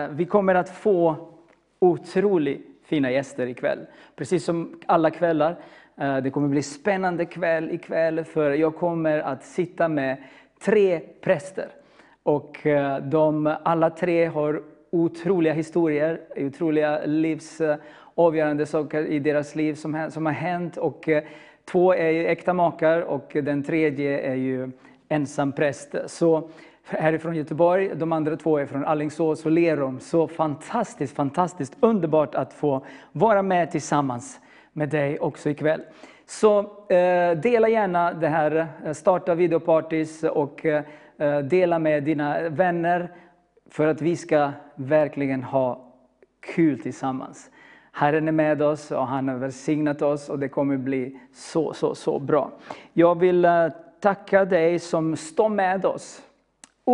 Eh, vi kommer att få otroligt fina gäster ikväll. Precis som alla kvällar. Eh, det kommer bli spännande kväll ikväll för jag kommer att sitta med tre präster. Och eh, de alla tre har otroliga historier, otroliga livsavgörande saker i deras liv som, som har hänt. Och två är äkta makar och den tredje är ju ensam präst. Så härifrån Göteborg, de andra två är från Allingsås och Lerum. Så fantastiskt, fantastiskt underbart att få vara med tillsammans med dig också ikväll. Så eh, dela gärna det här, eh, starta videopartys och eh, dela med dina vänner för att vi ska verkligen ha kul tillsammans. Herren är med oss och han har välsignat oss och det kommer bli så, så, så bra. Jag vill eh, tacka dig som står med oss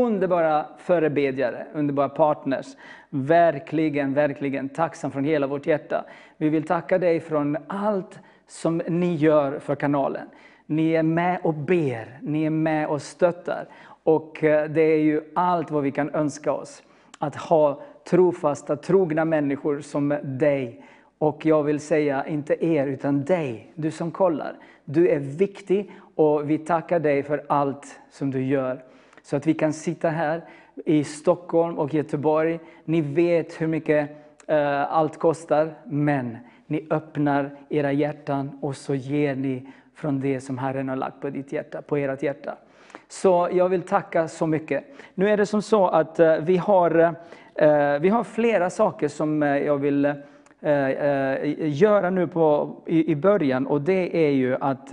underbara förebedjare, underbara partners. Verkligen, verkligen tacksam från hela vårt hjärta. Vi vill tacka dig från allt som ni gör för kanalen. Ni är med och ber, ni är med och stöttar. Och eh, det är ju allt vad vi kan önska oss. Att ha trofasta, trogna människor som dig. Och jag vill säga, inte er, utan dig, du som kollar. Du är viktig och vi tackar dig för allt som du gör. Så att vi kan sitta här i Stockholm och Göteborg. Ni vet hur mycket eh, allt kostar, men ni öppnar era hjärtan och så ger ni från det som Herren har lagt på, ditt hjärta, på ert hjärta. Så jag vill tacka så mycket. Nu är det som så att eh, vi, har, eh, vi har flera saker som eh, jag vill eh, eh, göra nu på, i, i början och det är ju att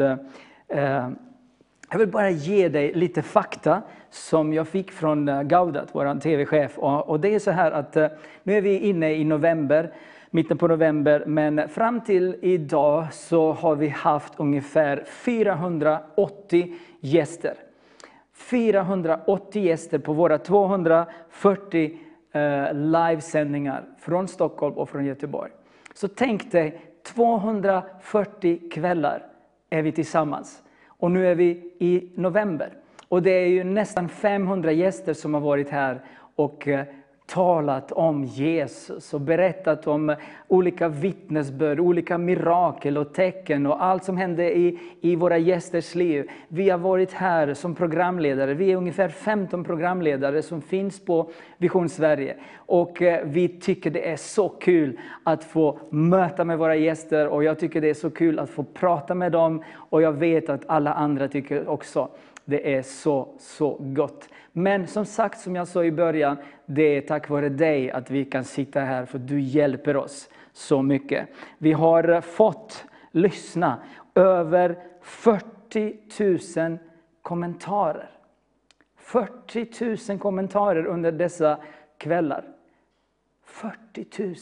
jag vill bara ge dig lite fakta som jag fick från eh, Gaudat, vår tv-chef. Och det är så här att eh, nu är vi inne i november, mitten på november, men fram till idag så har vi haft ungefär 480 gäster. 480 gäster på våra 240 eh, livesändningar från Stockholm och från Göteborg. Så tänk dig 240 kvällar är vi tillsammans. Och nu är vi i november. Och det är ju nästan 500 gäster som har varit här och eh, talat om Jesus och berättat om olika vittnesbörd, olika mirakel och tecken och allt som hände i, i våra gästers liv. Vi har varit här som programledare. Vi är ungefär 15 programledare som finns på Vision Sverige. Och eh, vi tycker det är så kul att få möta med våra gäster och jag tycker det är så kul att få prata med dem och jag vet att alla andra tycker också. Det är så, så gott. Men som sagt, som jag sa i början, det är tack vare dig att vi kan sitta här, för du hjälper oss så mycket. Vi har fått lyssna över 40 000 kommentarer. 40 000 kommentarer under dessa kvällar. 40 000.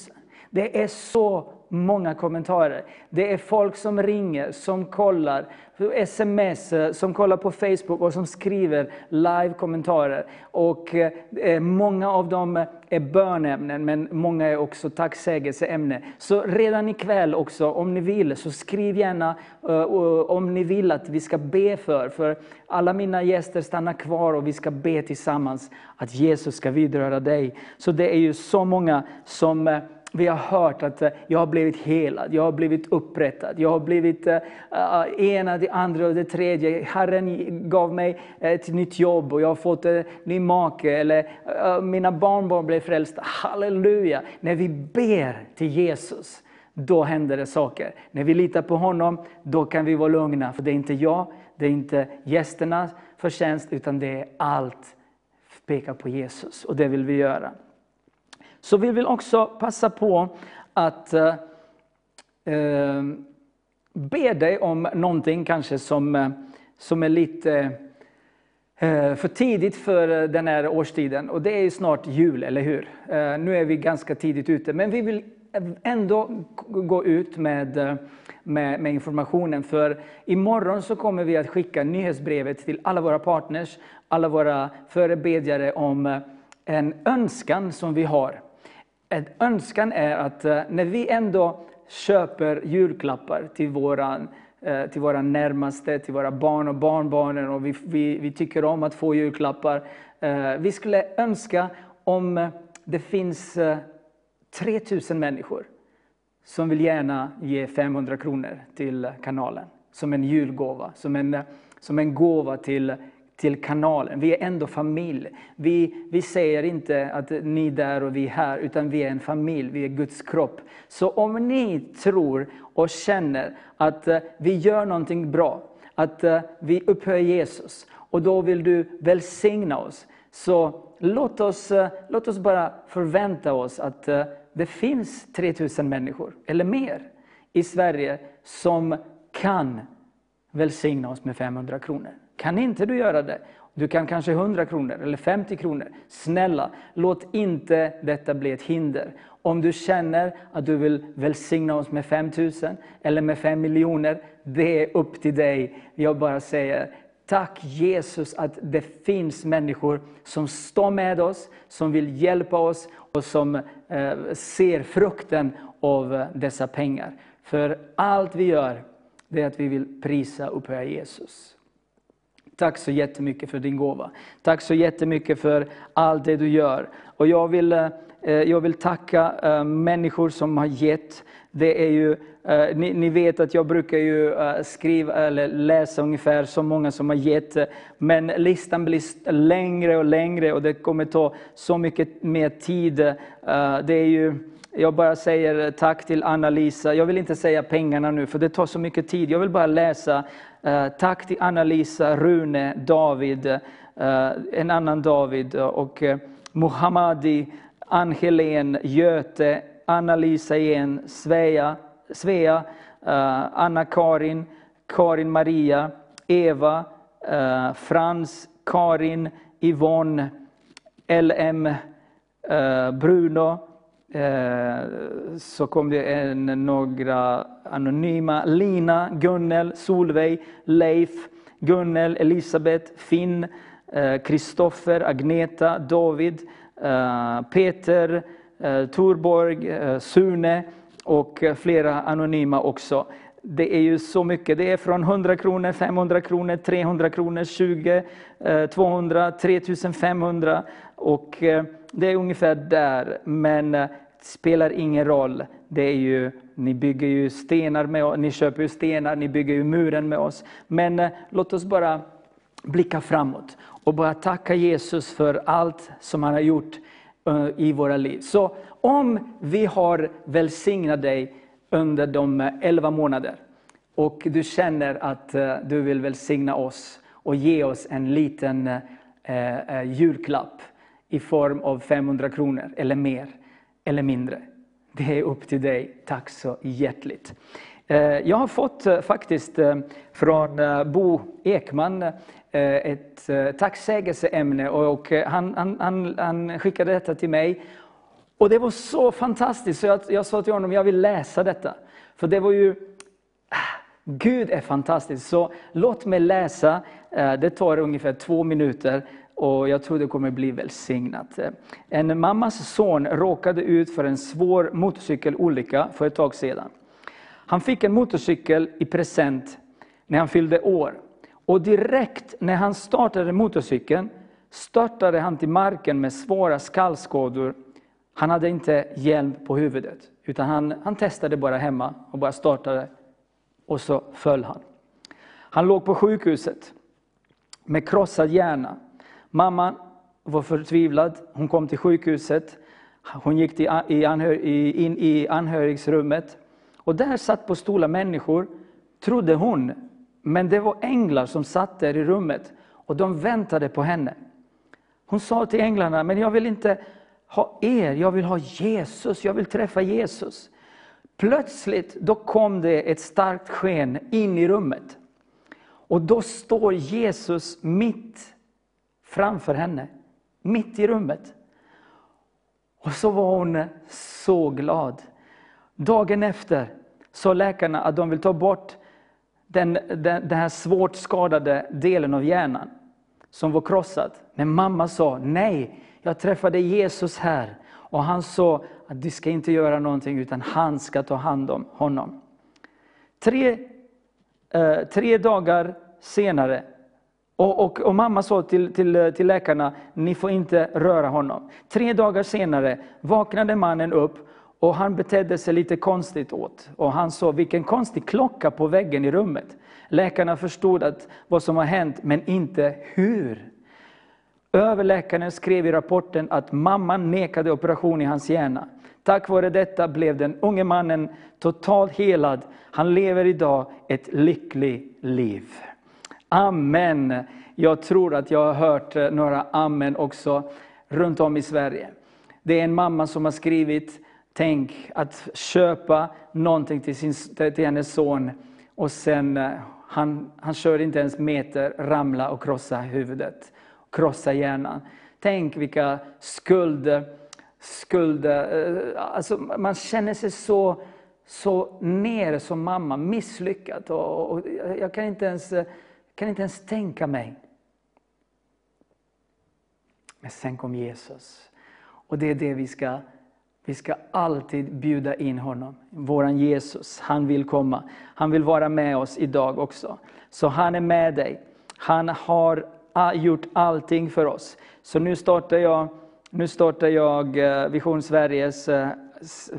Det är så många kommentarer. Det är folk som ringer, som kollar, sms, som kollar på Facebook och som skriver live-kommentarer. Och eh, många av dem är bönämnen, men många är också tacksägelseämnen. Så redan ikväll också, om ni vill, så skriv gärna eh, om ni vill att vi ska be för. För alla mina gäster stannar kvar och vi ska be tillsammans att Jesus ska vidröra dig. Så det är ju så många som eh, vi har hört att eh, jag har blivit helad, jag har blivit upprättad, jag har blivit eh, eh, ena, det andra och det tredje. Herren gav mig ett nytt jobb och jag har fått en ny make, eller mina barnbarn blev frälsta. Halleluja! När vi ber till Jesus, då händer det saker. När vi litar på honom, då kan vi vara lugna. För det är inte jag, det är inte gästernas förtjänst, utan det är allt pekar på Jesus. Och det vill vi göra. Så vi vill också passa på att eh, eh be dig om någonting kanske som, eh, som är lite eh, för tidigt för den här årstiden. Och det är ju snart jul, eller hur? Eh, nu är vi ganska tidigt ute, men vi vill ändå gå ut med, med, med, informationen. För imorgon så kommer vi att skicka nyhetsbrevet till alla våra partners, alla våra förebedjare om en önskan som vi har en önskan är att eh, när vi ändå köper julklappar till våran eh, till våra närmaste, till våra barn och barnbarn och vi, vi, vi tycker om att få julklappar. Eh, vi skulle önska om det finns 3000 människor som vill gärna ge 500 kronor till kanalen. Som en julgåva, som en, som en gåva till, till kanalen. Vi är ändå familj. Vi, vi säger inte att ni är där och vi är här, utan vi är en familj, vi är Guds kropp. Så om ni tror och känner att eh, vi gör någonting bra, att eh, vi upphöjer Jesus, och då vill du välsigna oss, så låt oss, eh, låt oss bara förvänta oss att det finns 3000 människor, eller mer, i Sverige som kan välsigna oss med 500 kronor. Kan inte du göra det? Du kan kanske 100 kronor eller 50 kronor. Snälla, låt inte detta bli ett hinder. Om du känner att du vill välsigna oss med 5 000 eller med 5 miljoner, det är upp till dig. Jag bara säger, Tack Jesus att det finns människor som står med oss, som vill hjälpa oss och som eh, ser frukten av dessa pengar. För allt vi gör, det är att vi vill prisa och upphöja Jesus. Tack så jättemycket för din gåva. Tack så jättemycket för allt det du gör. Och jag vill, eh, eh, jag vill tacka eh, människor som har gett. Det är ju, ni, ni, vet att jag brukar ju skriva eller läsa ungefär så många som har gett. Men listan blir längre och längre och det kommer ta så mycket mer tid. Det är ju, jag bara säger tack till Anna-Lisa. Jag vill inte säga pengarna nu för det tar så mycket tid. Jag vill bara läsa Eh, tack till Anna-Lisa, Rune, David, eh, en annan David och eh, Mohammadi, Ann-Helén, Göte, Anna-Lisa igen, Svea, Svea Anna-Karin, Karin Maria, Eva, Frans, Karin, Yvonne, LM, Bruno, Eh, så kom det en, några anonyma. Lina, Gunnel, Solveig, Leif, Gunnel, Elisabeth, Finn, eh, Kristoffer, eh, Agneta, David, eh, Peter, eh, Torborg, eh, Sune och flera anonyma också. Det är ju så mycket. Det är från 100 kronor, 500 kronor, 300 kronor, 20, 200, 3500 och det är ungefär där. Men spelar ingen roll. Det är ju, ni bygger ju stenar med oss, ni köper ju stenar, ni bygger ju muren med oss. Men eh, låt oss bara blicka framåt och bara tacka Jesus för allt som han har gjort eh, i våra liv. Så om vi har välsignat dig under de eh, elva månader och du känner att eh, du vill välsigna oss och ge oss en liten eh, eh julklapp i form av 500 kronor eller mer eller mindre. Det är upp till dig. Tack så hjärtligt. Eh, jag har fått eh, faktiskt eh, från Bo Ekman ett tacksägelseämne och han, han, han, han skickade detta till mig. Och det var så fantastiskt så jag, jag sa till honom, jag vill läsa detta. För det var ju, ah, Gud är fantastisk. Så låt mig läsa, det tar ungefär två minuter och jag tror det kommer bli välsignat. En mammas son råkade ut för en svår motorcykelolycka för ett tag sedan. Han fick en motorcykel i present när han fyllde år. Och direkt när han startade motorcykeln störtade han till marken med svåra skallskador. Han hade inte hjälm på huvudet, utan han, han testade bara hemma och bara startade. Och så föll han. Han låg på sjukhuset med krossad hjärna. Mamman var förtvivlad. Hon kom till sjukhuset. Hon gick till, i anhör, in i anhörigsrummet. Och där satt på stolar människor, trodde hon. Men det var änglar som satt där i rummet och de väntade på henne. Hon sa till änglarna, men jag vill inte ha er, jag vill ha Jesus, jag vill träffa Jesus. Plötsligt då kom det ett starkt sken in i rummet. Och då står Jesus mitt framför henne, mitt i rummet. Och så var hon så glad. Dagen efter sa läkarna att de vill ta bort den, den, den här svårt skadade delen av hjärnan som var krossad. Men mamma sa, nej, jag träffade Jesus här och han sa att du ska inte göra någonting utan han ska ta hand om honom. Tre, eh, tre dagar senare och, och, och, mamma sa till, till, till läkarna, ni får inte röra honom. Tre dagar senare vaknade mannen upp och han betedde sig lite konstigt åt. Och han sa, vilken konstig klocka på väggen i rummet. Läkarna förstod att vad som har hänt, men inte hur. Överläkaren skrev i rapporten att mamman nekade operation i hans hjärna. Tack vare detta blev den unge mannen totalt helad. Han lever idag ett lyckligt liv. Amen. Jag tror att jag har hört eh, några amen också runt om i Sverige. Det är en mamma som har skrivit, tänk att köpa någonting till, sin, till hennes son och sen, eh, han, han kör inte ens meter, ramla och krossa huvudet, krossa hjärnan. Tänk vilka skulder, skulder eh, alltså man känner sig så, så nere som mamma, misslyckad. Och, och jag kan inte ens kan inte ens tänka mig. Men sen kom Jesus. Och det är det vi ska, vi ska alltid bjuda in honom. Våran Jesus, han vill komma. Han vill vara med oss idag också. Så han är med dig. Han har ah, gjort allting för oss. Så nu startar jag, nu startar jag eh, Vision Sveriges eh,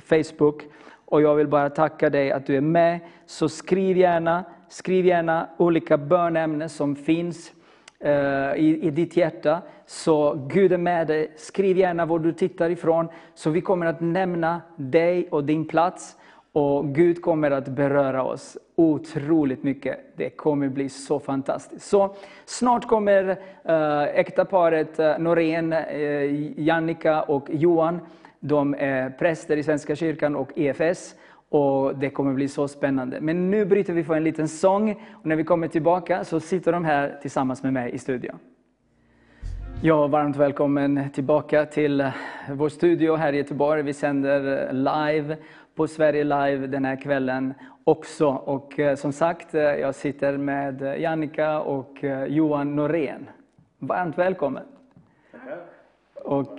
Facebook. Och jag vill bara tacka dig att du är med. Så skriv gärna Skriv gärna olika bönämnen som finns eh, i, i ditt hjärta. Så Gud är med dig. Skriv gärna var du tittar ifrån. Så vi kommer att nämna dig och din plats. Och Gud kommer att beröra oss otroligt mycket. Det kommer bli så fantastiskt. Så snart kommer eh, äh, äktaparet äh, eh, Norén, äh, Jannika och Johan. De är präster i Svenska kyrkan och EFS. Och Det kommer bli så spännande. Men nu bryter vi för en liten sång. Och när vi kommer tillbaka så sitter de här tillsammans med mig i studion. Ja, varmt välkommen tillbaka till vår studio här i Göteborg. Vi sänder live på Sverige Live den här kvällen också. Och eh, som sagt, eh, jag sitter med Jannika och eh, Johan Norén. Varmt välkommen! Och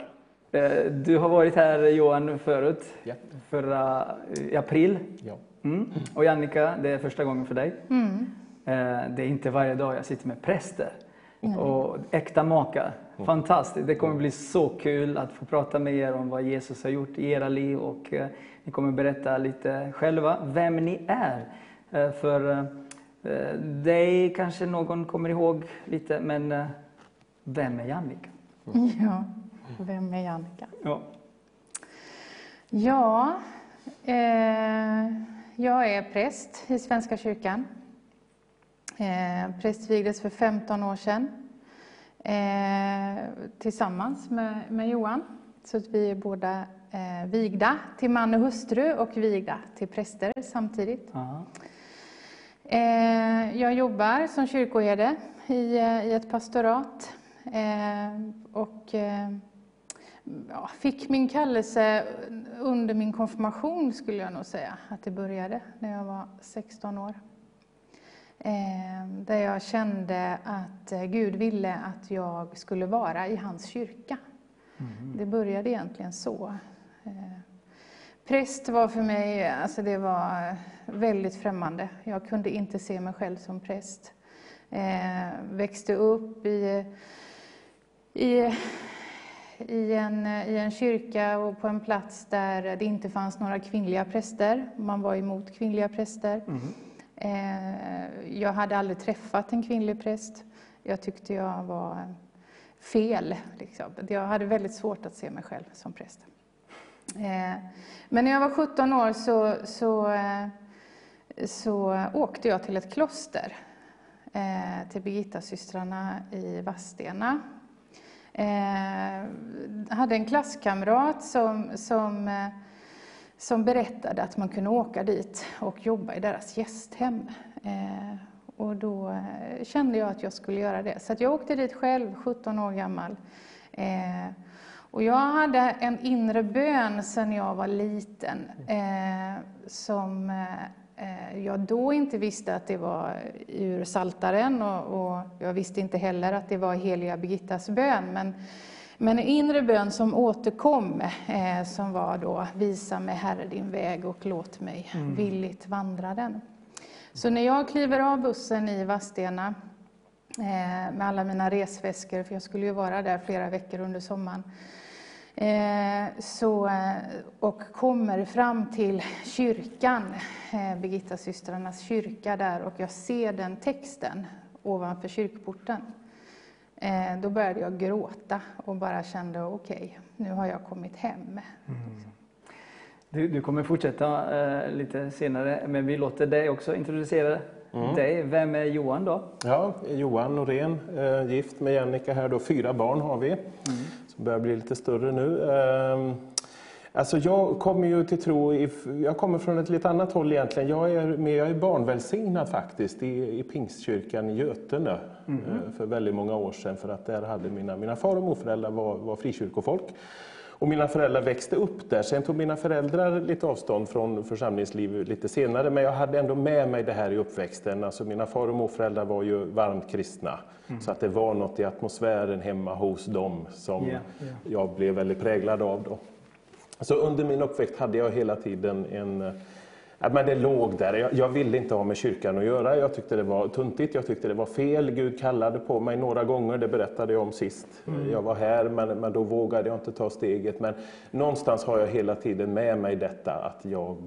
du har varit här Johan förut, ja. förra, i april. Ja. Mm. Och Jannika, det är första gången för dig. Mm. Eh, det är inte varje dag jag sitter med präster mm. och äkta makar. Fantastiskt, det kommer bli så kul att få prata med er om vad Jesus har gjort i era liv och eh, ni kommer berätta lite själva vem ni är. För dig kanske någon kommer ihåg lite, men vem är Jannika? Ja. Vem är Jannica? Ja, ja eh, jag är präst i Svenska kyrkan. Eh, prästvigdes för 15 år sedan eh, tillsammans med, med Johan. Så att vi är båda eh, vigda till man och hustru och vigda till präster samtidigt. Eh, jag jobbar som kyrkoherde i, eh, i ett pastorat. Eh, och eh, ja, fick min kallelse under min konfirmation, skulle jag nog säga att det började, när jag var 16 år. Eh, där jag kände att eh, Gud ville att jag skulle vara i hans kyrka. Mm. Det började egentligen så. Eh, präst var för mig, alltså det var väldigt främmande. Jag kunde inte se mig själv som präst. växte upp i, i i en, i en kyrka och på en plats där det inte fanns några kvinnliga präster. Man var emot kvinnliga präster. Mm. Jag hade aldrig träffat en kvinnlig präst. Jag tyckte jag var fel. Liksom. Jag hade väldigt svårt att se mig själv som präst. Eh, men när jag var 17 år så, så, eh, så åkte jag till ett kloster, till Birgittasystrarna i Vadstena eh, hade en klasskamrat som, som, eh, som berättade att man kunde åka dit och jobba i deras gästhem. Eh, och då eh, kände jag att jag skulle göra det. Så jag åkte dit själv, 17 år gammal. Eh, och jag hade en inre bön sedan jag var liten eh, som Eh, jag då inte visste att det var ur Saltaren och, och jag visste inte heller att det var heliga Birgittas bön. Men, men en inre bön som återkom, eh, som var då Visa mig Herre din väg och låt mig mm. villigt vandra den. Så när jag kliver av bussen i Vadstena eh, med alla mina resväskor, för jag skulle ju vara där flera veckor under sommaren. Eh, så, eh, och kommer fram till kyrkan, eh, Birgittasystrarnas kyrka där, och jag ser den texten ovanför kyrkporten. Då började jag gråta och bara kände okej, okay, nu har jag kommit hem. Mm. Du, du, kommer fortsätta eh, lite senare, men vi låter dig också introducera mm. dig. Vem är Johan då? Ja, Johan Norén, eh, gift med Jannica här då. Fyra barn har vi, mm. Som börjar bli lite större nu. Eh, Alltså jag kommer ju till tro, jag kommer från ett lite annat håll egentligen. Jag är, med, jag är barnvälsignad faktiskt i, i Pingstkyrkan i Götene mm. för väldigt många år sedan. För att där hade mina, mina far och morföräldrar var, var frikyrkofolk. Och mina föräldrar växte upp där. Sen tog mina föräldrar lite avstånd från församlingsliv lite senare, men jag hade ändå med mig det här i uppväxten. Alltså mina far och morföräldrar var ju varmt kristna, mm. så att det var något i atmosfären hemma hos dem som yeah, yeah. jag blev väldigt präglad av. Då. Så under min uppväxt hade jag hela tiden en men det låg där. Jag, jag, ville inte ha med kyrkan att göra. Jag tyckte det var tuntigt, jag tyckte det var fel. Gud kallade på mig några gånger, det berättade jag om sist. Mm. Jag var här, men, men då vågade jag inte ta steget. Men någonstans har jag hela tiden med mig detta att jag,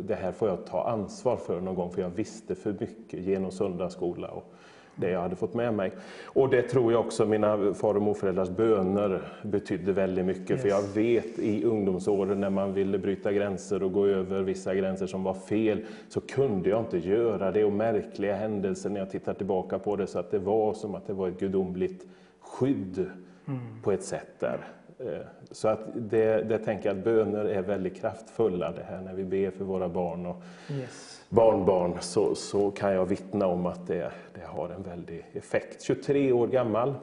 det här får jag ta ansvar för någon gång, för jag visste för mycket genom söndagsskola och det jag hade fått med mig. Och det tror jag också mina far och morföräldrars böner betydde väldigt mycket. Yes. För jag vet i ungdomsåren när man ville bryta gränser och gå över vissa gränser som var fel, så kunde jag inte göra det. Och märkliga händelser när jag tittar tillbaka på det, så att det var som att det var ett gudomligt skydd mm. på ett sätt där. Eh, så att det, det tänker jag att böner är väldigt kraftfulla det här när vi ber för våra barn och yes. barnbarn så, så kan jag vittna om att det, det har en väldig effekt. 23 år gammal,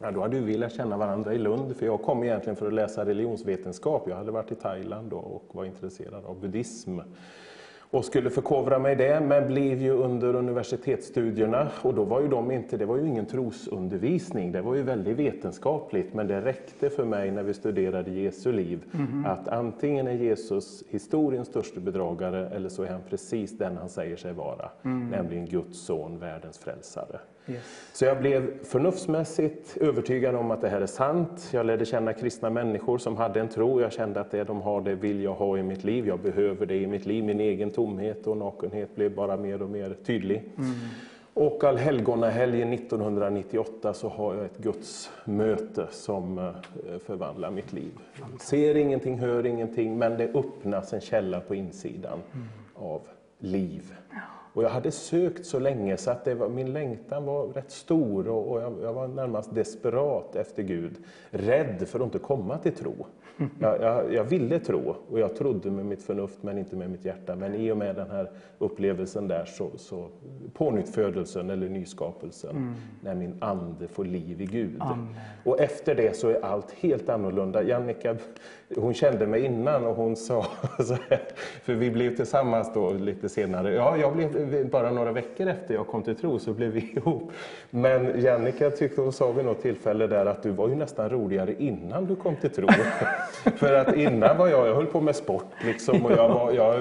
ja, då hade vi lärt känna varandra i Lund för jag kom egentligen för att läsa religionsvetenskap. Jag hade varit i Thailand och var intresserad av buddhism och skulle förkovra mig det, men blev ju under universitetsstudierna, och då var ju de inte, det var ju ingen trosundervisning, det var ju väldigt vetenskapligt, men det räckte för mig när vi studerade Jesu liv, mm. att antingen är Jesus historiens största bedragare, eller så är han precis den han säger sig vara, mm. nämligen Guds son, världens frälsare. Yes. Så jag blev förnuftsmässigt övertygad om att det här är sant. Jag lärde känna kristna människor som hade en tro. Jag kände att det de har, det vill jag ha i mitt liv. Jag behöver det i mitt liv. Min egen tomhet och nakenhet blev bara mer och mer tydlig. Mm. Och allhelgonahelgen 1998 så har jag ett Guds möte som eh, förvandlar mitt liv. Ser ingenting, hör ingenting, men det öppnas en källa på insidan mm. av liv. Och jag hade sökt så länge så att var, min längtan var rätt stor och, och jag, jag, var närmast desperat efter Gud. Rädd för att inte komma till tro. Jag, jag, jag, ville tro och jag trodde med mitt förnuft men inte med mitt hjärta. Men i och med den här upplevelsen där så, så pånyttfödelsen eller nyskapelsen, mm. när min ande får liv i Gud. Amen. Och efter det så är allt helt annorlunda. Jannica, hon kände mig innan och hon sa så här, för vi blev tillsammans då lite senare. Ja, jag blev bara några veckor efter jag kom till tro så blev vi ihop. Men Jannica tyckte hon sa vid något tillfälle där att du var ju nästan roligare innan du kom till tro. För att innan var jag, jag höll på med sport liksom och jag, var, jag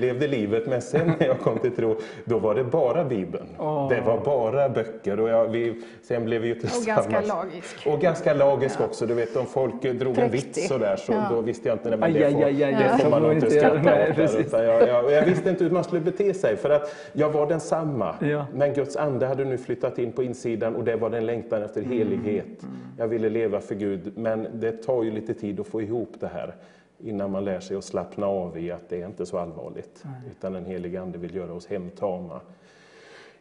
levde livet. Men sen när jag kom till tro, då var det bara Bibeln. Oh. Det var bara böcker. Och jag, vi, sen blev vi ju tillsammans. Och ganska lagisk. Och ganska lagisk ja. också. Du vet om folk drog Präktig. en vits sådär så då visste jag inte, nej, men det, får, aj, aj, aj, det får man inte skratta åt. Jag, jag, jag, visste inte hur man skulle bete sig för att jag var densamma. Ja. Men Guds ande hade nu flyttat in på insidan och det var den längtan efter mm. helighet. Mm. Jag ville leva för Gud. Men det tar ju lite tid att få ihop det här innan man lär sig att slappna av i att det är inte så allvarligt. Nej. Utan den helige Ande vill göra oss hemtama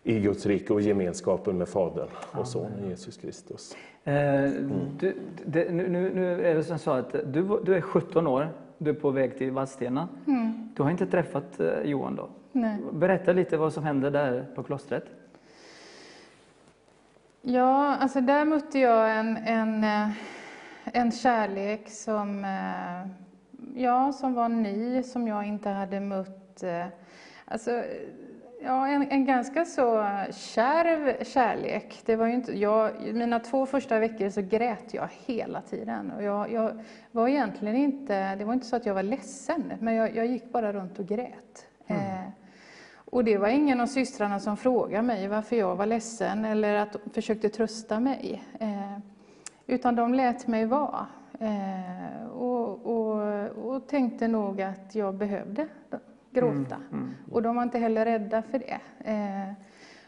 i Guds rike och gemenskapen med Fadern och Sonen Jesus Kristus. Mm. Du, det, nu, nu, är det som så att du, du är 17 år, du är på väg till Vadstena. Mm. Du har inte träffat eh, Johan då? Nej. Berätta lite vad som hände där på klostret. Ja, alltså där mötte jag en, en eh, en kärlek som, ja, som var ny, som jag inte hade mött. Alltså, ja, en, en ganska så kärv kärlek. Det var inte, jag, mina två första veckor så grät jag hela tiden. Och jag, jag var egentligen inte, det var inte så att jag var ledsen, men jag, jag gick bara runt och grät. Mm. Eh, Och det var ingen av systrarna som frågade mig varför jag var ledsen eller att de försökte trösta mig. Eh, utan de lät mig vara. Eh, och, och, och tänkte nog att jag behövde gråta. Mm, mm. Och de var inte heller rädda för det. Eh,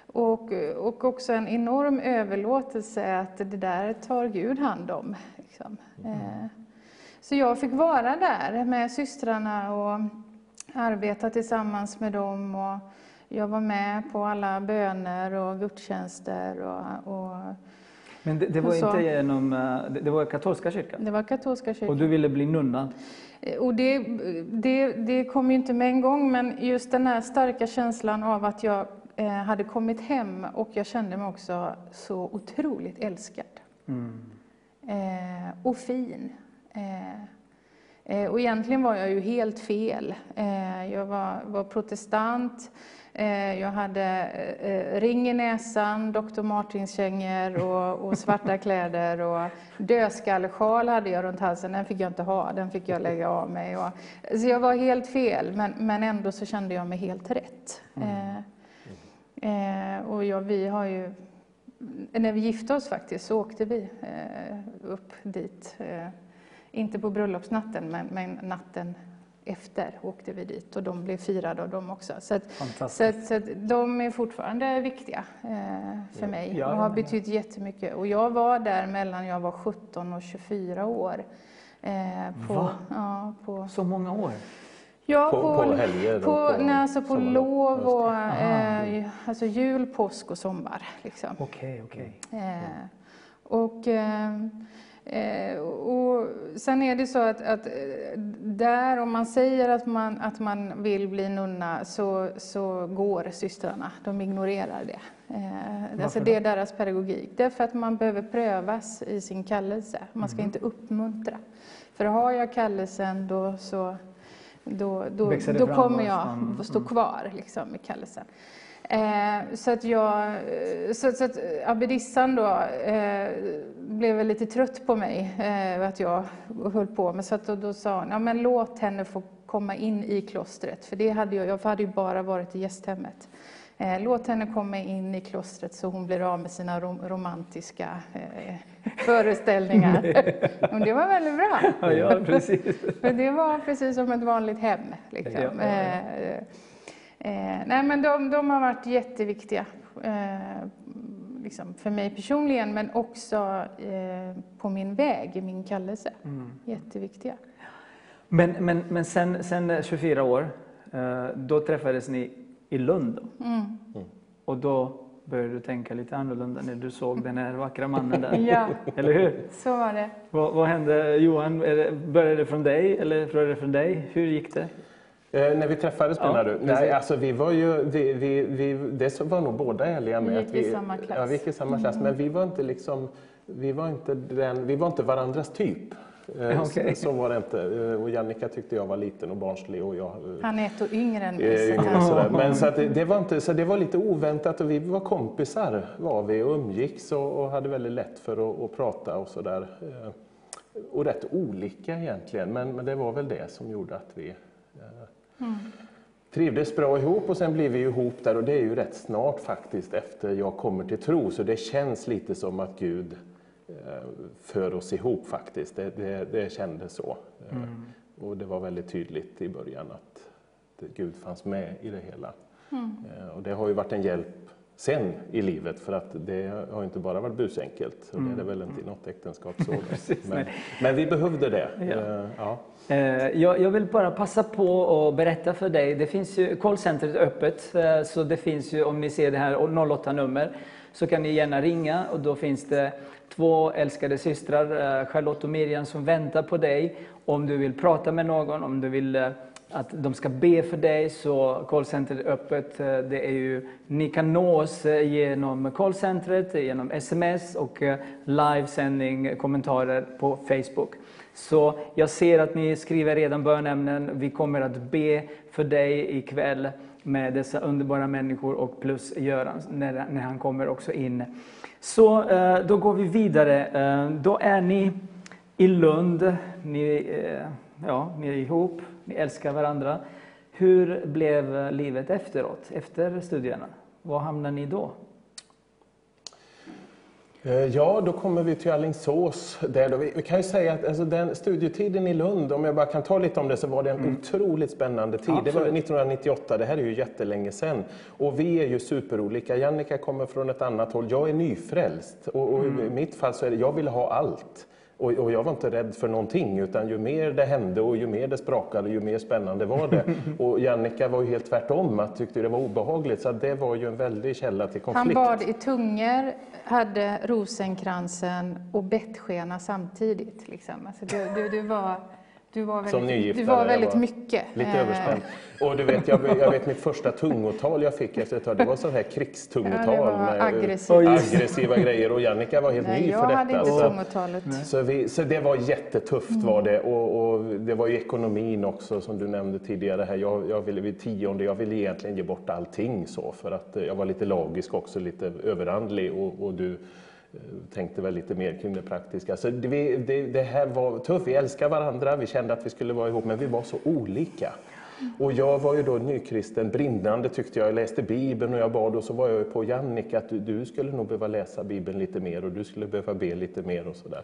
och, och också en enorm överlåtelse att det där tar Gud hand om. Liksom. Eh, så jag fick vara där med systrarna och arbeta tillsammans med dem. Och jag var med på alla böner och gudstjänster. Och, och Men det, det var så- inte genom, eh, det, det var katolska kyrkan? det var katolska kyrkan. Och du ville bli nunna? Eh, Och det, det, det kom ju inte med en gång, men just den här starka känslan av att jag eh, hade kommit hem och jag kände mig också så otroligt älskad. Mm. Eh, och fin. Eh, och egentligen var jag ju helt fel. Eh, jag var, var protestant. Eh, jag hade eh, ring i näsan, Dr. Martins-kängor och, och svarta kläder. Och dödskallesjal hade jag runt halsen, den fick jag inte ha, den fick jag lägga av mig. Och, så jag var helt fel, men, men ändå så kände jag mig helt rätt. Eh, eh, och jag, vi har ju när vi gifte oss faktiskt så åkte vi eh, upp dit. Eh, inte på bröllopsnatten, men, men natten efter åkte vi dit och de blev firade av dem också. Så, att, så, att, så att de är fortfarande viktiga eh, för mig Ja, och har ja. betytt jättemycket. Och jag var där mellan jag var 17 och 24 år. Eh, på, Va? ja, på, Så många år? ja, På- på helger På, på nej, alltså på lov och eh, alltså jul, påsk och sommar. Liksom. Okej, okej. Eh, och, eh, och sen är det så att, att eh, där, om man säger att man, att man vill bli nunna, så, så går systrarna. De ignorerar det. Eh, alltså det är deras pedagogik. Därför att man behöver prövas i sin kallelse. Man ska inte uppmuntra. För har jag kallelsen, då, så, då, då, då kommer jag mm, att stå mm. kvar liksom, med kallelsen. Eh, så att jag, eh, så, så att abbedissan då eh, blev väl lite trött på mig, eh, att jag höll på med. Så att då, då sa hon, ja men låt henne få komma in i klostret. För det hade jag, jag hade ju bara varit i gästhemmet. Eh, låt henne komma in i klostret så hon blir av med sina rom, romantiska eh, föreställningar. Men det var väldigt bra. Ja, ja, precis. För det var precis som ett vanligt hem. Liksom. Ja, ja. Eh, nej, men de, de har varit jätteviktiga eh, liksom för mig personligen, men också eh, på min väg, i min kallelse. Mm. Jätteviktiga. Men, men, men sen, sen 24 år, eh, då träffades ni i Lund. då. Mm. Och då började du tänka lite annorlunda när du såg den här vackra mannen där. Ja, Eller hur? så var det. Vad, vad hände Johan? Är det, började det från dig eller började det från dig? Hur gick det? Eh, när vi träffades Ja, menar du? precis. Nej, alltså vi var ju, vi, vi, vi, det var nog båda ärliga med. Vi att gick i samma klass. Ja, vi gick i samma klass, men vi var inte liksom, vi var inte, den, vi var inte varandras typ. Eh, Okej. så, så var det inte. Eh, Och Jannica tyckte jag var liten och barnslig och jag eh, Han är ett år yngre än Eh, mig. yngre sådär. Men så, det, det var inte, så det var lite oväntat och vi var kompisar var vi och umgicks och, och hade väldigt lätt för att, att prata och sådär. Eh, Och rätt olika egentligen, men, men det var väl det som gjorde att vi trivdes bra ihop och sen blev vi ihop där och det är ju rätt snart faktiskt efter jag kommer till tro så det känns lite som att Gud eh, för oss ihop faktiskt. Det, det, det kändes så. Eh, Och det var väldigt tydligt i början att Gud fanns med i det hela. Eh, Och det har ju varit en hjälp sen i livet för att det har inte bara varit busenkelt. Och det är det väl inte i något äktenskap så. men, men vi behövde det. Ja. Eh, Ja. Eh, Jag, jag vill bara passa på att berätta för dig. Det finns ju callcentret är öppet, eh, så det finns ju, om ni ser det här 08-nummer, så kan ni gärna ringa och då finns det två älskade systrar, Charlotte och Miriam, som väntar på dig. Om du vill prata med någon, om du vill att de ska be för dig, så callcentret är öppet. Eh, det är ju, ni kan nå oss eh, genom callcentret, eh, genom sms och livesändning, kommentarer på Facebook. Så jag ser att ni skriver redan bönämnen. Vi kommer att be för dig ikväll med dessa underbara människor och plus Göran när, när han kommer också in. Så då går vi vidare. Då är ni i Lund. Ni, ja, ni är ihop, ni älskar varandra. Hur blev livet efteråt, efter studierna? Var hamnade ni då? Eh, ja, då kommer vi till Alingsås. Där då. Vi kan ju säga att alltså, den studietiden i Lund, om jag bara kan ta lite om det, så var det en mm. otroligt spännande tid. Absolut. Det var 1998, det här är ju jättelänge sedan. Och vi är ju superolika. Jannica kommer från ett annat håll. Jag är nyfrälst och, och mm. i mitt fall så är det, jag vill ha allt. Och, och, jag var inte rädd för någonting, utan ju mer det hände och ju mer det sprakade, ju mer spännande var det. Och Jannica var ju helt tvärtom, att tyckte det var obehagligt, så det var ju en väldig källa till konflikt. Han bad i tungor, hade rosenkransen och bettskena samtidigt. Liksom. Alltså du, du, du var du var väldigt, som nygifta. Du var väldigt var mycket. Lite eh. överspänd. Och du vet, jag, jag, vet mitt första tungotal jag fick efter ett tag, det var sånt här krigstungotal. Ja, med aggressiva. aggressiva grejer och Jannica var helt Nej, ny för detta. Jag hade inte tungotalet. Så, vi, så, det var jättetufft mm. var det. Och, och, det var ju ekonomin också som du nämnde tidigare här. Jag, jag ville vid tionde, jag ville egentligen ge bort allting så för att jag var lite lagisk också, lite överandlig och, och du Eh, tänkte väl lite mer kring det praktiska. Så det, det, det, här var tufft. Vi älskade varandra, vi kände att vi skulle vara ihop, men vi var så olika. Och jag var ju då nykristen, brinnande tyckte jag. Jag läste Bibeln och jag bad och så var jag på Jannik att du, du, skulle nog behöva läsa Bibeln lite mer och du skulle behöva be lite mer och sådär.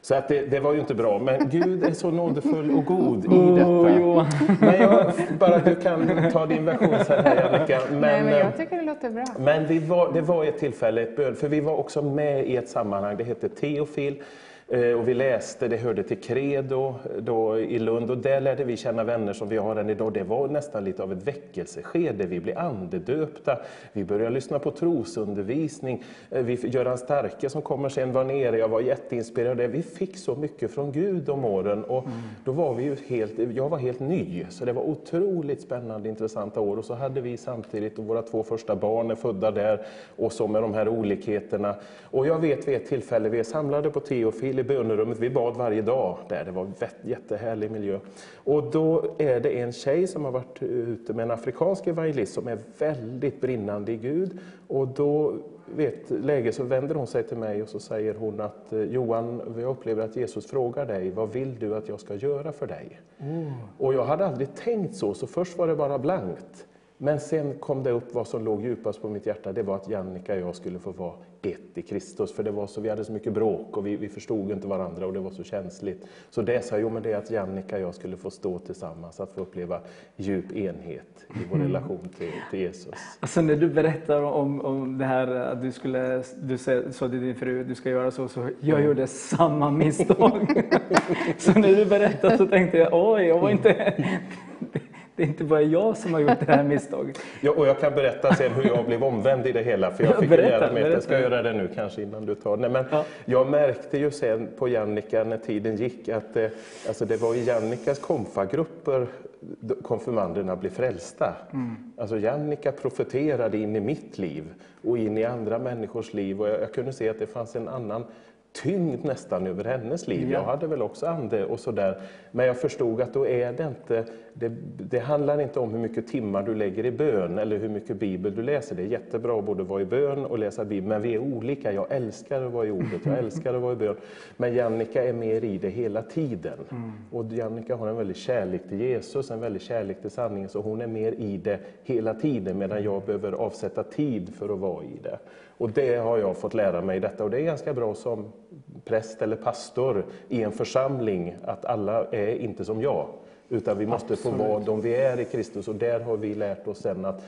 Så att det, det, var ju inte bra, men Gud är så nådefull och god i detta. Oh, men jag, bara du kan ta din version sen här Jannica. Men, Nej, men jag tycker det låter bra. Men var, det var ett tillfälle, ett bön, för vi var också med i ett sammanhang, det hette Teofil. Eh, och vi läste, det hörde till Credo då i Lund och där lärde vi känna vänner som vi har än idag. Det var nästan lite av ett väckelseskede. Vi blev andedöpta, vi började lyssna på trosundervisning. Eh, vi, Göran Starke som kommer sen var nere, jag var jätteinspirerad. Vi fick så mycket från Gud om åren och mm. då var vi ju helt, jag var helt ny. Så det var otroligt spännande, intressanta år. Och så hade vi samtidigt, och våra två första barn är födda där och så med de här olikheterna. Och jag vet vid ett tillfälle, vi är samlade på Teofil till i bönerummet. Vi bad varje dag där. Det var en jättehärlig miljö. Och då är det en tjej som har varit ute med en afrikansk evangelist som är väldigt brinnande i Gud. Och då vid läge så vänder hon sig till mig och så säger hon att eh, Johan, jag upplever att Jesus frågar dig, vad vill du att jag ska göra för dig? Mm. Och jag hade aldrig tänkt så, så först var det bara blankt. Men sen kom det upp vad som låg djupast på mitt hjärta, det var att Jannica och jag skulle få vara ett i Kristus. För det var så, vi hade så mycket bråk och vi, vi förstod inte varandra och det var så känsligt. Så det sa jag, men det är att Jannica och jag skulle få stå tillsammans, att få uppleva djup enhet i vår mm. relation till, till Jesus. Alltså när du berättar om, om det här att du skulle, du sa till din fru, du ska göra så, så jag mm. gjorde samma misstag. så när du berättade så tänkte jag, oj, jag var inte det är inte bara jag som har gjort det här misstaget. ja, och jag kan berätta sen hur jag blev omvänd i det hela, för jag fick berätta, med Jag ska göra det nu kanske innan du tar det. Men ja. Jag märkte ju sen på Jannica när tiden gick att eh, alltså det var i Jannikas konfagrupper konfirmanderna blev frälsta. Mm. Alltså Jannica profeterade in i mitt liv och in i andra människors liv och jag, jag kunde se att det fanns en annan tyngd nästan över hennes liv. Ja. Jag hade väl också ande och sådär. Men jag förstod att då är det inte, det, det, handlar inte om hur mycket timmar du lägger i bön eller hur mycket bibel du läser. Det är jättebra att både vara i bön och läsa bibel, men vi är olika. Jag älskar att vara i ordet, jag älskar att vara i bön. Men Jannica är mer i det hela tiden. Mm. Och Jannica har en väldig kärlek till Jesus, en väldig kärlek till sanningen, så hon är mer i det hela tiden, medan jag behöver avsätta tid för att vara i det. Och det har jag fått lära mig detta och det är ganska bra som präst eller pastor i en församling att alla är inte som jag. Utan vi måste Absolut. få vara de vi är i Kristus och där har vi lärt oss sen att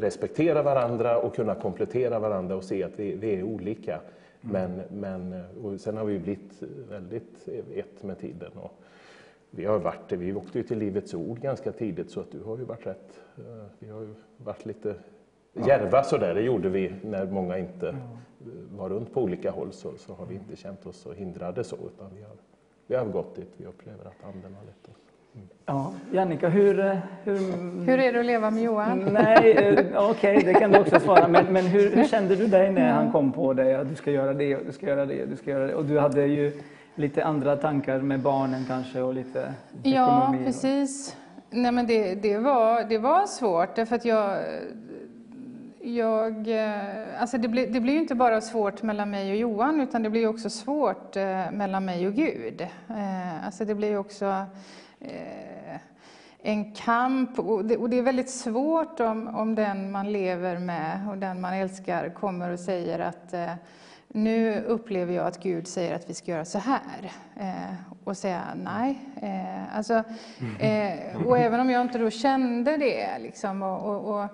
respektera varandra och kunna komplettera varandra och se att vi, vi är olika. Mm. Men, men sen har vi blivit väldigt ett med tiden. Och vi har varit vi åkte ju till Livets Ord ganska tidigt så att du har ju varit rätt. Eh, vi har ju varit lite Järva sådär, det gjorde vi när många inte var runt på olika håll så, så har vi inte känt oss så hindrade så utan vi har, vi har gått dit vi upplever att anden har lett oss. Mm. Ja, Jannica, hur, eh, hur... Hur är det att leva med Johan? Nej, eh, okej, okay, det kan du också svara. Men, men hur, hur, kände du dig när han kom på dig att du ska göra det du ska göra det du ska göra det? Och du hade ju lite andra tankar med barnen kanske och lite Ja, ekonomi. precis. Nej, men det, det, var, det var svårt därför att jag jag, eh, alltså det, blir, det blir inte bara svårt mellan mig och Johan, utan det blir också svårt eh, mellan mig och Gud. Eh, alltså det blir också en kamp och det, och det, är väldigt svårt om, om den man lever med och den man älskar kommer och säger att nu upplever jag att Gud säger att vi ska göra så här. Eh, och säga nej. Eh, alltså, eh, och även om jag inte då kände det, liksom, och, och, och,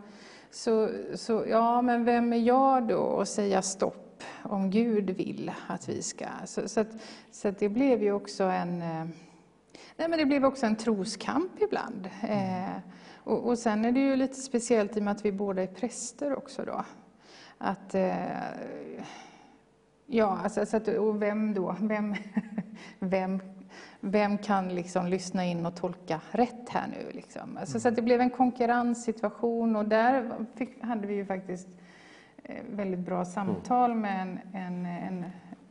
så, så, ja, men vem är jag då att säga stopp om Gud vill att vi ska? Så, så, att, så att det blev ju också en, eh, nej, men det blev också en troskamp ibland. Eh, och, och sen är det ju lite speciellt i och med att vi båda är präster också då. Att, eh, ja, alltså, så att, och vem då? Vem, vem vem kan liksom lyssna in och tolka rätt här nu? Liksom? Alltså, så att det blev en konkurrenssituation och där fick, hade vi ju faktiskt eh, väldigt bra samtal med en, en, en,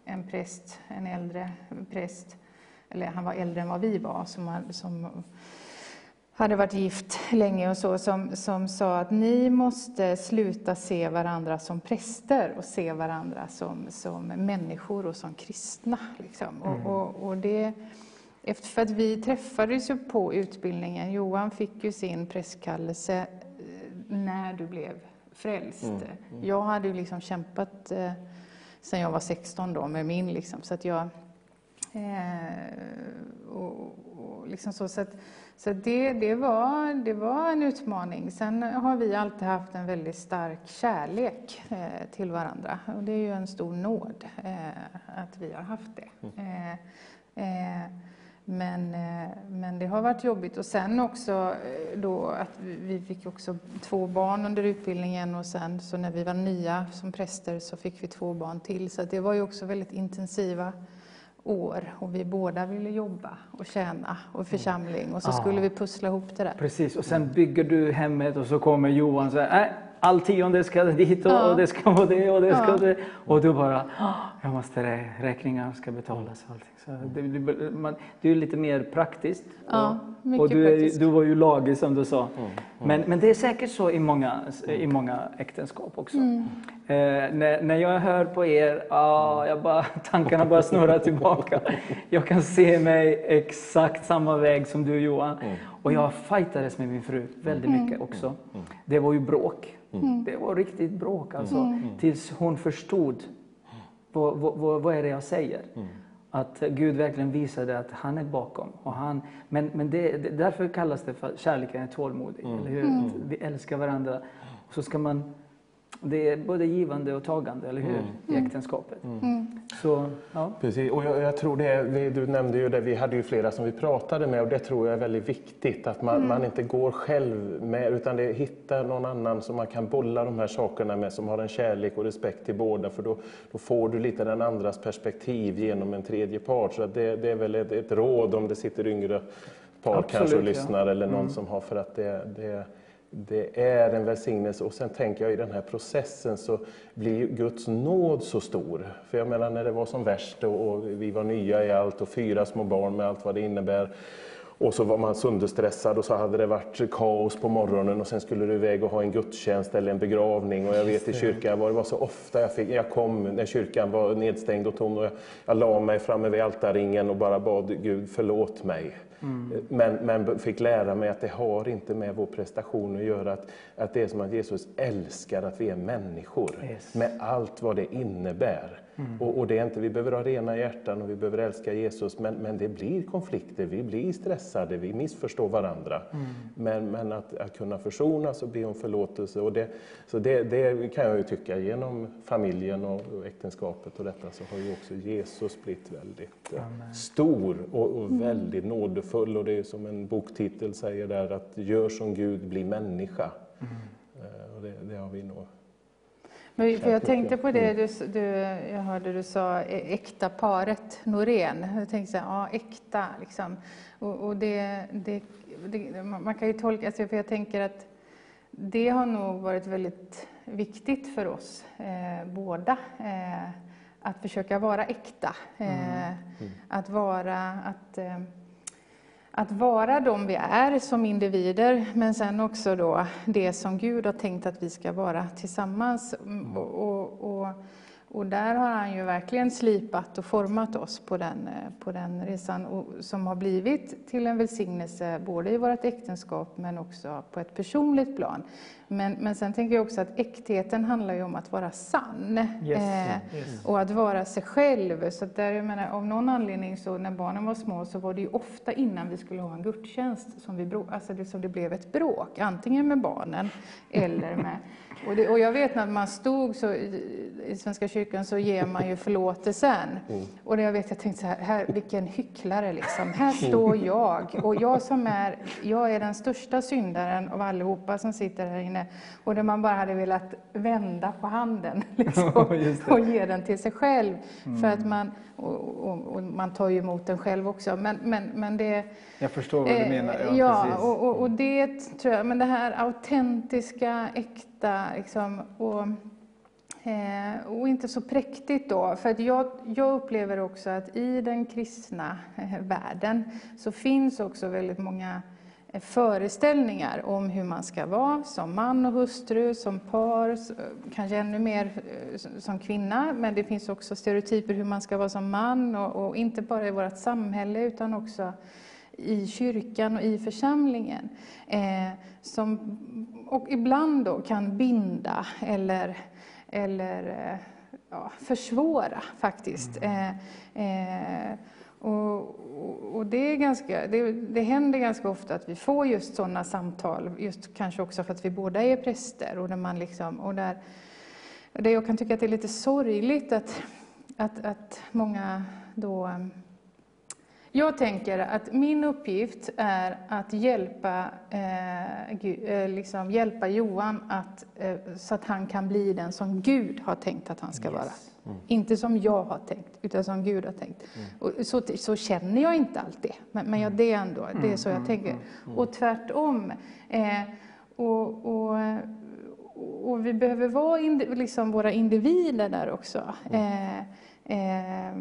en präst, en äldre präst, eller han var äldre än vad vi var, som, som hade varit gift länge och så, som, som sa att ni måste sluta se varandra som präster och se varandra som, som människor och som kristna. Liksom. Mm. Och, och, och det, efter, för att vi träffades ju på utbildningen. Johan fick ju sin presskallelse eh, när du blev frälst. Mm, mm. Jag hade ju liksom kämpat eh, sedan jag var 16 då med min liksom, så att jag eh, och, och liksom så, så, att, så det, det, var, det var en utmaning. Sen har vi alltid haft en väldigt stark kärlek eh, till varandra och det är ju en stor nåd eh, att vi har haft det. Mm. Men, eh, men det har varit jobbigt. Och sen också eh, då att vi fick också två barn under utbildningen och sen så när vi var nya som präster så fick vi två barn till. Så det var ju också väldigt intensiva år och vi båda ville jobba och tjäna och församling och så skulle vi pussla ihop det där. Precis, och sen bygger du hemmet och så kommer Johan och säger, äh, all tionde ska dit och, ja. och det ska vara det och det ska ja. det. Och du bara, jag måste, räkningar ska betalas och allting. Så det, man, det är lite mer praktiskt. Ja, och, och du, är, du, var ju lagig som du sa. Mm, mm. Men, men det är säkert så i många, i många äktenskap också. Mm. Eh, när, när jag hör på er, ah, jag bara, tankarna bara snurrar tillbaka. Jag kan se mig exakt samma väg som du Johan. Mm. Och jag fightades med min fru väldigt mm. mycket också. Mm. Det var ju bråk. Det var riktigt bråk alltså. Tills hon förstod vad, vad, vad är det jag säger. Att Gud verkligen visade att han är bakom. Och han, men men det, det, därför kallas det för kärleken är tålmodig. Mm. Eller hur? Mm. vi älskar varandra. Och så ska man det är både givande och tagande, eller hur? Mm. I äktenskapet. Mm. mm. Så, ja. Precis, och jag, jag, tror det, du nämnde ju det, vi hade ju flera som vi pratade med och det tror jag är väldigt viktigt. Att man, mm. man inte går själv med utan det, hittar någon annan som man kan bolla de här sakerna med som har en kärlek och respekt till båda för då, då får du lite den andras perspektiv genom en tredje part. Så det, det, är väl ett, ett, råd om det sitter yngre par Absolut, kanske och lyssnar ja. eller någon mm. som har för att det, det det är en välsignelse och sen tänker jag i den här processen så blir Guds nåd så stor. För jag menar när det var som värst och, vi var nya i allt och fyra små barn med allt vad det innebär. Och så var man sönderstressad och så hade det varit kaos på morgonen och sen skulle du iväg och ha en gudstjänst eller en begravning. Och jag vet i kyrkan var det var så ofta jag, fick, jag kom när kyrkan var nedstängd och tom och jag, jag la mig framme vid altarringen och bara bad Gud förlåt mig. Mm. Men, men fick lära mig att det har inte med vår prestation att göra. Att, att det är som att Jesus älskar att vi är människor. Yes. Med allt vad det innebär. Mm. Och, och, det är inte, vi behöver ha rena hjärtan och vi behöver älska Jesus, men, men det blir konflikter, vi blir stressade, vi missförstår varandra. Mm. Men, men att, att kunna försonas och be om förlåtelse, och det, så det, det kan jag ju tycka, genom familjen och, och äktenskapet och detta så har ju också Jesus blivit väldigt eh, Amen. stor och, och mm. väldigt nådefull. Och det är som en boktitel säger där, att gör som Gud, bli människa. Mm. Eh, och det, det har vi nog men, för jag tänkte på det du, du, jag hörde du sa äkta paret Norén. Jag tänkte så här, ja äkta liksom. Och, och det, det, det, man kan ju tolka, alltså för jag tänker att det har nog varit väldigt viktigt för oss eh, båda. Eh, att försöka vara äkta. Eh, mm. Mm. Att vara, att eh, att vara de vi är som individer, men sen också då det som Gud har tänkt att vi ska vara tillsammans. Mm. Och, och, och där har han ju verkligen slipat och format oss på den, på den resan och, som har blivit till en välsignelse både i vårt äktenskap men också på ett personligt plan. Men, men sen tänker jag också att äktheten handlar ju om att vara sann Yes. eh, Yes. och att vara sig själv. Så där, jag menar, av någon anledning så när barnen var små så var det ju ofta innan vi skulle ha en gudstjänst som, vi, alltså det, som det blev ett bråk. Antingen med barnen eller med... Och, det, och jag vet när man stod så i, Svenska kyrkan så ger man ju förlåtelsen. Och det jag vet, jag tänkte så här, här vilken hycklare liksom. Här står jag och jag som är, jag är den största syndaren av allihopa som sitter här inne. Och där man bara hade velat vända på handen liksom, och ge den till sig själv. För att man, och, och, och man tar ju emot den själv också. Men, men, men det, Jag förstår vad du Eh, menar. Ja, precis. och, och, och det tror jag, men det här autentiska, äkta liksom, och, eh, och inte så präktigt då. För att jag, jag upplever också att i den kristna eh, världen så finns också väldigt många föreställningar om hur man ska vara som man och hustru, som par, kanske ännu mer eh, som kvinna. Men det finns också stereotyper hur man ska vara som man och, och inte bara i vårt samhälle utan också i kyrkan och i församlingen. Eh, som, och ibland då kan binda eller, eller eh, ja, försvåra faktiskt. Eh, eh, och, och- och det, är ganska, det, det händer ganska ofta att vi får just sådana samtal, just kanske också för att vi båda är präster. Och där man liksom, och där, där jag kan tycka att det är lite sorgligt att, att, att många då jag tänker att min uppgift är att hjälpa, eh, eh, liksom hjälpa Johan att, eh, så att han kan bli den som Gud har tänkt att han ska vara. Inte som jag har tänkt, utan som Gud har tänkt. Och så, så känner jag inte alltid, men, men jag, det är ändå det är så jag tänker. Och tvärtom. Eh, och, och, och vi behöver vara indi- liksom våra individer där också. Eh, eh,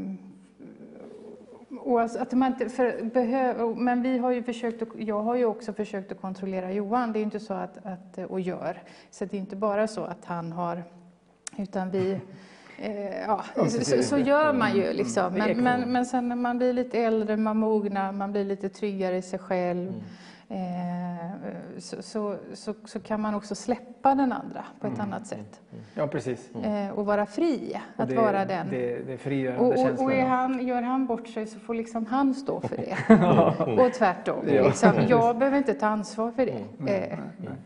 och alltså att man inte för, behöver, men vi har ju försökt, jag har ju också försökt att kontrollera Johan, det är inte så att, att, och gör. Så det är inte bara så att han har, utan vi, ja, så, så, gör man ju liksom. Men, men, men sen när man blir lite äldre, man mognar, man blir lite tryggare i sig själv. Eh, så, så, så, så kan man också släppa den andra på ett annat sätt. Ja, precis. Eh, och vara fri Och att det, vara den. Det, det är frigörande Och, och, och är han, gör han bort sig så får liksom han stå för det. och tvärtom. Liksom, jag behöver inte ta ansvar för det. Eh, Men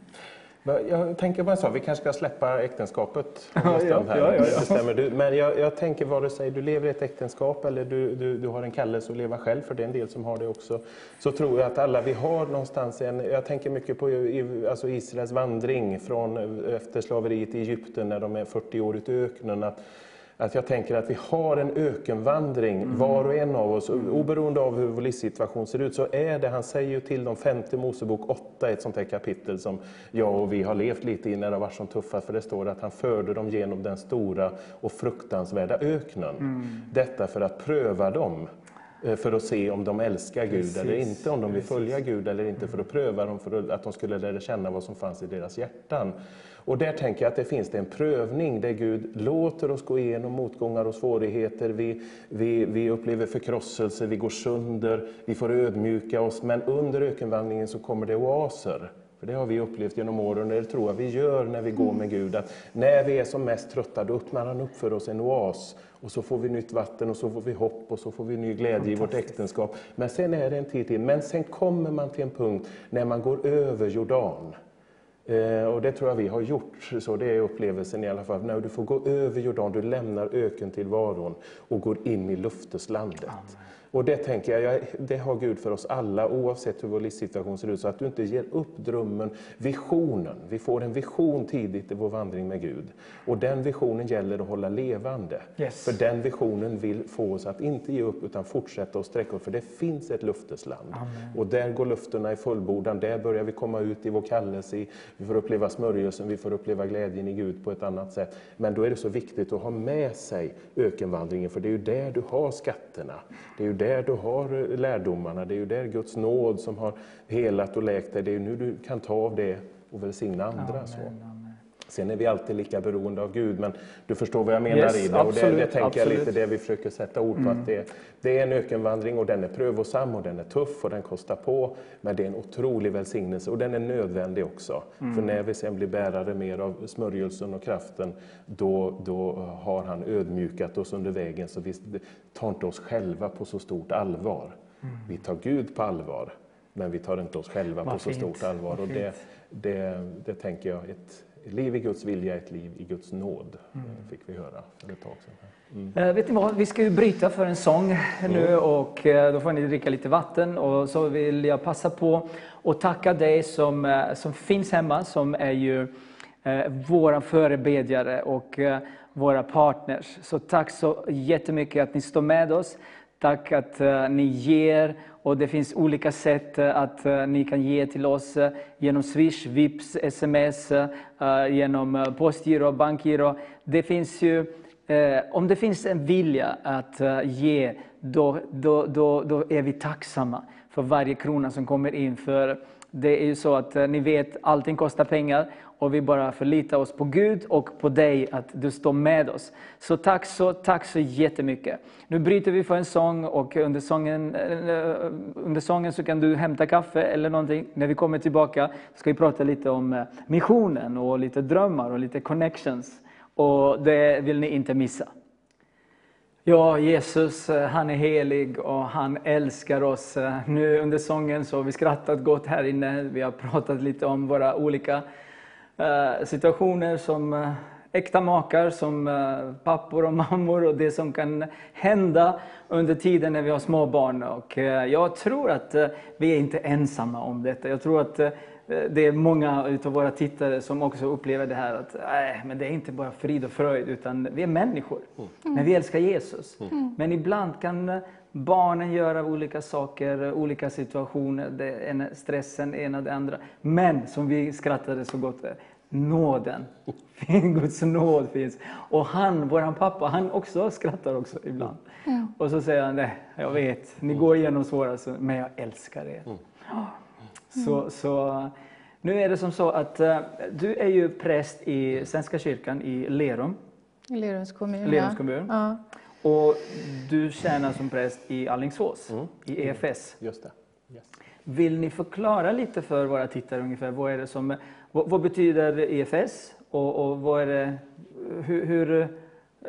Jag tänker på en sak, vi kanske ska släppa äktenskapet om Ja, en stund här. ja, ja, ja. Bestämmer du. Men jag, jag tänker vare sig du lever i ett äktenskap eller du, du, du har en kallelse att leva själv, för det är en del som har det också. Så tror jag att alla vi har någonstans en, jag tänker mycket på alltså Israels vandring från efter slaveriet i Egypten när de är 40 år ute i öknen. Att, att jag tänker att vi har en ökenvandring, var och en av oss. Oberoende av hur vår livssituation ser ut så är det, han säger ju till dem, femte Mosebok 8, ett sånt här kapitel som jag och vi har levt lite i när det varit som tuffast. För det står att han förde dem genom den stora och fruktansvärda öknen. Detta för att pröva dem. eh, För att se om de älskar Gud eller Precis, inte, om de vill följa Gud eller inte, för att pröva dem, för att de skulle lära känna vad som fanns i deras hjärtan. Och där tänker jag att det finns en prövning där Gud låter oss gå igenom motgångar och svårigheter. Vi, vi, vi upplever förkrosselse, vi går sönder, vi får ödmjuka oss. Men under ökenvandringen så kommer det oaser. För det har vi upplevt genom åren, och det tror jag vi gör när vi går med Gud. Att när vi är som mest trötta, då öppnar han upp för oss en oas. Och så får vi nytt vatten och så får vi hopp och så får vi ny glädje i vårt äktenskap. Men sen är det en tid till. Men sen kommer man till en punkt när man går över Jordan. Eh, och det tror jag vi har gjort, så det är upplevelsen i alla fall. När du får gå över Jordan, du lämnar ökentillvaron och går in i lufteslandet. Och det tänker jag, det har Gud för oss alla oavsett hur vår livssituation ser ut. Så att du inte ger upp drömmen, visionen. Vi får en vision tidigt i vår vandring med Gud. Och den visionen gäller att hålla levande. Yes. För den visionen vill få oss att inte ge upp utan fortsätta att sträcka oss. För det finns ett luftesland. Och där går lufterna i fullbordan. Där börjar vi komma ut i vår kallelse. Vi får uppleva smörjelsen, vi får uppleva glädjen i Gud på ett annat sätt. Men då är det så viktigt att ha med sig ökenvandringen. För det är ju där du har skatterna. Det är där du har eh, lärdomarna. Det är ju där Guds nåd som har helat och läkt dig. Det är ju nu du kan ta av det och välsigna andra. Så. Amen, amen. Sen är vi alltid lika beroende av Gud, men du förstår vad jag menar Yes, i det. Och det, det absolut, tänker jag absolut. Mm. lite det vi försöker sätta ord på. Att det, det är en ökenvandring och den är prövosam och den är tuff och den kostar på. Men det är en otrolig välsignelse och den är nödvändig också. Mm. För när vi sen blir bärare mer av smörjelsen och kraften, då, då har han ödmjukat oss under vägen. Så vi tar inte oss själva på så stort allvar. Mm. Vi tar Gud på allvar, men vi tar inte oss själva Vad på så fint, stort allvar. vad Och det, det, det tänker jag, ett liv i Guds vilja är ett liv i Guds nåd, Mm. fick vi höra för ett tag sedan. Eh, vet ni vad, vi ska ju bryta för en sång nu och eh, då får ni dricka lite vatten och så vill jag passa på att tacka dig som, som finns hemma, som är ju eh, våra förebedjare och eh, våra partners. Så tack så jättemycket att ni står med oss. Tack att eh, ni ger och det finns olika sätt eh, att eh, ni kan ge till oss eh, genom Swish, Vips, sms, genom postgiro, bankgiro. Det finns ju om det finns en vilja att ge, då, då, då, då är vi tacksamma för varje krona som kommer in. För det är ju så att eh, ni vet, allting kostar pengar och vi bara förlitar oss på Gud och på dig, att du står med oss. Så tack så, tack så jättemycket. Nu bryter vi för en sång och under sången, eh, under sången så kan du hämta kaffe eller någonting. När vi kommer tillbaka ska vi prata lite om eh, missionen och lite drömmar och lite connections. Och det vill ni inte missa. Ja, Jesus, eh, han är helig och han älskar oss. Eh, nu under sången så har vi skrattat gott här inne. Vi har pratat lite om våra olika eh, situationer som äkta makar, som pappor och mammor och det som kan hända under tiden när vi har små barn. Och jag tror att vi är inte ensamma om detta. Jag tror att det är många utav våra tittare som också upplever det här att nej, men det är inte bara frid och fröjd, utan vi är människor. Men vi älskar Jesus. Men ibland kan eh, barnen göra olika saker, eh, olika situationer, det ena, stressen, det ena det andra. Men som vi skrattade så gott, eh, nåden. Guds nåd finns. Och han, våran pappa, han också skrattar också ibland. Och så säger han, nej, jag vet, ni går igenom svåra, men jag älskar er. Så, så nu är det som så att eh, du är ju präst i Svenska kyrkan i Lerum. I Lerums kommun. Lerums kommun. Ja. Och du tjänar som präst i Alingsås, Mm. i EFS. Just det. Yes. Vill ni förklara lite för våra tittare ungefär, vad är det som, vad, vad betyder EFS? Och, och vad är det, hur, hur,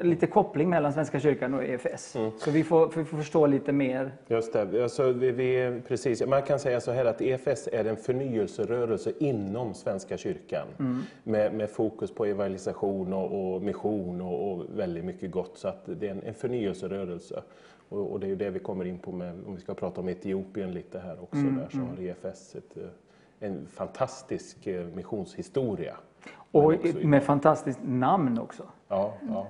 lite koppling mellan Svenska kyrkan och EFS. Mm. Så vi får, vi får förstå lite mer. Just det. Alltså, vi, vi, precis. Man kan säga så här att EFS är en förnyelserörelse inom Svenska kyrkan med, med fokus på evangelisation och, och mission och, och väldigt mycket gott. Så att det är en, en förnyelserörelse. Och, och det är ju det vi kommer in på med, om vi ska prata om Etiopien lite här också. Där så har EFS ett, eh, en fantastisk eh, missionshistoria. Och med fantastiskt namn också. Ja, ja.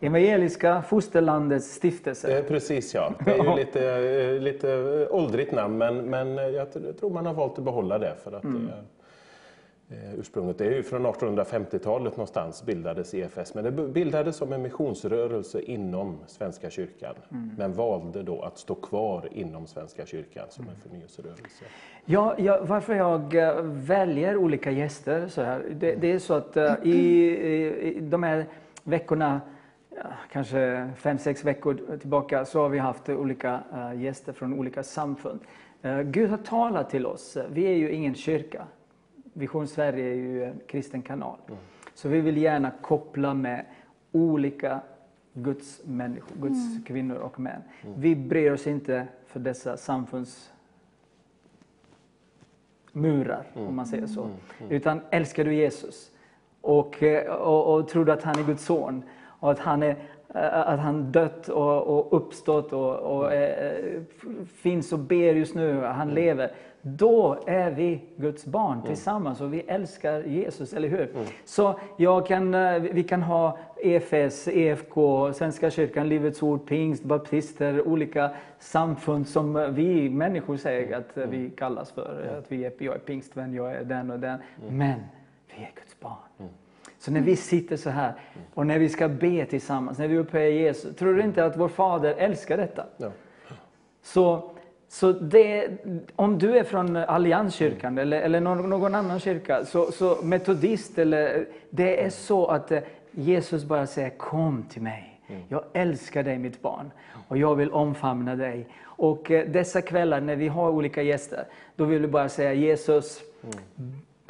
Evangeliska Fosterlandets stiftelse. Eh, Precis ja. Det är ju lite, eh, lite åldrigt namn men, men jag tror man har valt att behålla det för att det är, eh, ursprunget det är ju från 1850-talet någonstans bildades EFS men det bildades som en missionsrörelse inom Svenska kyrkan men valde då att stå kvar inom Svenska kyrkan som en förnyelserörelse. Ja, ja, varför jag väljer olika gäster så här, det, det är så att i, i de här veckorna, ja, kanske fem, sex veckor tillbaka, så har vi haft olika eh, gäster från olika samfund. Eh, Gud har talat till oss. Vi är ju ingen kyrka. Vision Sverige är ju en kristen kanal. Så vi vill gärna koppla med olika Guds människor, Guds kvinnor och män. Vi bryr oss inte för dessa samfunds murar, om man säger så. Utan älskar du Jesus och, eh, och, och tror du att han är Guds son och att han, är, att han dött och, och uppstått och, och eh, f- finns och ber just nu, han lever. Då är vi Guds barn tillsammans och vi älskar Jesus, eller hur? Så jag kan, vi kan ha EFS, EFK, Svenska kyrkan, Livets ord, pingst, baptister, olika samfund som vi människor säger att vi kallas för. Att vi är, jag är pingstvän, jag är den och den. Men vi är Guds barn. Så när vi sitter så här och när vi ska be tillsammans, när vi upphöjer Jesus, tror du inte att vår fader älskar detta? Ja. Så Så det, om du är från Allianskyrkan eller, eller någon, någon annan kyrka, så, så metodist, eller, det är så att eh, Jesus bara säger kom till mig. Jag älskar dig mitt barn och jag vill omfamna dig. Och eh, dessa kvällar när vi har olika gäster, då vill vi bara säga Jesus,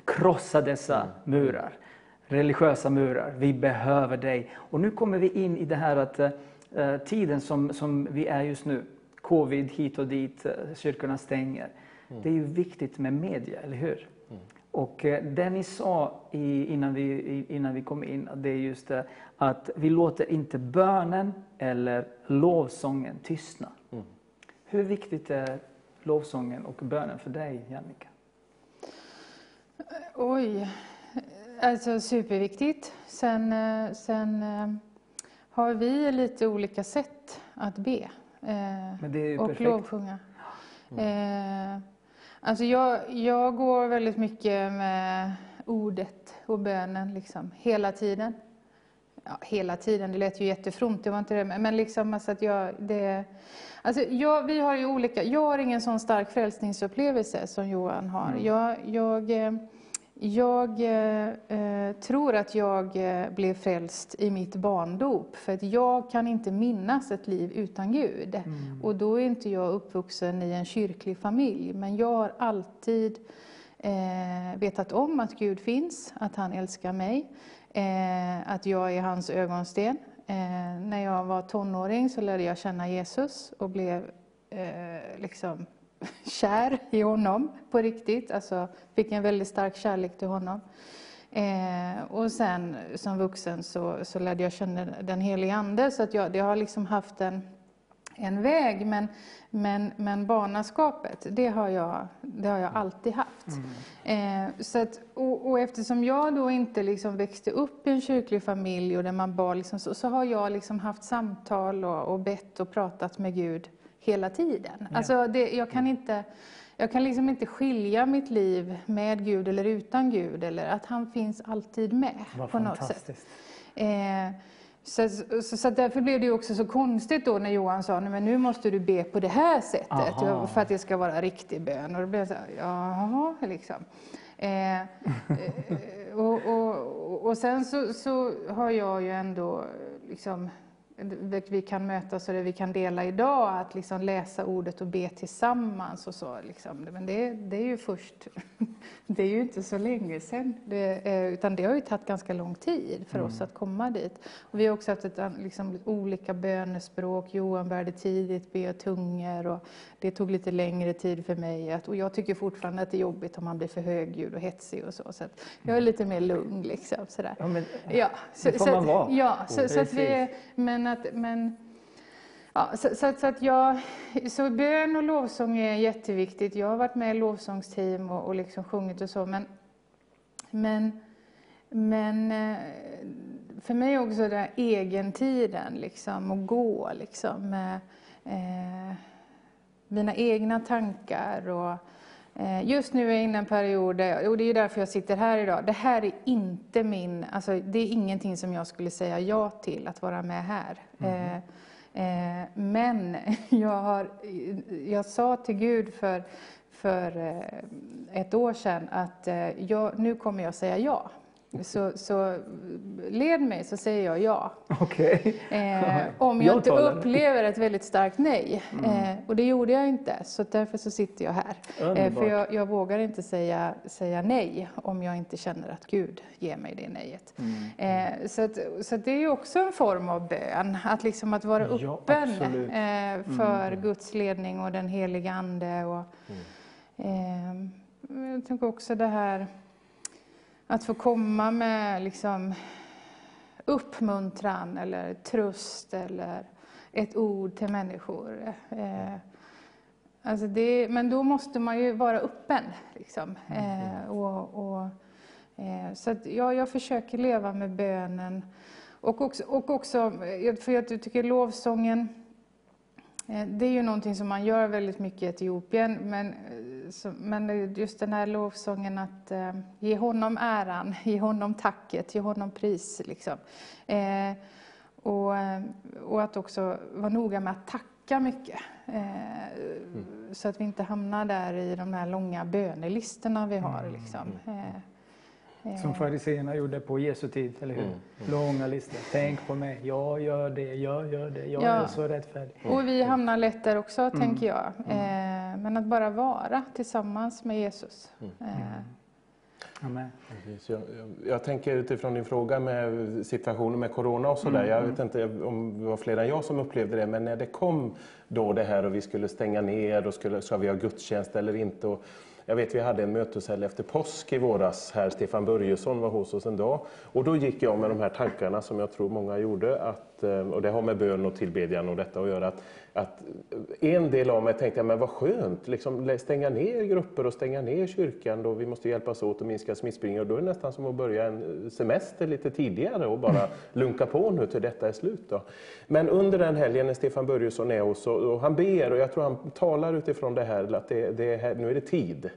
krossa dessa murar. Religiösa murar. Vi behöver dig. Och nu kommer vi in i det här att eh, tiden som, som vi är just nu. Covid hit och dit, eh, kyrkorna stänger. Det är ju viktigt med media, eller hur? Och eh, det ni sa i, innan, vi, innan vi kom in, det är just det att vi låter inte bönen eller lovsången tystna. Hur viktigt är lovsången och bönen för dig, Jannica? Oj, alltså superviktigt. Sen, eh, sen eh, har vi lite olika sätt att be eh, Men det är ju och perfekt. lovsjunga. Eh, alltså jag, jag går väldigt mycket med ordet och bönen liksom, hela tiden. Ja, hela tiden, det lät ju jättefromt, det var inte det, men liksom alltså att jag, det, alltså jag, vi har ju olika, jag har ingen sån stark frälsningsupplevelse som Johan har. Jag, jag, eh, jag eh, eh, tror att jag eh, blev frälst i mitt barndop, för att jag kan inte minnas ett liv utan Gud. Och då är inte jag uppvuxen i en kyrklig familj, men jag har alltid eh, vetat om att Gud finns, att han älskar mig, eh, att jag är hans ögonsten. Eh, när jag var tonåring så lärde jag känna Jesus och blev liksom kär i honom på riktigt. Alltså fick en väldigt stark kärlek till honom. Eh, och sen som vuxen så, så lärde jag känna den helige Ande, så att jag, det har liksom haft en, en väg. Men, men, men barnaskapet, det har jag, det har jag alltid haft. Eh, så att, och, och eftersom jag då inte liksom växte upp i en kyrklig familj och där man bad, liksom, så, så har jag liksom haft samtal och, och bett och pratat med Gud hela tiden. Alltså det, jag kan inte... Jag kan liksom inte skilja mitt liv med Gud eller utan Gud, eller att han finns alltid med Vad på något sätt. Eh, så, så, så därför blev det också så konstigt då när Johan sa, nej men nu måste du be på det här sättet Aha. för att det ska vara riktig bön. Och då blev jag så här, jaha, liksom. Eh, eh, och, och, och sen så, så har jag ju ändå liksom vi kan mötas och det vi kan dela idag, att liksom läsa ordet och be tillsammans och så. Liksom. Men det, det är ju först, det är ju inte så länge sedan, det, eh, utan det har ju tagit ganska lång tid för oss att komma dit. Och vi har också haft ett, liksom, olika bönespråk, Johan började tidigt be tungor och det tog lite längre tid för mig. Att, och jag tycker fortfarande att det är jobbigt om man blir för högljudd och hetsig och så. Så jag är lite mer lugn liksom. Sådär. Ja, men, Ja, så, Det får så man att, vara. Ja, så, så att vi, men att, men, ja, så, så, så att jag, så bön och lovsång är jätteviktigt. Jag har varit med i lovsångsteam och, och liksom sjungit och så, men, men, men eh, för mig också den här egentiden, liksom, att gå liksom, med eh, mina egna tankar. Och, just nu är jag inne i en period, och det är därför jag sitter här idag. Det här är inte min, alltså, det är ingenting som jag skulle säga ja till, att vara med här. Eh, eh, men jag, har, jag sa till Gud för, för eh, ett år sedan att eh, jag, nu kommer jag säga ja. Så, så led mig så säger jag ja. Okej. Eh, om jag Jag inte upplever ett väldigt starkt nej. Eh, och det gjorde jag inte, så därför så sitter jag här. Eh, för jag, jag vågar inte säga, säga nej om jag inte känner att Gud ger mig det nejet. Mm. Eh, så att, så att det är också en form av bön, att, liksom att vara Ja, öppen. Mm. eh, för Guds ledning och den heliga Ande. Och, eh, jag tänker också det här att få komma med liksom, uppmuntran eller tröst eller ett ord till människor. Eh, alltså det, men då måste man ju vara öppen. Liksom. Eh, och, och, eh, så att, ja, jag försöker leva med bönen. Och också, och också för jag tycker lovsången, det är ju någonting som man gör väldigt mycket i Etiopien, men, så, men just den här lovsången att eh, ge honom äran, ge honom tacket, ge honom pris. Liksom. Eh, och, eh, och att också vara noga med att tacka mycket. Eh, Så att vi inte hamnar där i de här långa bönelistorna vi har. Liksom. Som fariséerna gjorde på Jesu tid, eller hur? Långa listor. Tänk på mig, jag gör det, jag gör det, jag Ja. är så rättfärdig. Och vi hamnar lätt där också, tänker jag. Eh, Men att bara vara tillsammans med Jesus. Eh, Amen. Jag, jag, tänker utifrån din fråga med situationen med corona och sådär. Jag vet inte om det var fler än jag som upplevde det, men när det kom då det här och vi skulle stänga ner och skulle, ska vi ha gudstjänst eller inte. Och jag vet vi hade en möteshelg efter påsk i våras här. Stefan Börjesson var hos oss en dag. Och då gick jag med de här tankarna som jag tror många gjorde. Att, eh, och det har med bön och tillbedjan och detta att göra. Att, att en del av mig tänkte, men vad skönt, liksom stänga ner grupper och stänga ner kyrkan. Då vi måste hjälpas åt att minska smittspridningen. Och då är det nästan som att börja en semester lite tidigare och bara lunka på nu till detta är slut. Då. Men under den helgen när Stefan Börjesson är hos och, och han ber och jag tror han talar utifrån det här, att det, det nu är det tid.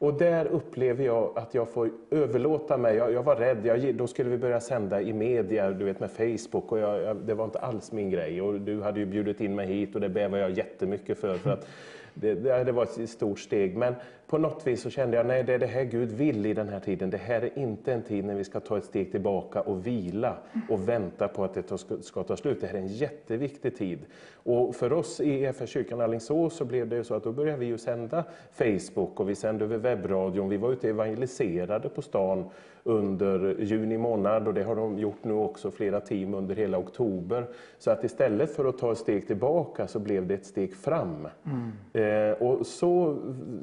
Och där upplever jag att jag får överlåta mig. Jag, jag var rädd, jag, då skulle vi börja sända i media, du vet med Facebook och jag, jag, det var inte alls min grej. Och du hade ju bjudit in mig hit och det bävar jag jättemycket för. för att det, det, var ett stort steg. Men på något vis så kände jag, nej det är det här Gud vill i den här tiden. Det här är inte en tid när vi ska ta ett steg tillbaka och vila och vänta på att det ska, ska ta slut. Det här är en jätteviktig tid. Och för oss i EFS kyrkan Alingsås så blev det ju så att då började vi ju sända Facebook och vi sände över webbradion. Vi var ute och evangeliserade på stan under juni månad och det har de gjort nu också flera team under hela oktober. Så att istället för att ta ett steg tillbaka så blev det ett steg fram. Eh, och så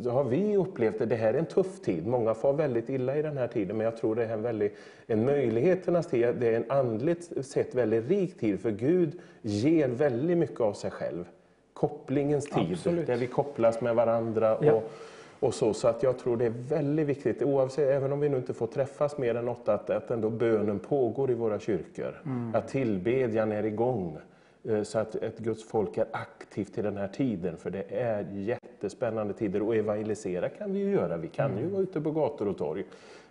har vi upplevt det. Det här är en tuff tid. Många far väldigt illa i den här tiden men jag tror det är en, väldigt, en möjligheternas tid. Det är en andligt sett väldigt rik tid för Gud ger väldigt mycket av sig själv. Kopplingens tid, Absolut. där vi kopplas med varandra. Ja. Och, så, så att jag tror det är väldigt viktigt, oavsett, även om vi nu inte får träffas mer än åtta, att, att ändå bönen pågår i våra kyrkor. Att tillbedjan är igång. eh, Så att ett Guds folk är aktivt i den här tiden, för det är jättespännande tider. Och evangelisera kan vi ju göra, vi kan ju vara ute på gator och torg.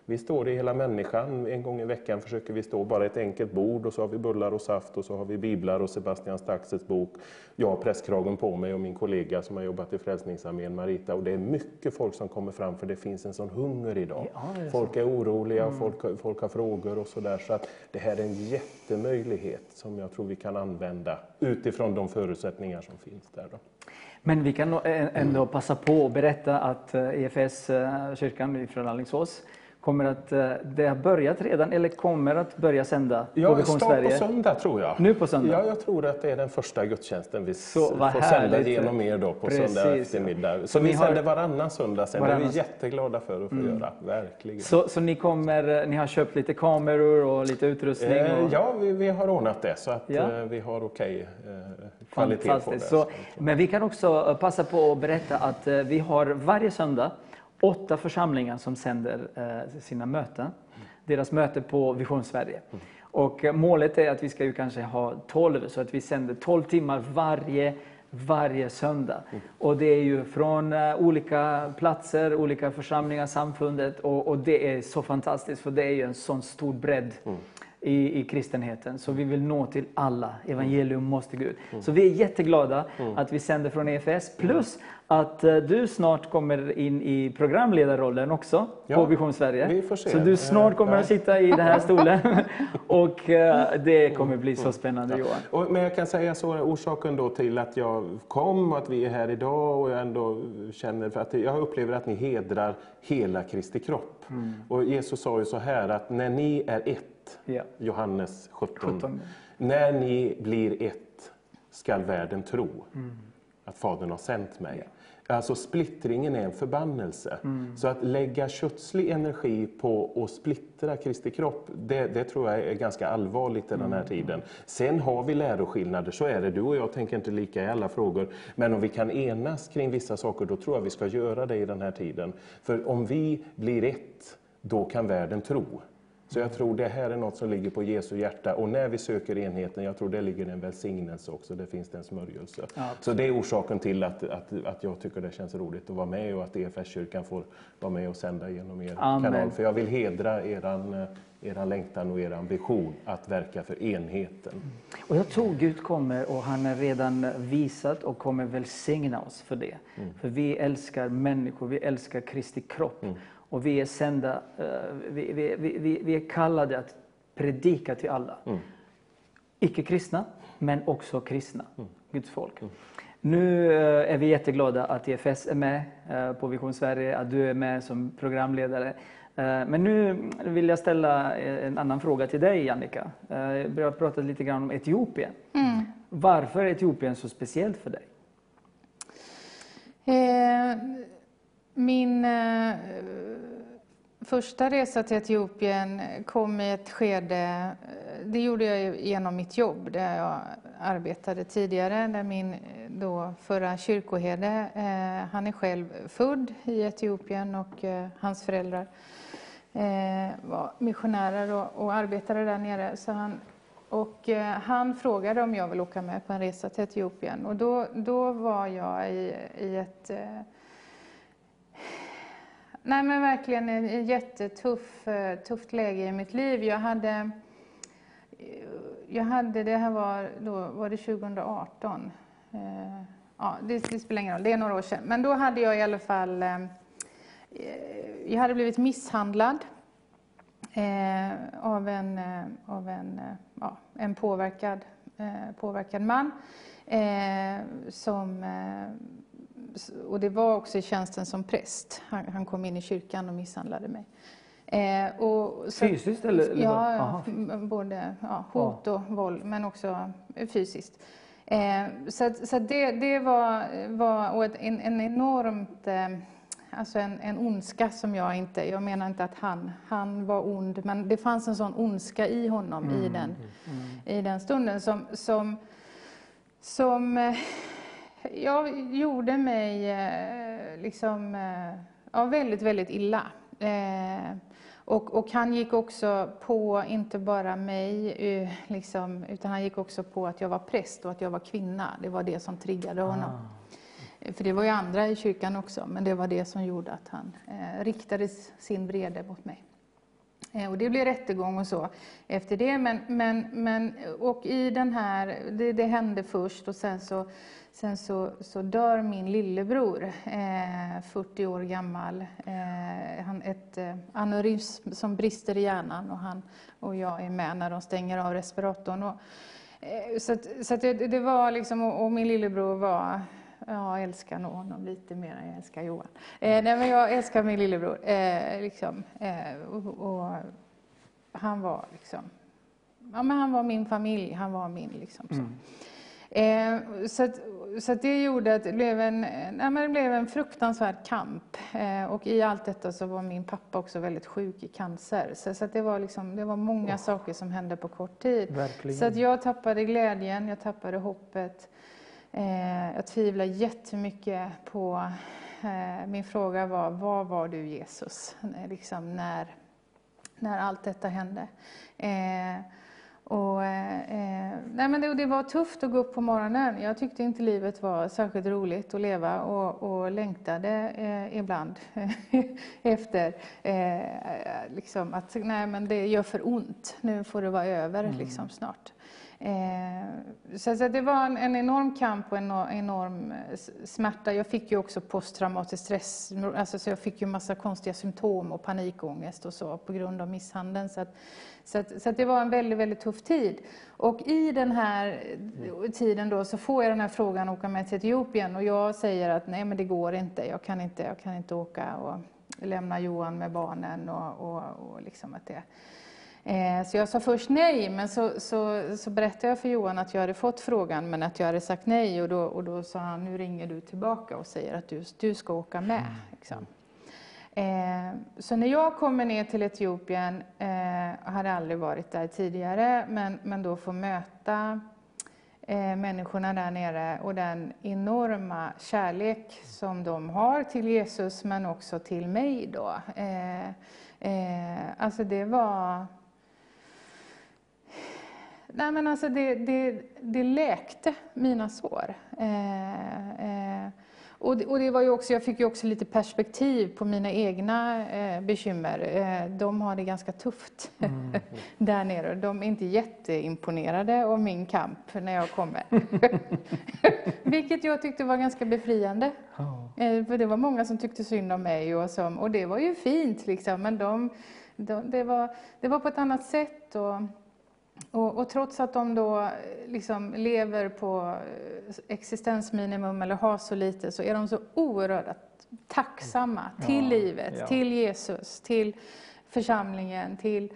Vi står i hela människan, en gång i veckan försöker vi stå bara ett enkelt bord och så har vi bullar och saft och så har vi biblar och Sebastian Staxets bok. Jag har prästkragen på mig och min kollega som har jobbat i Frälsningsarmén, Marita. Och det är mycket folk som kommer fram för det finns en sån hunger idag. Ja, är folk är oroliga och folk, folk har frågor och sådär. Så att det här är en jättemöjlighet som jag tror vi kan använda utifrån de förutsättningar som finns där. Då. Men vi kan ändå passa på att berätta att EFS, kyrkan från Alingsås, kommer att, eh, det har börjat redan, eller kommer att börja sända på Ja, Vision start på Sverige. söndag tror jag. Nu på söndag? Ja, jag tror att det är den första gudstjänsten vi Så, får sända genom er då på Precis. söndag eftermiddag. Så, Så vi har- sänder varannan söndag sen. Det är Varannan- Mm. vi jätteglada för att få göra. Verkligen. Så, så ni, kommer, eh, ni har köpt lite kameror och lite utrustning? Eh, och... ja, vi, vi har ordnat det så att Ja. eh, vi har okej eh, kvalitet på det. Så, men vi kan också passa på att berätta att eh, vi har varje söndag åtta församlingar som sänder eh, sina möten. Deras möte på Vision Sverige. Och eh, målet är att vi ska ju kanske ha 12, så att vi sänder 12 timmar varje varje söndag. Och det är ju från eh, olika platser, olika församlingar, samfundet. Och, och det är så fantastiskt, för det är ju en sån stor bredd i, i kristenheten. Så vi vill nå till alla. Evangelium måste gå ut. Så vi är jätteglada att vi sänder från EFS. Plus att eh, du snart kommer in i programledarrollen också Ja, på Vision Sverige. vi får se. Så du snart Eh, kommer ja. att sitta i den här stolen. och eh, det kommer bli så spännande Johan. Och, men jag kan säga så, orsaken då till att jag kom och att vi är här idag och jag ändå känner för att jag upplever att ni hedrar hela Kristi kropp. Mm. Och Jesus sa ju så här att när ni är ett, Ja. Johannes 17, 17. när ni blir ett skall världen tro Mm. att Fadern har sänt mig. Alltså splittringen är en förbannelse. Mm. Så att lägga kötslig energi på att splittra Kristi kropp, det, det tror jag är ganska allvarligt i den här tiden. Sen har vi läroskillnader, så är det. Du och jag tänker inte lika i alla frågor. Men om vi kan enas kring vissa saker, då tror jag vi ska göra det i den här tiden. För om vi blir ett, då kan världen tro. Så jag tror det här är något som ligger på Jesu hjärta. Och när vi söker enheten, jag tror det ligger en välsignelse också. Det finns det en smörjelse. så det är orsaken till att, att, att jag tycker det känns roligt att vara med och att EFS-kyrkan får vara med och sända genom er Amen. kanal. För jag vill hedra eran, eh, er längtan och er ambition att verka för enheten. Och jag tror Gud kommer och han har redan visat och kommer välsigna oss för det. Mm. För vi älskar människor, vi älskar Kristi kropp. Mm. Och vi är sända, eh, vi, vi, vi, vi- är kallade att predika till alla. Mm. Icke-kristna, men också kristna, Mm. Guds folk. Nu eh, är vi jätteglada att EFS är med eh, på Vision Sverige, att du är med som programledare. Men nu vill jag ställa en annan fråga till dig, Annika. Eh, Vi har pratat lite grann om Etiopien. Mm. Varför är Etiopien så speciellt för dig? Eh, min eh, första resa till Etiopien kom i ett skede, eh, det gjorde jag genom mitt jobb där jag arbetade tidigare, där min eh, då förra kyrkoherde, eh, han är själv född i Etiopien och eh, hans föräldrar eh, var missionärer och, och arbetade där nere. Så han, och eh, han frågade om jag ville åka med på en resa till Etiopien och då, då var jag i, i ett eh, Nej men verkligen ett jättetufft jättetuff, eh, tufft läge i mitt liv. Jag hade, jag hade det här var, då var det 2018. Eh, ja, det, det spelar ingen roll, det är några år sedan. Men då hade jag i alla fall, eh, jag hade blivit misshandlad av en, av en, ja, en påverkad, påverkad man. Som, och det var också i tjänsten som präst. Han, han kom in i kyrkan och misshandlade mig. Eh, och så- Fysiskt eller? Ja, Aha. både ja, hot och våld, men också fysiskt. Eh, så så det, det var, var och ett, en, en enormt, eh, alltså en, en ondska som jag inte, jag menar inte att han, han var ond, men det fanns en sån ondska i honom i, den, i den stunden som, som, som eh, ja, gjorde mig eh, liksom, eh, ja, väldigt, väldigt illa. Eh, och, och han gick också på, inte bara mig, liksom, utan han gick också på att jag var präst och att jag var kvinna. Det var det som triggade honom. Ah. För det var ju andra i kyrkan också, men det var det som gjorde att han eh, riktade sin vrede mot mig. Och det blev rättegång och så efter det. Men, men, men, och i den här, det, det hände först och sen så, sen så, så dör min lillebror, eh, 40 år gammal. Eh, han, ett eh, aneurysm som brister i hjärnan och, han, och jag är med när de stänger av respiratorn. Och, eh, så att, så att det, det var liksom, och, och min lillebror var Ja, jag älskar nog honom lite mer än jag älskar Johan. Eh, nej, men jag älskar min lillebror. Eh, liksom, eh, och, och han var liksom, ja men han var min familj, han var min liksom så. Eh, så, att, så det gjorde att det blev en, nej, det blev en fruktansvärd kamp. Eh, och i allt detta så var min pappa också väldigt sjuk i cancer. Så, så det, var liksom, det var många saker som hände på kort tid. Verkligen. Så att jag tappade glädjen, jag tappade hoppet. Eh, jag tvivlar jättemycket på... Eh, min fråga var, var var du Jesus? Eh, Liksom när, när allt detta hände. Eh, och, eh, eh, nej men det, det var tufft att gå upp på morgonen. Jag tyckte inte livet var särskilt roligt att leva och, och längtade eh, ibland efter eh, liksom att nej, men det gör för ont. Nu får det vara över liksom, snart. Eh, så, så det var en, en enorm kamp och en enorm, eh, smärta. Jag fick ju också posttraumatisk stress, alltså, så jag fick ju massa konstiga symptom och panikångest och så på grund av misshandeln. Så, att, så, att, så att det var en väldigt, väldigt tuff tid. Och i den här eh, tiden då så får jag den här frågan att åka med till Etiopien och jag säger att nej men det går inte, jag kan inte, jag kan inte åka och lämna Johan med barnen och, och, och liksom att det så jag sa först nej, men så, så, så berättade jag för Johan att jag hade fått frågan, men att jag hade sagt nej. Och då, och då sa han, nu ringer du tillbaka och säger att du, du ska åka med. Liksom. Eh, så när jag kommer ner till Etiopien, eh, hade aldrig varit där tidigare, men, men då får möta eh, människorna där nere och den enorma kärlek som de har till Jesus, men också till mig då. Eh, eh, alltså det var... Nej men alltså det, det, det läkte mina sår. Eh, eh, och, det, och det var ju också, jag fick ju också lite perspektiv på mina egna eh, bekymmer. Eh, de har det ganska tufft mm. där nere. De är inte jätteimponerade av min kamp när jag kommer. Vilket jag tyckte var ganska befriande. Oh. För det var många som tyckte synd om mig och, som, och det var ju fint liksom. Men de, de, det, var, det var på ett annat sätt. Och, och, och, trots att de då eh, liksom lever på eh, existensminimum eller har så lite så är de så oerhört tacksamma mm. till ja, livet, ja. till Jesus, till församlingen, till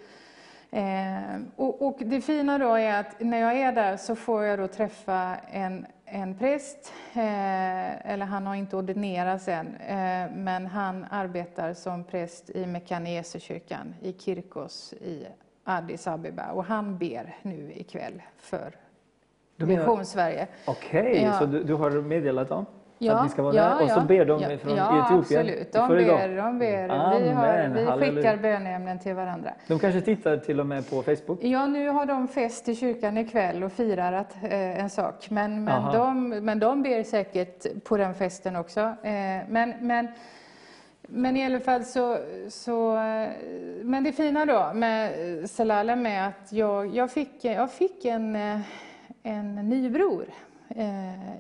eh, och, och, det fina då är att när jag är där så får jag då träffa en, en präst, eh, eller han har inte ordinerats än, eh, men han arbetar som präst i Mekane kyrkan i Kirkos i Addis Abeba och han ber nu ikväll för Mission Sverige. Okej, okay, ja. så du, du, har meddelat dem? Ja, att ni ska vara ja, där? Och så ber de ja, från ja, Etiopien? absolut. De ber, de ber. Amen, vi, har, vi skickar bönämnen till varandra. De kanske tittar till och med på Facebook? Ja, nu har de fest i kyrkan ikväll och firar att, eh, en sak. Men, men, de, men de ber säkert på den festen också. Eh, men, men men i alla fall så, så, eh, Men det fina då med eh, Salalem är att jag, jag, fick, jag fick en, eh, en ny bror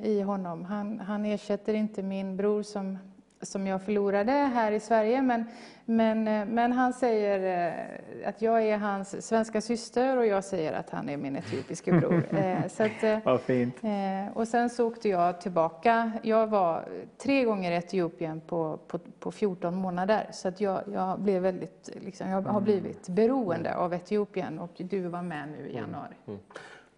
i honom. Han, han ersätter inte min bror som, som jag förlorade här i Sverige, men, men, eh, men han säger eh, att jag är hans svenska syster och jag säger att han är min etiopiske bror. Eh, så att, Vad fint. Och sen så åkte jag tillbaka. Jag var tre gånger i Etiopien på, på, på 14 månader, så att jag, jag, blev väldigt, liksom, jag har mm. blivit beroende av Etiopien och du var med nu i januari. Mm.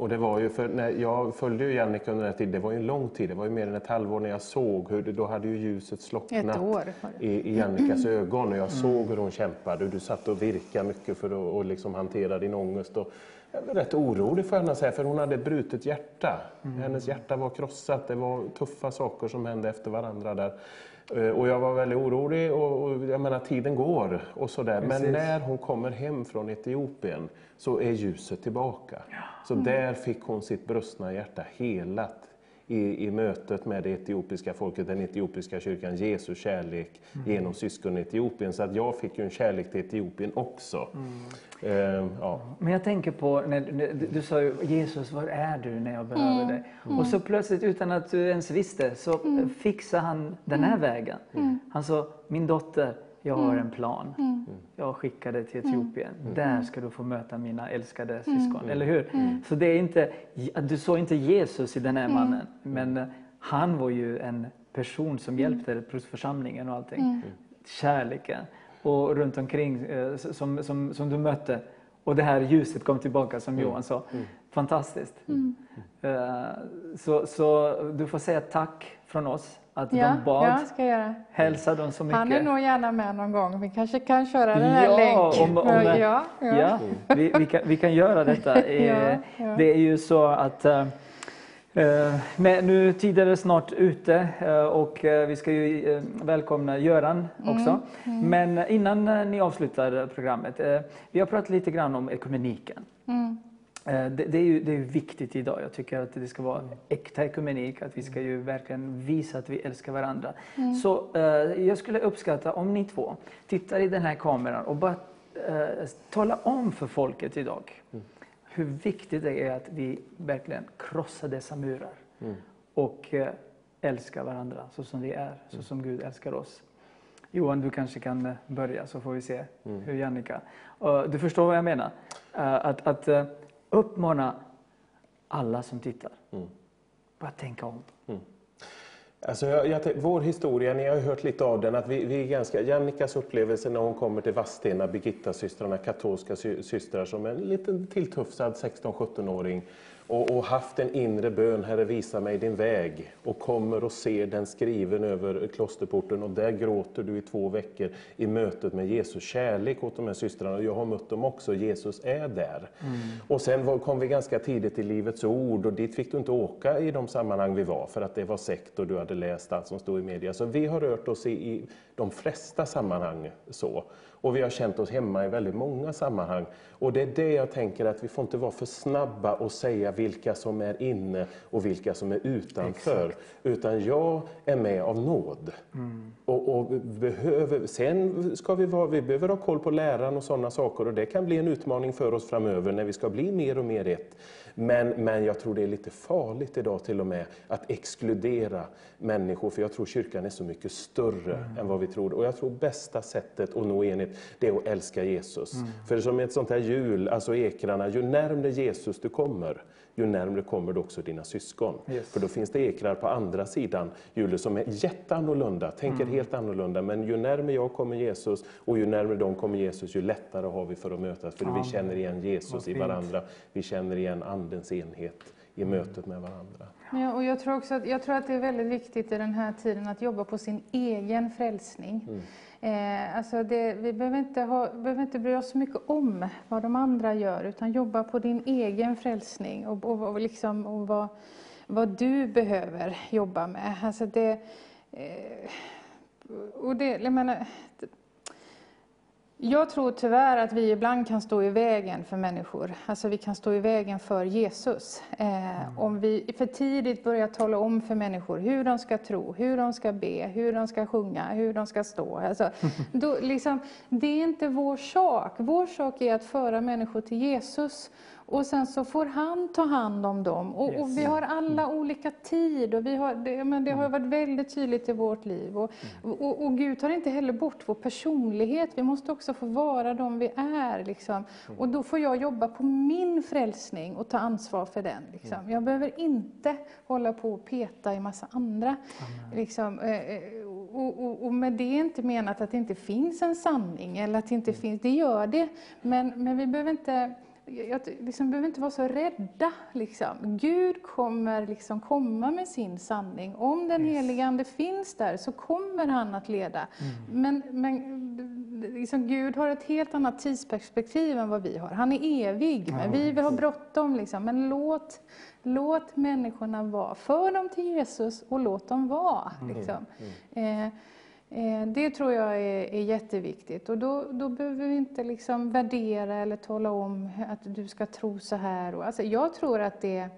Och det var ju för när jag följde ju Jannica under den här tiden, det var ju en lång tid, det var ju mer än ett halvår när jag såg hur då hade ju ljuset slocknat i, i Jannicas ögon och jag såg hur hon kämpade. Du satt och virkade mycket för att och liksom hantera din ångest. Och jag var rätt orolig får jag säga, för hon hade ett brutet hjärta. Mm. Hennes hjärta var krossat, det var tuffa saker som hände efter varandra där. Eh, och jag var väldigt orolig och, och jag menar tiden går och sådär. Men när hon kommer hem från Etiopien så är ljuset tillbaka. Så mm. där fick hon sitt brustna hjärta helat i, i mötet med det etiopiska folket, den etiopiska kyrkan, Jesu kärlek mm. genom syskon i Etiopien. Så att jag fick ju en kärlek till Etiopien också. Mm. Uh, ja. Men jag tänker på, när, du, du sa ju Jesus, var är du när jag behöver mm. dig? Mm. Och så plötsligt utan att du ens visste så mm. fixade han den här mm. vägen. Han sa, min dotter, jag har en plan. Mm. Jag skickar dig till Etiopien. Mm. Där ska du få möta mina älskade syskon. Eller hur? Så det är inte, du såg inte Jesus i den här mannen. Men eh, han var ju en person som hjälpte församlingen och allting. Kärleken. Och runt omkring eh, som, som, som du mötte. Och det här ljuset kom tillbaka som Johan sa. Fantastiskt. Eh, så, så du får säga tack från oss att ja, de bad. Ja, ska göra. Hälsa dem så mycket. Han är nog gärna med någon gång. Vi kanske kan köra den här ja, länk. Om, om, ja, ja. ja vi, vi, kan, vi kan göra detta. Eh, Det är ju så att uh, men nu tiden är snart ute och vi ska ju välkomna Göran också. Mm, mm. Men innan ni avslutar programmet, vi har pratat lite grann om ekumeniken. Mm. Eh, det, det, är ju, det är viktigt idag. Jag tycker att det ska vara äkta ekumenik, att vi ska ju verkligen visa att vi älskar varandra. Mm. Så eh, jag skulle uppskatta om ni två tittar i den här kameran och bara eh, tala om för folket idag mm. hur viktigt det är att vi verkligen krossar dessa murar mm. och eh, älskar varandra så som vi är, så mm. som Gud älskar oss. Johan, du kanske kan eh, börja så får vi se mm. hur Jannica... du förstår vad jag menar? Uh, att, att uppmana alla som tittar. Mm. Bara tänka om. Mm. Alltså jag, jag, vår historia, ni har hört lite av den, att vi, vi är ganska, Jannikas upplevelse när hon kommer till Vadstena, Birgitta-systrarna, katolska systrar som en liten tilltufsad 16-17-åring och, och, haft en inre bön, Herre visa mig din väg, och kommer och ser den skriven över klosterporten och där gråter du i två veckor i mötet med Jesus kärlek åt de här systrarna. Och jag har mött dem också, Jesus är där. Mm. Och sen kom vi ganska tidigt till Livets Ord och dit fick du inte åka i de sammanhang vi var för att det var sekt och du hade läst allt som stod i media. Så vi har rört oss i, i de flesta sammanhang så. Och vi har känt oss hemma i väldigt många sammanhang. Och det är det jag tänker att vi får inte vara för snabba och säga vilka som är inne och vilka som är utanför. Exakt. Utan jag är med av nåd. Mm. Och, och, behöver, sen ska vi, vara, vi behöver ha koll på läran och sådana saker och det kan bli en utmaning för oss framöver när vi ska bli mer och mer ett. Men, men jag tror det är lite farligt idag till och med att exkludera människor, för jag tror kyrkan är så mycket större mm. än vad vi tror. Och jag tror bästa sättet att nå enhet, det är att älska Jesus. Mm. För som ett sånt här hjul, alltså ekrarna, ju närmre Jesus du kommer, ju närmre kommer du också dina syskon. Yes. För då finns det ekrar på andra sidan hjulet som är jätteannorlunda, tänker mm. helt annorlunda. Men ju närmre jag kommer Jesus och ju närmre de kommer Jesus, ju lättare har vi för att mötas. För Amen. vi känner igen Jesus i varandra, vi känner igen Andens enhet i mötet med varandra. Ja, och jag, tror också att, jag tror att det är väldigt viktigt i den här tiden att jobba på sin egen frälsning. Mm. Eh, alltså det, vi behöver inte, ha, behöver inte bry oss så mycket om vad de andra gör, utan jobba på din egen frälsning och, och, och, liksom, och vad, vad du behöver jobba med. Alltså det, eh, och det, jag menar, jag tror tyvärr att vi ibland kan stå i vägen för människor. Alltså vi kan stå i vägen för Jesus. Eh, mm. Om vi för tidigt börjar tala om för människor hur de ska tro, hur de ska be, hur de ska sjunga, hur de ska stå. Alltså, då, liksom, det är inte vår sak. Vår sak är att föra människor till Jesus. Och sen så får han ta hand om dem. Och, yes. och vi har alla mm. olika tid. Och vi har, det, men det har mm. varit väldigt tydligt i vårt liv. Och, mm. och, och, Gud tar inte heller bort vår personlighet. Vi måste också få vara de vi är. Liksom. Mm. Och då får jag jobba på min frälsning och ta ansvar för den. Liksom. Mm. Jag behöver inte hålla på och peta i massa andra. Liksom, eh, eh, och, och, och, med det är inte menat att det inte finns en sanning. Eller att det inte finns, det gör det. Men, men vi behöver inte jag liksom, behöver inte vara så rädda. Liksom. Gud kommer liksom komma med sin sanning. Om den yes. helige Ande finns där så kommer han att leda. Mm. Men, men liksom, Gud har ett helt annat tidsperspektiv än vad vi har. Han är evig, men vi vill ha bråttom. Liksom. Men låt, låt människorna vara. För dem till Jesus och låt dem vara. Mm. Liksom. Mm. Eh, Eh, det tror jag är, är jätteviktigt. Och då, då behöver vi inte liksom värdera eller tala om att du ska tro så här. Alltså jag tror att det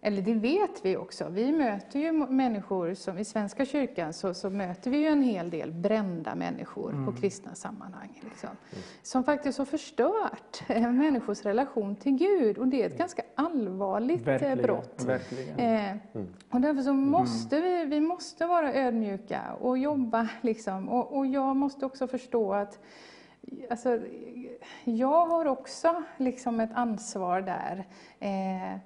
eller det vet vi också. Vi möter ju människor, som i Svenska kyrkan så, så möter vi ju en hel del brända människor mm. på kristna sammanhang. Liksom, mm. Som faktiskt har förstört människors relation till Gud. Och det är ett ganska allvarligt eh, verkligen, brott. Verkligen. Eh, mm. Och därför så mm. måste vi, vi måste vara ödmjuka och jobba. Liksom. Och, och jag måste också förstå att Alltså, jag har också liksom ett ansvar där. Eh, Eh,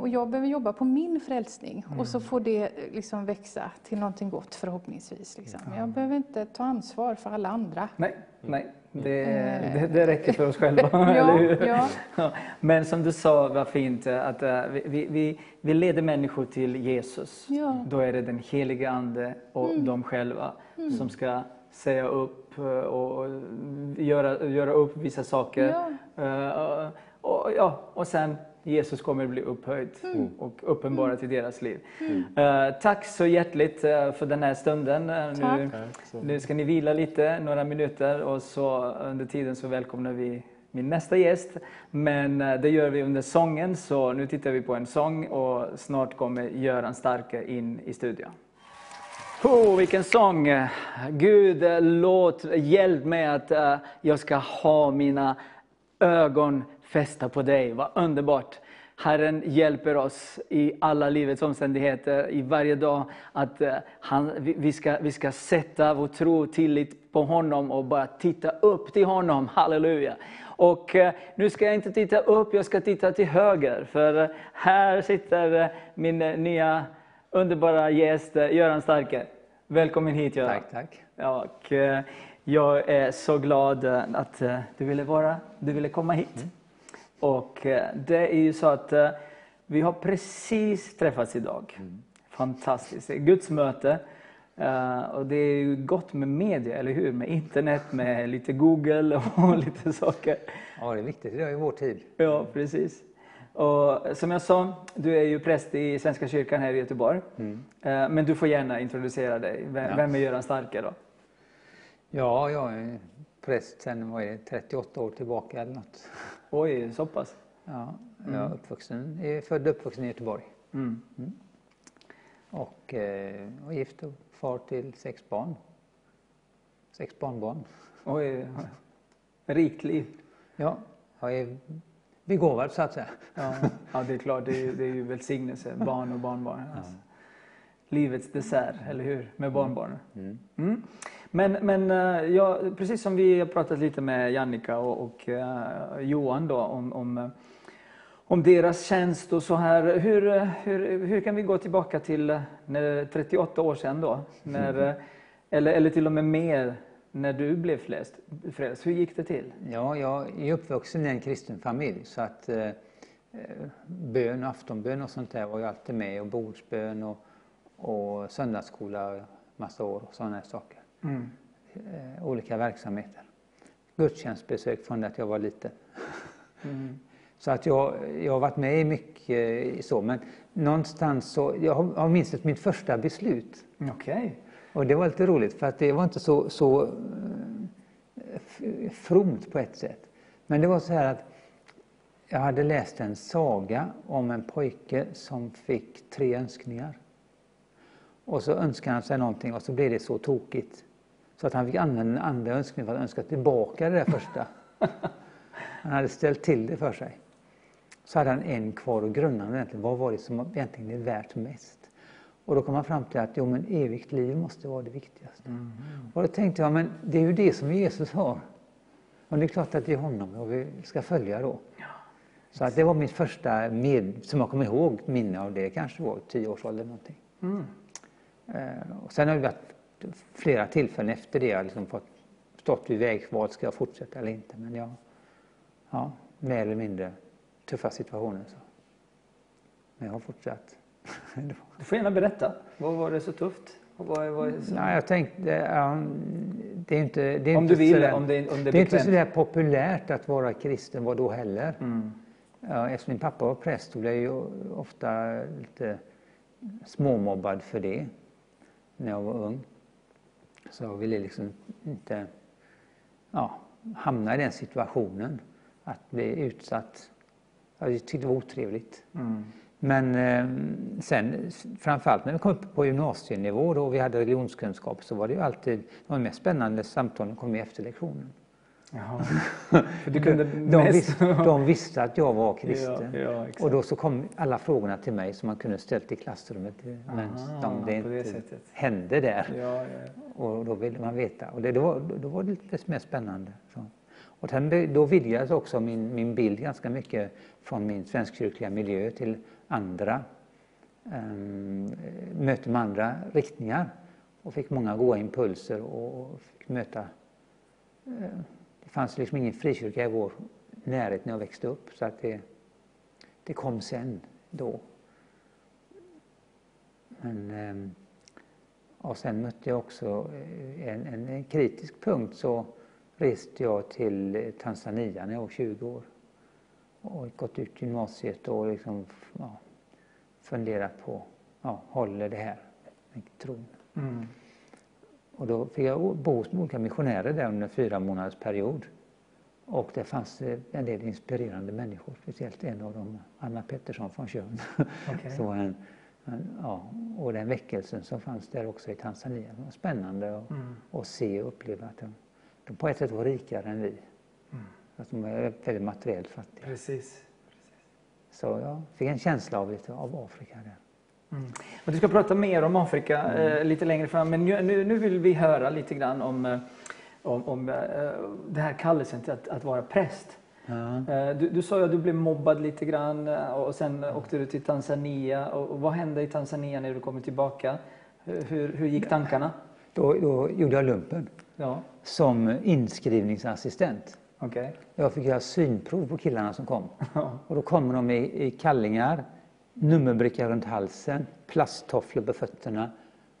och jag behöver jobba på min frälsning mm. och så mm. får det eh, liksom växa till någonting gott förhoppningsvis. Liksom. Jag behöver inte ta ansvar för alla andra. Nej, nej. Det, eh. det, det räcker för oss själva, ja, eller hur? Ja. Men som du sa, var fint, att vi, vi, vi leder människor till Jesus. Ja. Då är det den helige Ande och mm. de själva mm. som ska säga upp och göra, göra upp vissa saker. Ja. Och, ja, och sen Jesus kommer att bli upphöjd mm. och uppenbara mm. till deras liv. Mm. Uh, tack så hjärtligt uh, för den här stunden. Uh, nu, nu, ska ni vila lite, några minuter, och så under tiden så välkomnar vi min nästa gäst. Men det gör vi under sången, så nu tittar vi på en sång och snart kommer Göran Starke in i studion. Oh, vilken sång! Gud, låt, hjälp mig att jag ska ha mina ögon fästa på dig. Vad underbart! Herren hjälper oss i alla livets omständigheter, i varje dag, att eh, han, vi, ska, vi ska sätta vår tro och tillit på honom och bara titta upp till honom. Halleluja! Och eh, nu ska jag inte titta upp, jag ska titta till höger. För eh, här sitter min nya underbara gäst, Göran Starke. Välkommen hit Göran. Tack, tack. Och, jag är så glad att du ville, vara, du ville komma hit. Mm. Och eh, det är ju så att eh, vi har precis träffats idag. Mm. Fantastiskt. Guds möte. Uh, och det är ju gott med media, eller hur? Med internet, med lite Google och lite saker. Ja, det är viktigt idag i vår tid. Ja, precis. Och som jag sa, du är ju präst i Svenska kyrkan här i Göteborg. Mm. Men du får gärna introducera dig. Vem, ja. vem är Göran Starke då? Ja, jag är präst sedan vad är det, 38 år tillbaka eller något. Oj, så pass? Ja, jag är uppvuxen, jag är född och uppvuxen i Göteborg. Mm. Och eh, var gift och far till sex barn. Sex barnbarn. Oj, rikt liv. Ja, jag är begåvad så att säga. Ja, ja det är klart, det är, det är ju välsignelse, barn och barnbarn. Alltså. Livets dessert, eller hur? Med barnbarnen. Mm. Men, men eh, ja, precis som vi har pratat lite med Jannica och, och eh, Johan då om, om, eh, om deras tjänst och så här. Hur, hur, hur kan vi gå tillbaka till när, 38 år sedan då? När, eh, eller, eller till och med mer, när du blev frälst. Hur gick det till? Ja, jag är uppvuxen i en kristen familj så att eh, bön, aftonbön och sånt där var ju alltid med och bordsbön och, och söndagsskola massa år och sådana här saker. Mm. Eh, olika verksamheter. Gudstjänstbesök från att jag var liten. Mm. Så att jag, jag har varit med i mycket i så men någonstans så, jag har, har minst mitt första beslut Okej. och det var lite roligt för att det var inte så, så eh, fromt på ett sätt. Men det var så här att jag hade läst en saga om en pojke som fick tre önskningar. Och så önskade han sig någonting och så blev det så tokigt. Så att han fick använda den andra önskningen för att önska tillbaka det där första. Han hade ställt till det för sig. Så hade han en kvar och grunnade egentligen, vad var det som egentligen är värt mest? Och då kom han fram till att jo, men evigt liv måste vara det viktigaste. Och då tänkte jag, men det är ju det som Jesus har. Och det är klart att det är honom och vi ska följa då. Så att det var mitt första, med, som jag kommer ihåg, minne av det. kanske var tio års ålder någonting. Mm. Eh, och sen har det varit flera tillfällen efter det jag liksom fått stått vid vägval, ska jag fortsätta eller inte? Men jag, ja, mer eller mindre tuffa situationer. Så. Men jag har fortsatt. Du får gärna berätta. Vad var det så tufft? Och vad, vad är det så... Nej, jag tänkte, ja, det är inte, det är Om inte du vill, sådär, om det, om det det är inte sådär populärt att vara kristen, var då heller. Mm. Eftersom min pappa var präst blev jag ju ofta lite småmobbad för det när jag var ung. Så jag ville liksom inte ja, hamna i den situationen att bli utsatt. Jag tyckte det var otrevligt. Mm. Men eh, sen framförallt när vi kom upp på gymnasienivå då och vi hade religionskunskap så var det ju alltid de mest spännande samtalen kom ju efter lektionen. Jaha. Du kunde De, visste, de visste att jag var kristen. Ja, ja, och då så kom alla frågorna till mig som man kunde ställt i klassrummet. Men de, det det inte sättet. hände där. Ja. Och då ville man veta. Och det, då, var- då var det lite mer spännande. Så. Och sen, då vidgades också min, min bild ganska mycket från min svenskkyrkliga miljö till andra um, möten med andra riktningar. Och fick många goda impulser och, fick möta det fanns liksom ingen frikyrka i vår närhet när jag växte upp så att det, det kom sen då. Men, ehm, och sen mötte jag också eh, en, en, en kritisk punkt så reste jag till Tanzania när jag var 20 år och gått ut gymnasiet och liksom, ja, funderat på, ja, håller det här tron? Mm. Och då fick jag bo hos olika missionärer där under en fyra månaders period. Och det fanns eh, en del inspirerande människor, speciellt en av dem, Anna Pettersson från Tjörn. Så en, en, ja, och den väckelsen som fanns där också i Tanzania. Det var spännande att, Mm. att se och uppleva att de, de på ett sätt var rikare än vi. Att de är väldigt materiellt fattiga. Precis. Så jag fick en känsla av, lite av Afrika där. Mm. Och du ska prata mer om Afrika eh, lite längre fram, men nu, nu, vill vi höra lite grann om, eh, om, om eh, det här kallelsen till att, att vara präst. Eh, Du, du sa ju att du blev mobbad lite grann eh, och sen åkte du till Tanzania. Och vad hände i Tanzania när du kom tillbaka? Hur, hur, gick tankarna? Då, då gjorde jag lumpen Ja, som inskrivningsassistent. okej. Jag fick göra synprov på killarna som kom. Ja. Och då kommer de i, i kallingar, nummerbricka runt halsen, plasttofflor på fötterna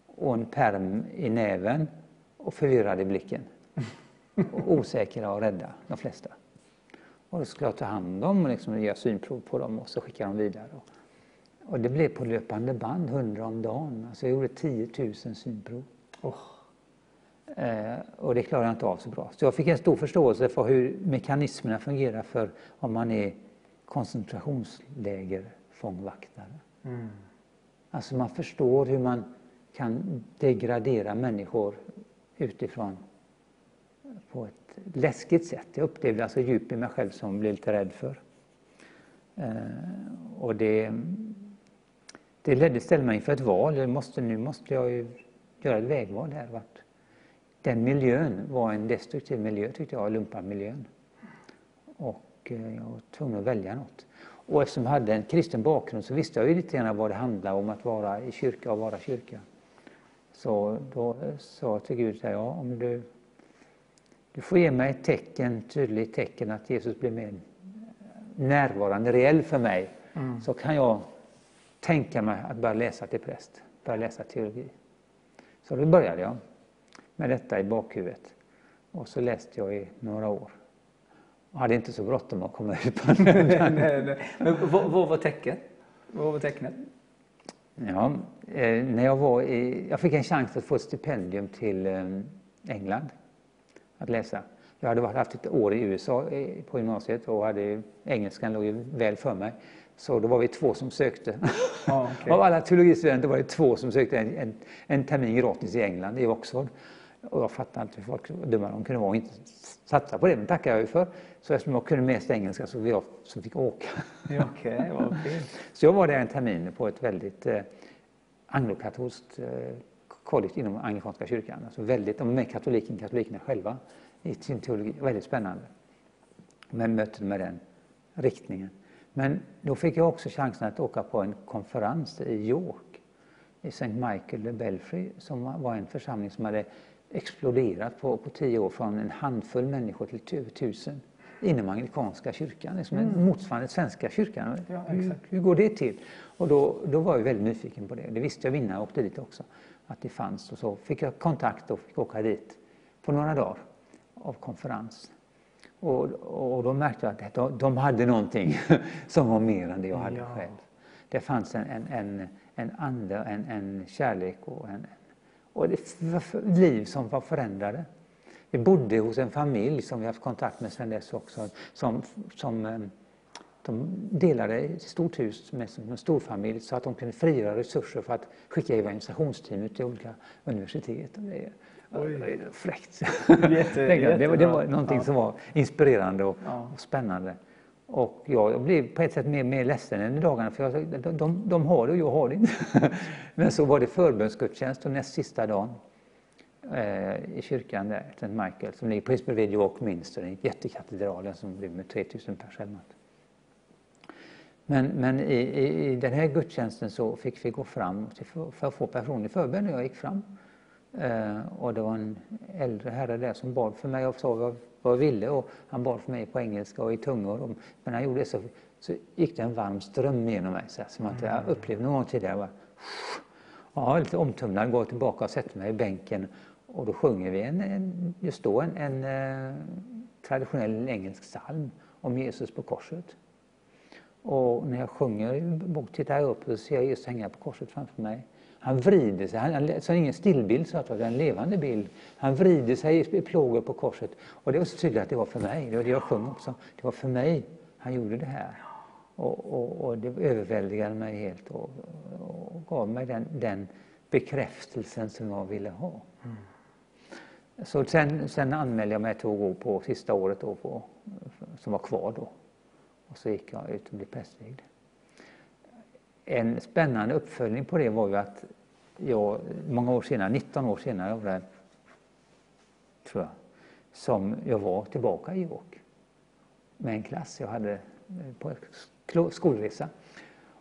och en perm i näven och förvirrade i blicken. Och osäkra och rädda, de flesta. Och då skulle jag ta hand om och liksom göra synprov på dem och så skicka dem vidare. Och, det blev på löpande band, 100 om dagen. Alltså jag gjorde 10 000 synprov. Oh. Eh, och det klarade jag inte av så bra. Så jag fick en stor förståelse för hur mekanismerna fungerar för om man är koncentrationslägerfångvaktare. Mm. Alltså man förstår hur man kan degradera människor utifrån på ett läskigt sätt. Jag upplevde alltså djup i mig själv som jag blev lite rädd för. Eh, och det, det ledde, ställde mig inför ett val. Jag måste, nu måste jag ju göra ett vägval här. Vart. Den miljön var en destruktiv miljö tyckte jag, lumparmiljön. Och eh, jag var tvungen att välja något. Och eftersom jag hade en kristen bakgrund så visste jag ju lite grann vad det handlade om att vara i kyrka och vara kyrka. Så då sa jag till Gud, ja, om du, du får ge mig ett tecken, tydligt tecken att Jesus blir mer närvarande, reell för mig, mm. så kan jag tänka mig att börja läsa till präst, börja läsa teologi. Så då började jag med detta i bakhuvudet. Och så läste jag i några år. Och hade inte så bråttom att komma ut nej, nej, nej. Men vad, vad var tecknet? Vad var tecknet? Ja, eh, när jag, var i, jag fick en chans att få ett stipendium till eh, England att läsa. Jag hade varit, haft ett år i USA eh, på gymnasiet och hade, engelskan låg ju väl för mig. Så då var vi två som sökte. Ah, okay. Av alla teologistudenter var det två som sökte en, en, en termin gratis i England, i Oxford. Och jag fattade inte hur folk dumma de kunde vara och inte satsa på det, men tackar jag ju för. Så eftersom jag kunde mest engelska så jag som fick åka. okay, okay. Så jag var där en termin på ett väldigt eh, anglokatolskt eh, college inom anglikanska kyrkan. Alltså väldigt, de är än katolikerna själva i sin teologi. Väldigt spännande. Men mötte med den riktningen. Men då fick jag också chansen att åka på en konferens i York i St. Michael Belfry som var en församling som hade exploderat på, på tio år från en handfull människor till över tusen inom anglikanska kyrkan, liksom mm. motsvarande svenska kyrkan. Ja, hur, hur, går det till? Och då, då var jag väldigt nyfiken på det. Det visste jag innan jag åkte dit också, att det fanns. Och så fick jag kontakt och fick åka dit på några dagar av konferens. Och, och då märkte jag att de, de hade någonting som var mer än det jag hade ja. själv. Det fanns en, en, en, en ande, en, en kärlek och, en, och liv som var förändrade. Vi bodde hos en familj som vi haft kontakt med sedan dess också. Som, som, eh, de delade ett stort hus med en storfamilj så att de kunde frigöra resurser för att skicka evangelisationsteam ut till olika universitet. Oj. Fräckt. Jätte, det, var, det var någonting ja. som var inspirerande och, ja. och spännande. Och jag blev på ett sätt mer, mer ledsen än i dagarna för jag, de, de, de har det och jag har det inte. Men så var det förbönsgudstjänst och näst sista dagen eh, i kyrkan där, St. Michael, som ligger precis bredvid York Minster, en jättekatedralen som rymmer 3000 personer. Men, men i, i, i, den här gudstjänsten så fick vi gå fram för, för att få personlig förbön och jag gick fram. Eh, och det var en äldre herre där som bad för mig och sa vad, jag ville och han bad för mig på engelska och i tungor. Och, men när han gjorde det så, så gick det en varm ström genom mig så här, som att jag mm. upplevt någon gång tidigare. Bara, ja, lite omtumlad, går tillbaka och sätter mig i bänken och då sjunger vi en, en just då en, en eh, traditionell engelsk psalm om Jesus på korset. Och när jag sjunger tittar jag upp och ser jag Jesus hänga på korset framför mig. Han vrider sig, han, så ingen stillbild så att det är en levande bild. Han vrider sig i plågor på korset. Och det var så tydligt att det var för mig, det var det jag sjöng också. Det var för mig han gjorde det här. Och, och, och det överväldigade mig helt och, och gav mig den, den, bekräftelsen som jag ville ha. Mm. Så sen, sen anmälde jag mig till att gå på sista året då på, som var kvar då. Och så gick jag ut och blev prästvigd. En spännande uppföljning på det var ju att jag många år senare, 19 år senare var det, tror jag, som jag var tillbaka i York med en klass jag hade på skolresa.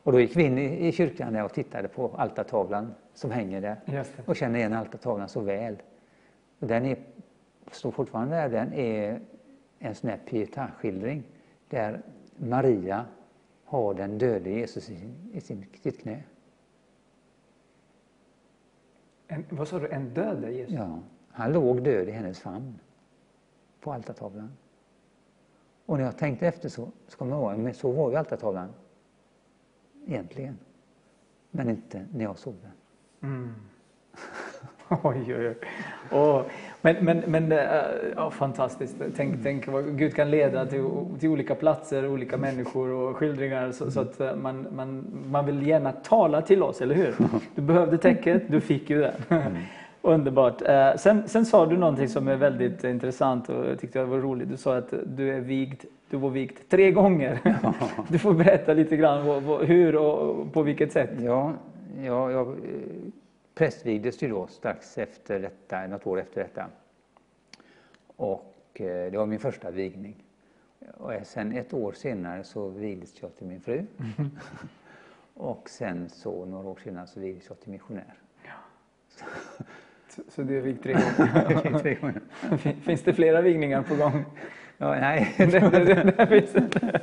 Och då gick vi in i, kyrkan där och tittade på altartavlan som hänger där och känner igen altartavlan så väl. Och den är, står fortfarande där, den är en sån här pietà-skildring där Maria har den döde Jesus i, i sin, sitt knä. En, vad sa du, en död Jesus? Ja, han låg död i hennes famn på altartavlan. Och när jag tänkte efter så, så kommer jag ihåg, men så var ju altartavlan egentligen. Men inte när jag såg den. Mm. Oj, oj, oj. Åh, men men, men ja, fantastiskt. Tänk, tänk vad Gud kan leda till, till olika platser, olika människor och skildringar så, så att äh, man, man, man vill gärna tala till oss, eller hur? Du behövde täcket, du fick ju det. Underbart. Äh, sen, sen sa du någonting som är väldigt intressant och jag tyckte det var roligt. Du sa att du är vigd, du var vigd tre gånger. Du får berätta lite grann hur och på vilket sätt. Ja, ja jag prästvigdes ju då strax efter detta, något år efter detta. Och eh, det var min första vigning. Och sen ett år senare så vigdes jag till min fru. Mm. och sen så några år senare så vigdes jag till missionär. Ja. Så, så du är vigd tre gånger? Finns det flera vigningar på gång? Ja, nej. det, det, det finns inte.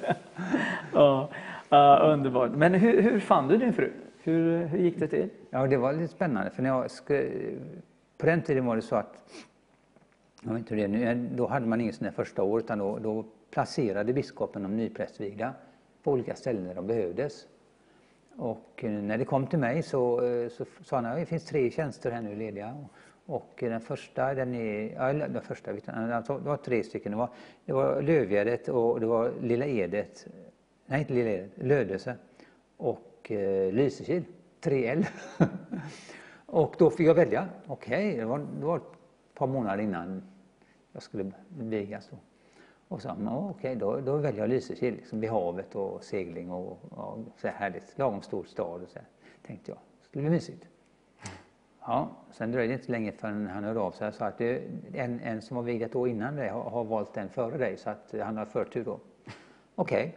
ja, uh, underbart. Men hur, hur fann du din fru? Hur, hur gick det till? Ja, det var lite spännande. För när jag skulle, på den tiden var det så att, jag vet inte hur det är nu, då hade man inget sånt första år utan då, då placerade biskopen de nyprästvigda på olika ställen där de behövdes. Och eh, när det kom till mig så, eh, så sa han att det finns tre tjänster här nu lediga. Och eh, den första, den är, ja, den första, alltså, det var tre stycken. Det var, det var Lövgärdet och det var Lilla Edet, nej inte Lilla Edet, Lödöse och Eh, Lysekil, 3L. och då fick jag välja. Okej, okay, det, var, det var ett par månader innan jag skulle vigas. Då. Och så, okej, okay, då, då väljer jag Lysekil, liksom vid havet och segling och, och så här härligt. Lagom stor stad och så här, tänkte jag. Det skulle bli mysigt. Ja, sen dröjde det inte länge förrän han hörde av sig och sa att det, en, en som var vigd ett år innan dig har, har, valt den före dig så att han har förtur då. Okej. Okay.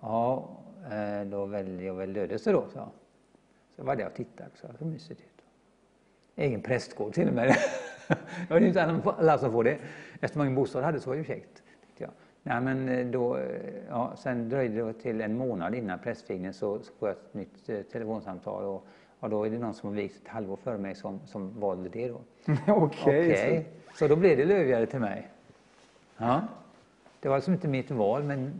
Ja, Eh, då väljer jag väl Lödöse då, så. Så var det och tittade, så mysigt ut. Egen prästgård till och med. det var inte alla som får det. Eftersom min bostad hade så var det ju käckt. Jag. Nej, men eh, då, eh, ja, sen dröjde det till en månad innan prästvigningen så, så får jag ett nytt eh, telefonsamtal och, och då är det någon som har vigt ett halvår före mig som, som valde det då. Okej. Okay, okay. Så. så då blev det Lövgärde till mig. Ja. Det var liksom inte mitt val men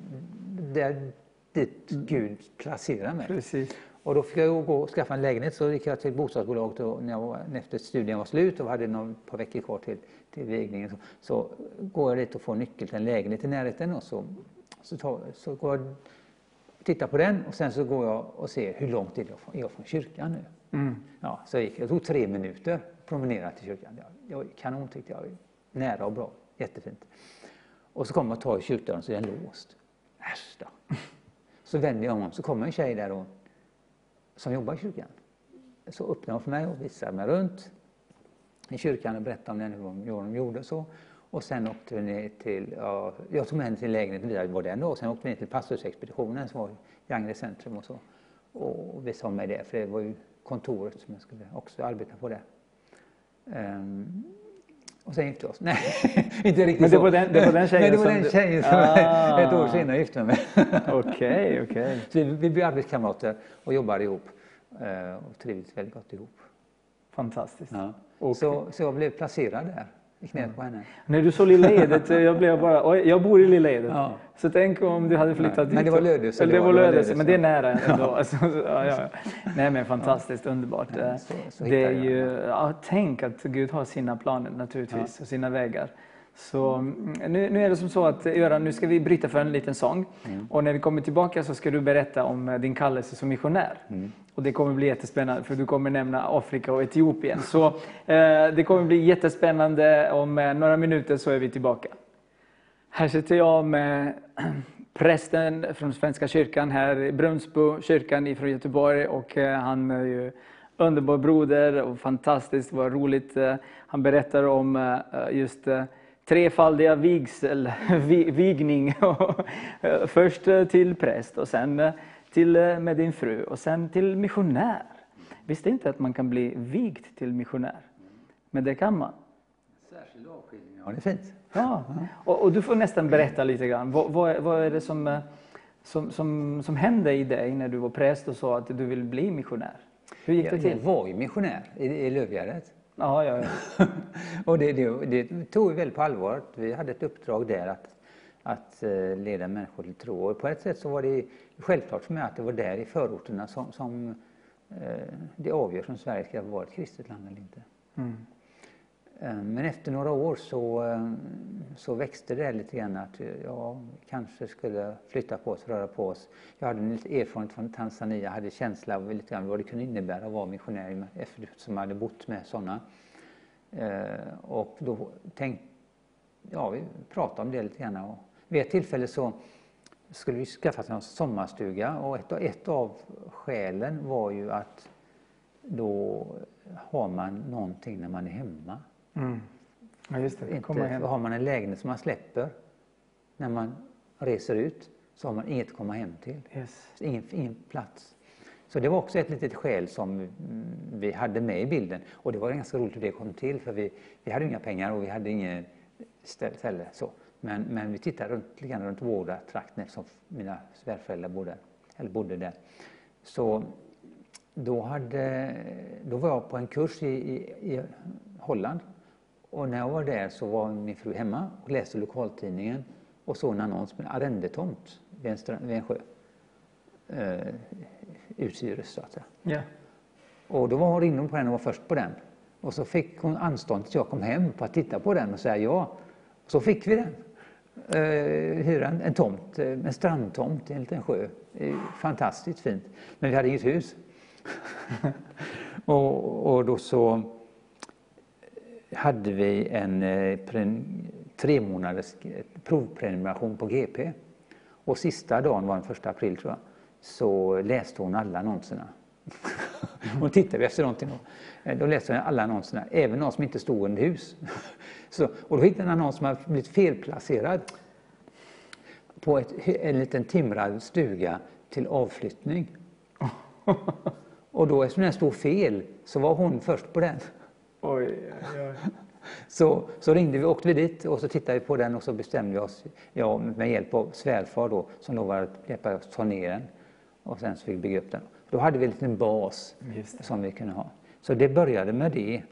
det, dit Gud placerar mig. Precis. Och då fick jag gå och skaffa en lägenhet så gick jag till bostadsbolaget och när jag efter studien var slut och hade några par veckor kvar till, till vigningen så, så går jag dit och får nyckel till en lägenhet i närheten och så, så, tar, så går jag och tittar på den och sen så går jag och ser hur långt är jag från, från kyrkan nu. Mm. Ja, så jag gick, jag tog tre minuter promenera till kyrkan. Det var kanon tyckte jag. Nära och bra, jättefint. Och så kommer jag och tar i kyrkdörren så är den låst. Äsch då. Så vänder jag om så kommer en tjej där då, som jobbar i kyrkan. Så öppnar hon för mig och visar mig runt i kyrkan och berättar om den, hur de gjorde och så. Och sen åkte vi ner till, ja, jag tog med henne till lägenheten, vi var den då. Och sen åkte vi ner till pastorsexpeditionen som var i Angered centrum och så. Och visade mig det, för det var ju kontoret som jag skulle också arbeta på där. Um, och sen gifte vi oss. Nej, inte riktigt Men det var den, det var den tjejen Nej, det var den tjejen som ah. ett år senare gifte mig Okej, okej. Okay, okay. vi, vi blev arbetskamrater och jobbade ihop eh, och trivdes väldigt gott ihop. Fantastiskt. Ja. Okay. Så, så jag blev placerad där i knät på henne. När du sa Lilla Edet, jag blev bara, oj, jag bor i Lilla Edet. Ja. Så tänk om du hade flyttat dit. Men det var Lödöse. Det, det var Lödöse, men det är nära ändå. Ja. Alltså, ja, ja. Nej men fantastiskt, underbart. Så, så det är ju, tänk att Gud har sina planer naturligtvis och sina vägar. Så mm, nu, nu, är det som så att Göran, nu ska vi bryta för en liten sång. Mm. Och när vi kommer tillbaka så ska du berätta om eh, din kallelse som missionär. Mm. Och det kommer bli jättespännande för du kommer nämna Afrika och Etiopien. Så eh, det kommer bli jättespännande. Om eh, några minuter så är vi tillbaka. Här sitter jag med prästen från Svenska kyrkan här i Brunnsbo, kyrkan från Göteborg. Och eh, han är ju underbar broder och fantastiskt, vad roligt. Eh, han berättar om eh, just eh, trefaldiga vigsel, vigning. Eh, först till präst och sen till, med din fru och sen till missionär. Visste inte att man kan bli vigd till missionär? Men det kan man. Särskild avskiljning, ja det är fint. Ja, och, och, du får nästan berätta lite grann. Vad, vad, vad är det som, som, som, som hände i dig när du var präst och sa att du vill bli missionär? Hur gick det till? Jag var ju missionär i, i Lövgärdet. Ja, ja, ja. och det, det, det, tog vi väldigt på allvar. Vi hade ett uppdrag där att, att eh, leda människor till tro. Och på ett sätt så var det självklart för mig att det var där i förorterna som, som eh, det avgörs om Sverige ska vara ett kristet land eller inte. Eh, Men efter några år så, eh, så växte det lite grann att jag kanske skulle flytta på oss, röra på oss. Jag hade lite erfarenhet från Tanzania, hade känsla av lite grann vad det kunde innebära att vara missionär eftersom jag hade bott med sådana. Och då tänkte, ja vi pratade om det lite grann. Och vid ett tillfälle så skulle vi skaffa oss en sommarstuga och ett, ett av skälen var ju att då har man någonting när man är hemma. Mm. Ja, just det. Inte, hem. har man en lägenhet som man släpper när man reser ut så har man inget att komma hem till. Yes. Ingen, ingen plats. Så det var också ett litet skäl som vi hade med i bilden. Och det var ganska roligt hur det kom till för vi, vi hade inga pengar och vi hade inget ställe så. Men, men vi tittade runt, lite grann runt våra trakter eftersom mina svärföräldrar bodde, eller bodde där. Så då, hade, då var jag på en kurs i, i, i Holland. Och när jag var där så var min fru hemma och läste lokaltidningen och såg en annons med en arrendetomt vid en, strand, vid en sjö. Eh, Utsyres så att säga. Ja. Och då var hon hon på den och var först på den. Och så fick hon anstånd tills jag kom hem på att titta på den och säga ja. Så fick vi den. Eh, Hyra en, en tomt, eh, en strandtomt i en liten sjö. Fantastiskt fint. Men vi hade inget hus. och, och då så hade vi en eh, pre, tre månaders provprenumeration på GP. Och sista dagen var den första april tror jag, så läste hon alla annonserna. hon tittade efter någonting. Då läste hon alla annonserna, även de som inte stod under hus. Så, och då hittade en annons som hade blivit felplacerad på ett, en liten timrad stuga till avflyttning. Och då eftersom den stod fel så var hon först på den. Oj, oj. Så, så ringde vi, åkte vi dit och så tittade vi på den och så bestämde vi oss, ja, med hjälp av svärfar då, som lovade att hjälpa oss ta ner den. Och sen så fick vi bygga upp den. Då hade vi en liten bas som vi kunde ha. Så det började med det.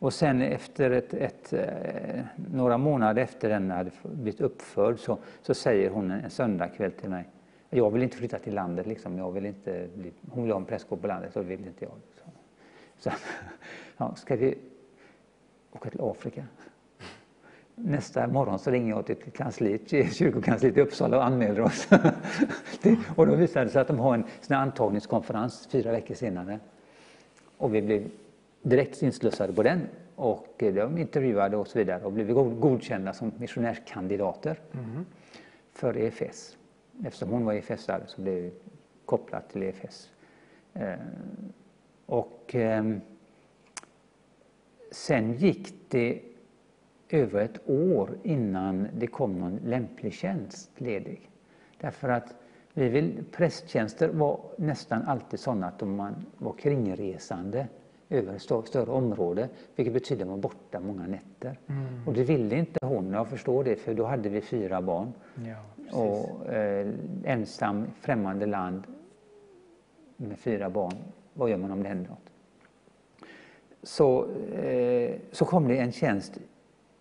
Och sen efter ett, ett, eh, några månader efter den hade blivit uppförd så, så säger hon en söndagkväll till mig, jag vill inte flytta till landet liksom. Jag vill inte bli, hon vill ha en prästgård på landet och det vill inte jag. Så, ja, ska vi åka till Afrika? Nästa morgon så ringer jag till kansliet, kyrkokansliet i Uppsala och anmäler oss. Och då visade det sig att de har en sån antagningskonferens fyra veckor senare. Och vi blev direkt inslussade på den och eh, de intervjuade och så vidare och blev godkända som missionärskandidater för EFS. Eftersom hon var EFS-are så blev vi kopplat till EFS. Eh, och ehm, sen gick det över ett år innan det kom någon lämplig tjänst ledig. Därför att vi vill, prästtjänster var nästan alltid sådana att man var kringresande över ett större, större område, vilket betyder att man var borta många nätter. Och det ville inte hon, jag förstår det, för då hade vi fyra barn. Ja. Och eh, ensam, främmande land med fyra barn, vad gör man om det händer något? Så, eh, så kom det en tjänst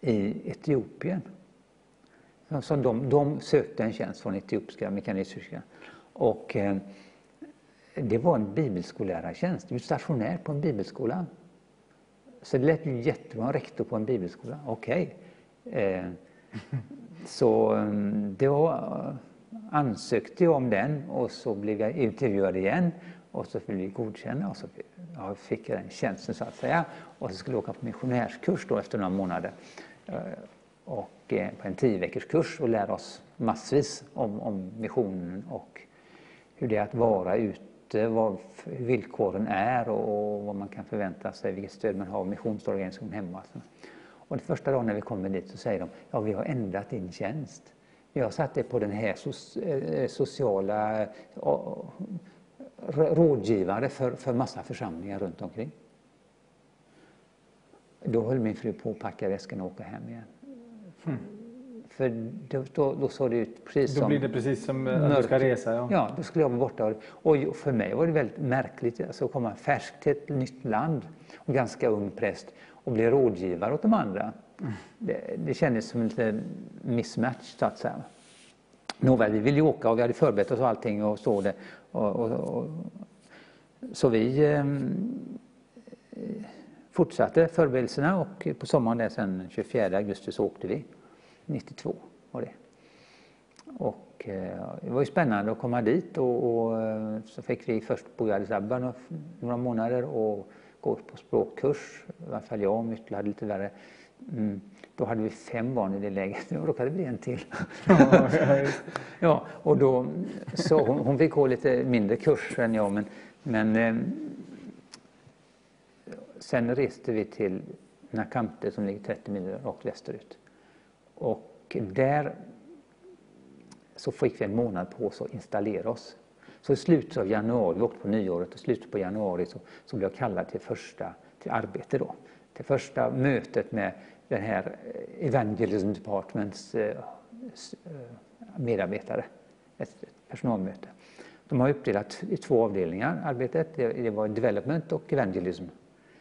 i Etiopien. Så de, de sökte en tjänst från etiopiska mekanistkyrkan. Och eh, det var en bibelskollärartjänst, du är stationär på en bibelskola. Så det lät ju jättebra, rektor på en bibelskola, okej. Eh, så mm, då eh, ansökte jag om den och så blev jag intervjuad igen och så fick vi godkänna och så fick jag den tjänsten så att säga. Och så skulle jag åka på missionärskurs då efter några månader. Eh, Och eh, på en tio veckors kurs och lära oss massvis om, om missionen och hur det är att vara ute, vad villkoren är och, och vad man kan förvänta sig, vilket stöd man har av missionsorganisationen hemma. Och den första dagen när vi kommer dit så säger de, ja vi har ändrat din tjänst. Vi har satt dig på den här so- eh, sociala rådgivare för, för massa församlingar runt omkring. Då höll min fru på att packa väskan och åka hem igen. Hmm. För då, då, då såg det ut precis Då som... blir det precis som eh, att du ska resa. Ja. Ja, då skulle jag vara borta. Och för mig var det väldigt märkligt alltså, att komma färskt till ett nytt land och ganska ung präst och bli rådgivare åt de andra. Det, det kändes som en liten mismatch så att säga. Nåväl, vi ville ju åka och vi hade förberett oss och allting och så det. Och, och, och, så vi eh, fortsatte förberedelserna och på sommaren där sen 24 augusti så åkte vi. 92 var det. Och eh, det var ju spännande att komma dit och, och eh, så fick vi först bo i Addis Abeba några, månader och gå på språkkurs. I alla fall jag och Myttle hade lite värre. Mm. Då hade vi fem barn i det läget, nu råkade det bli en till. ja, och då, så hon, hon fick gå lite mindre kurs än jag men, men eh, sen reste vi till Nakamte som ligger 30 mil rakt västerut. Och där så fick vi en månad på oss att installera oss. Så i slutet av januari, vi åkte på nyåret, och slutet på januari så, så blev jag kallad till första till arbete då. Till första mötet med den här eh, Evangelism Departments eh, eh, medarbetare, ett personalmöte. De har uppdelat i två avdelningar arbetet. Det var Development och Evangelism.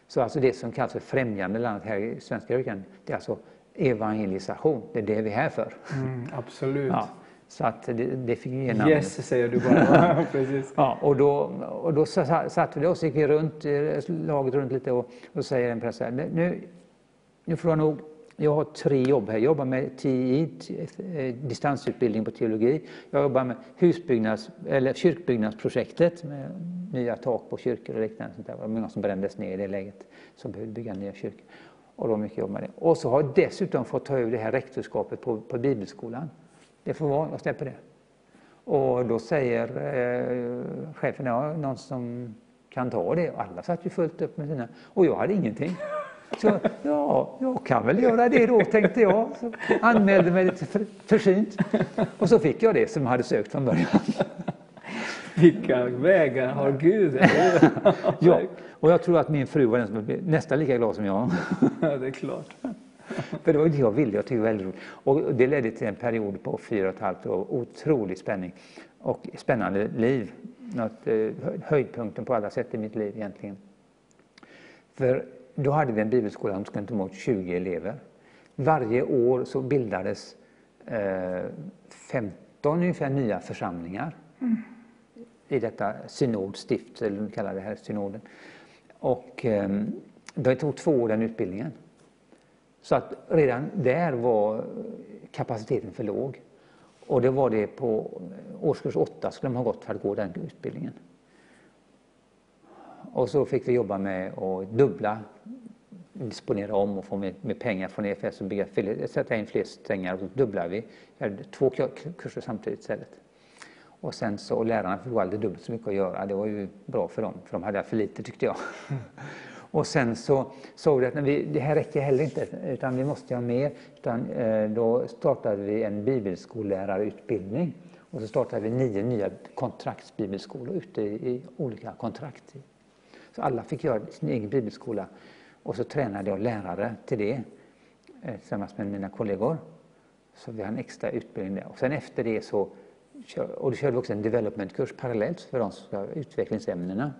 Så alltså det som kallas för främjande, landet här i svenska kyrkan, det är alltså evangelisation. Det är det vi är här för. Mm, absolut. Ja, så att det, det fick ge namnet. Yes, säger du bara. Precis. Ja, och då, och då satt vi och så gick vi runt, laget runt lite och, och säger en präst nu, nu får du nog jag har tre jobb här. Jag jobbar med TI, eh, distansutbildning på teologi. Jag jobbar med husbyggnads, eller kyrkbyggnadsprojektet med nya tak på kyrkor och liknande. Det var många som brändes ner i det läget som behövde bygga nya kyrkor. Och då mycket jobb med det. Och så har jag dessutom fått ta över det här rektorskapet på, på Bibelskolan. Det får vara, jag släpper det. Och då säger eh, chefen, ja, någon som kan ta det. Alla satt ju fullt upp med sina. Och jag hade ingenting. Så ja, jag kan väl göra det då, tänkte jag. Så anmälde mig lite för, försynt. Och så fick jag det som jag hade sökt från början. Vilka vägar har Gud? ja, och jag tror att min fru var den som blev nästan lika glad som jag. Ja, det är klart. För det var det jag ville, jag tyckte det var väldigt roligt. Och det ledde till en period på fyra och ett halvt år, otrolig spänning och spännande liv. Något, eh, höjdpunkten på alla sätt i mitt liv egentligen. För då hade vi en bibelskola som skulle ta emot 20 elever. Varje år så bildades eh, 15 ungefär nya församlingar mm i detta synodstift, eller vi kallar det här synoden. Och eh, det tog två år den utbildningen. Så att redan där var kapaciteten för låg. Och det var det på årskurs åtta skulle de ha gått för att gå den utbildningen. Och så fick vi jobba med att dubbla, disponera om och få med, pengar från EFS och bygga, sätta in fler strängar och så dubblar vi. Vi hade två kurser samtidigt istället. Och sen så, och lärarna fick aldrig dubbelt så mycket att göra. Det var ju bra för dem, för de hade för lite tyckte jag. Och sen så såg vi att vi, det här räcker heller inte, utan vi måste ha mer. Utan, eh, då startade vi en bibelskollärarutbildning. Och så startade vi nio nya kontraktsbibelskolor ute i, i olika kontrakt. Så alla fick göra sin egen bibelskola. Och så tränade jag lärare till det eh, tillsammans med mina kollegor. Så vi har en extra utbildning där. Och sen efter det så och då körde vi också en developmentkurs parallellt för de som utvecklingsämnena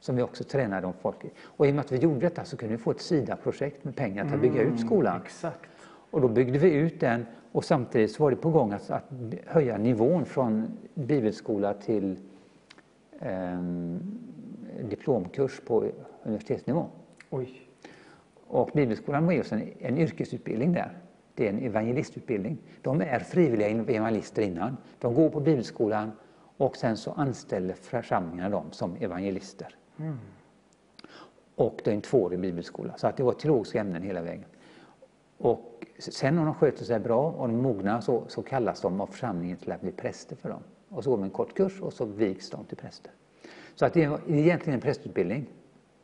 som vi också tränade om folk Och i och med att vi gjorde detta så kunde vi få ett SIDA-projekt med pengar till att bygga ut skolan. Mm, exakt. Och då byggde vi ut den och samtidigt så var det på gång att, att höja nivån från bibelskola till eh, diplomkurs på universitetsnivå. Oj. Och Bibelskolan var just en, en yrkesutbildning där. Det är en evangelistutbildning. De är frivilliga evangelister innan. De går på Bibelskolan och sen så anställer församlingarna dem som evangelister. Mm. Och det är en tvåårig bibelskola, så att det var teologiska ämnen hela vägen. Och sen om de sköter sig bra och de mognar så, så kallas de av församlingen till att bli präster för dem. Och så går de en kort kurs och så vigs de till präster. Så att det är egentligen en prästutbildning,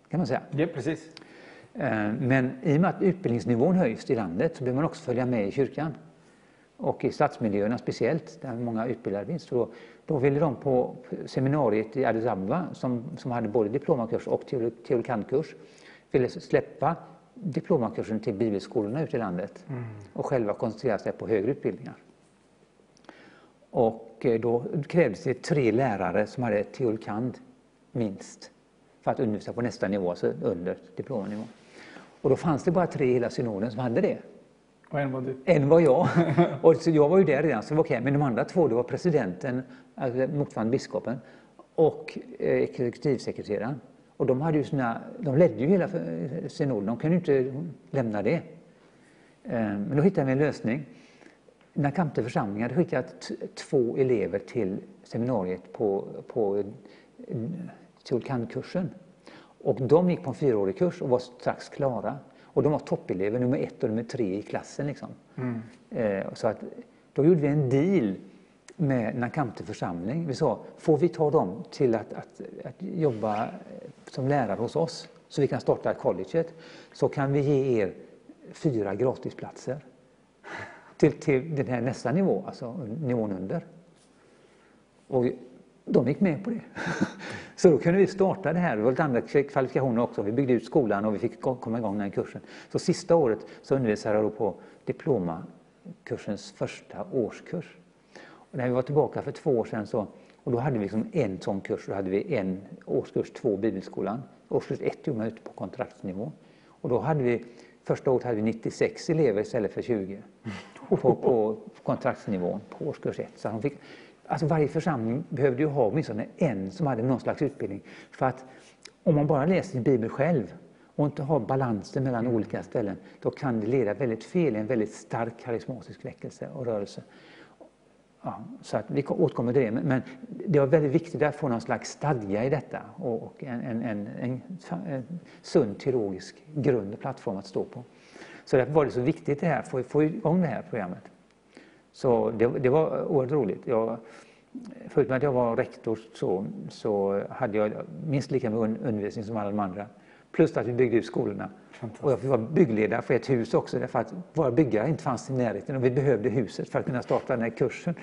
kan man säga. Ja, precis. Eh, men i och med att utbildningsnivån höjs i landet så behöver man också följa med i kyrkan. Och i stadsmiljöerna speciellt, där många utbildade finns. Då, då ville de på seminariet i Addis Abeba, som, som hade både diplomakurs och teologikandkurs, ville släppa diplomakursen till bibelskolorna ute i landet mm. och själva koncentrera sig på högre utbildningar. Och eh, då krävdes det tre lärare som hade teolkand minst för att undervisa på nästa nivå, alltså under diplomnivå. Och då fanns det bara tre i hela synoden som hade det. Och en var du? En var jag. Och så jag var ju där redan, så det var okej. Men de andra två, det var presidenten, alltså motsvarande biskopen, och eh, exekutivsekreteraren. Och de, hade ju sina, de ledde ju hela synoden, de kunde ju inte lämna det. Eh, men då hittade vi en lösning. Nakamte församling hade skickat två elever till seminariet på, på Teolkankursen. Och de gick på en fyraårig kurs och var strax klara. Och de var toppelever, nummer ett och nummer tre i klassen. Liksom. Mm. Eh, så att, då gjorde vi en deal med Nakamte församling. Vi sa, får vi ta dem till att, att, att jobba som lärare hos oss så vi kan starta colleget så kan vi ge er fyra gratisplatser till, till den här nästa nivå, alltså nivån under. Och de gick med på det. Så då kunde vi starta det här. Det var lite andra kvalifikationer också. Vi byggde ut skolan och vi fick komma igång den kursen. Så sista året så undervisade jag på diplomakursens första årskurs. Och när vi var tillbaka för två år sedan så, och då hade vi liksom en sån kurs. Då hade vi en årskurs två bibelskolan. Årskurs ett gjorde man ute på kontraktsnivå. Och då hade vi, första året hade vi 96 elever istället för 20 på, på kontraktsnivån på årskurs ett. Så de fick, Alltså varje församling behövde ju ha åtminstone en som hade någon slags utbildning. För att om man bara läser sin bibel själv och inte har balansen mellan olika ställen, då kan det leda väldigt fel i en väldigt stark karismatisk väckelse och rörelse. Ja, så att vi återkommer till det. Men det var väldigt viktigt att få någon slags stadga i detta och en, en, en, en, en sund teologisk grund och plattform att stå på. Så därför var det så viktigt det här, att få, få igång det här programmet. Så det, det var oerhört roligt. Jag, förutom att jag var rektor så, så hade jag minst lika mycket undervisning som alla de andra. Plus att vi byggde ut skolorna. Och jag var byggledare för ett hus också därför att våra byggare inte fanns i närheten och vi behövde huset för att kunna starta den här kursen.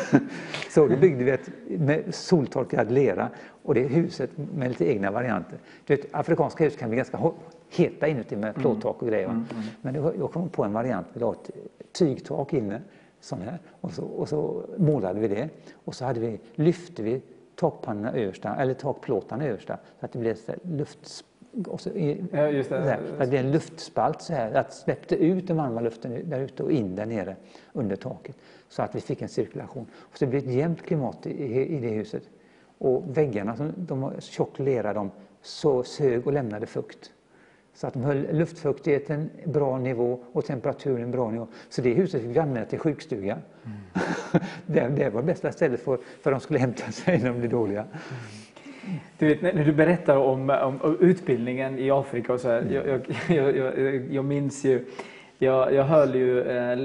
så då byggde vi ett med soltorkad lera och det huset med lite egna varianter. Du vet, afrikanska hus kan bli ganska heta inuti med plåttak och grejer. Mm, mm, mm. Men jag kom på en variant, ett tygtak inne sån här. Och så, och så målade vi det. Och så hade vi, lyfte vi takpannorna översta, eller takplåtarna översta så att det blev luft så, ja, det. Där, att det blev en luftspalt så här, att släppte ut den varma luften där ute och in där nere under taket. Så att vi fick en cirkulation. Och så det blev ett jämnt klimat i, i det huset. Och väggarna, som de tjock lera, de så sög och lämnade fukt. Så att de höll luftfuktigheten bra nivå och temperaturen bra nivå. Så det huset fick vi använda till sjukstuga. Mm. det, det var bästa stället för, för de skulle hämta sig när de blev dåliga. Mm. Du vet, när du berättar om, om, om utbildningen i Afrika och så här, mm. jag, jag, jag, jag, minns ju jag, jag höll ju eh,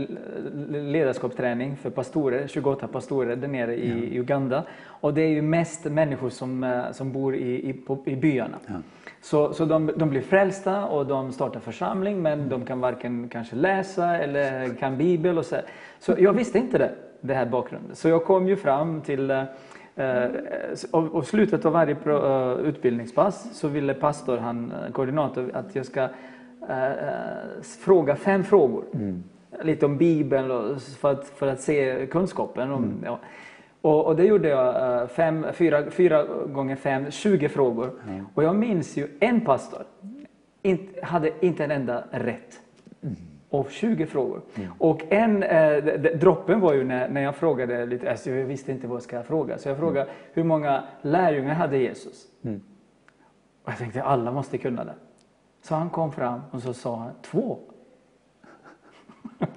ledarskapsträning för pastorer, 28 pastorer där nere i, ja. i Uganda. Och det är ju mest människor som, eh, som bor i, i, på, i byarna. Ja. Så, så de, de blir frälsta och de startar församling men de kan varken kanske läsa eller kan bibel och så. Så jag visste inte det, det här bakgrunden. Så jag kom ju fram till eh, och, och slutet av varje utbildningspass så ville pastor, han, koordinator, att jag ska fråga fem frågor. Mm. Lite om Bibeln för, att, för att se kunskapen. Om, mm. ja. Och, och, det gjorde jag, uh, fem, fyra, fyra gånger fem, 20 frågor. Mm. Och jag minns ju en pastor inte, hade inte en enda rätt. Mm. Och 20 frågor. Mm. Och en, eh, droppen var ju när, när jag frågade lite, alltså jag visste inte vad jag ska fråga. Så jag frågade mm. hur många lärjungar hade Jesus? Mm. Och jag tänkte alla måste kunna det. Så han kom fram och så sa han två.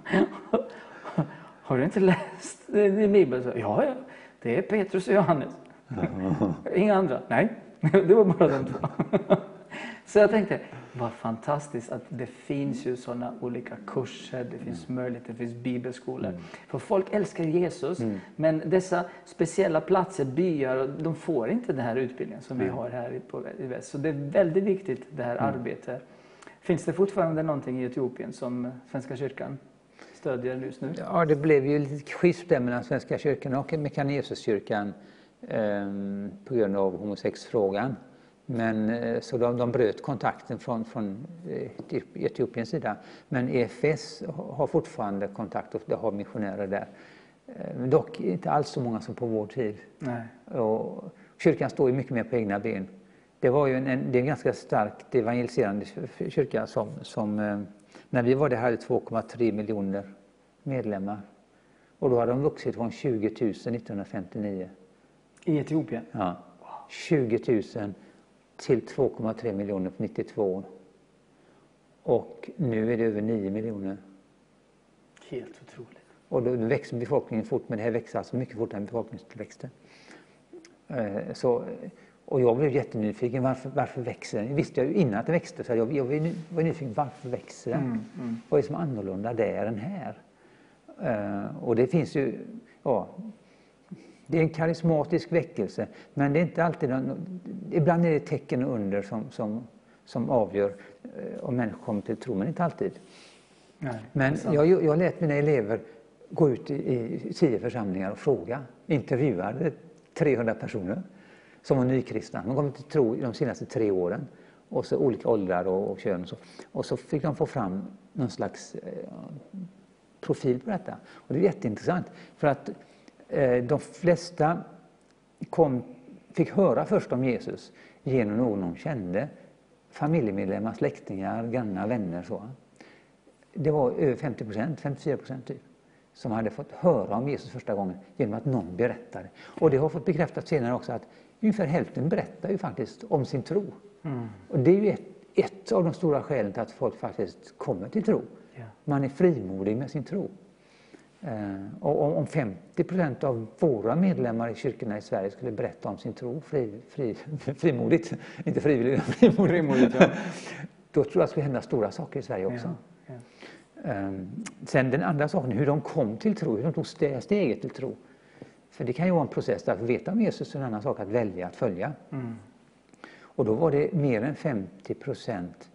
Har du inte läst Bibeln? Så, ja, ja, det är Petrus och Johannes. Inga andra? Nej, det var bara de två. Så jag tänkte, vad fantastiskt att det finns ju sådana olika kurser, det finns mm. möjligheter, det finns bibelskolor. Mm. För folk älskar Jesus, mm. men dessa speciella platser, byar, de får inte den här utbildningen som vi har här i väst. Så det är väldigt viktigt det här mm. arbetet. Finns det fortfarande någonting i Etiopien som Svenska kyrkan stödjer just nu? Ja, det blev ju lite skifte mellan Svenska kyrkan och Mekanesuskyrkan eh, på grund av homosexfrågan. Men, eh, så de, de bröt kontakten från, från eh, Etiopiens sida. Men EFS har fortfarande kontakt och har missionärer där. Eh, dock inte alls så många som på vår tid. Nej. Och kyrkan står ju mycket mer på egna ben. Det var ju en, en, det är en ganska starkt evangeliserande kyrka som, som när vi var där hade 2,3 miljoner medlemmar. Och då hade de vuxit från 20 000 1959. I Etiopien? Ja. 20 000 till 2,3 miljoner på 92 år. Och nu är det över 9 miljoner. Helt otroligt. Och då växer befolkningen fort, men det här växer alltså mycket fortare än befolkningstillväxten. Eh, så, och jag blev jättenyfiken, varför, varför växer den? Visste jag ju innan att det växte, så jag, jag var nyfiken, varför växer den? Mm, mm. Vad är det som är annorlunda där än här? Eh, och det finns ju, ja, det är en karismatisk väckelse, men det är inte alltid någon, ibland är det tecken och under som, som, som avgör eh, om människor kommer till tro, men inte alltid. Nej, Men jag, jag lät mina elever gå ut i, i tio församlingar och fråga, intervjuade 300 personer som var nykristna. De kom till tro de senaste tre åren. Och så olika åldrar och, och kön och så. Och så fick de få fram någon slags eh, profil på detta. Och det är jätteintressant. För att de flesta kom, fick höra först om Jesus genom någon de kände. Familjemedlemmar, släktingar, grannar, vänner. Så. Det var över 50 procent, 54 procent typ som hade fått höra om Jesus första gången genom att någon berättade. Och det har fått bekräftat senare också att ungefär hälften berättar ju faktiskt om sin tro. Mm. Och det är ju ett, ett av de stora skälen till att folk faktiskt kommer till tro. Man är frimodig med sin tro. Eh, och om, om 50 procent av våra medlemmar i kyrkorna i Sverige skulle berätta om sin tro fri, fri, frimodigt, inte frivilligt, frimodigt, Frimodigt, ja. då tror jag det skulle hända stora saker i Sverige också. Ja, ja. Ehm, Sen den andra saken, hur de kom till tro, hur de tog ste- steget till tro. För det kan ju vara en process, att veta om Jesus är en annan sak att välja att följa. Mm. Och då var det mer än 50 procent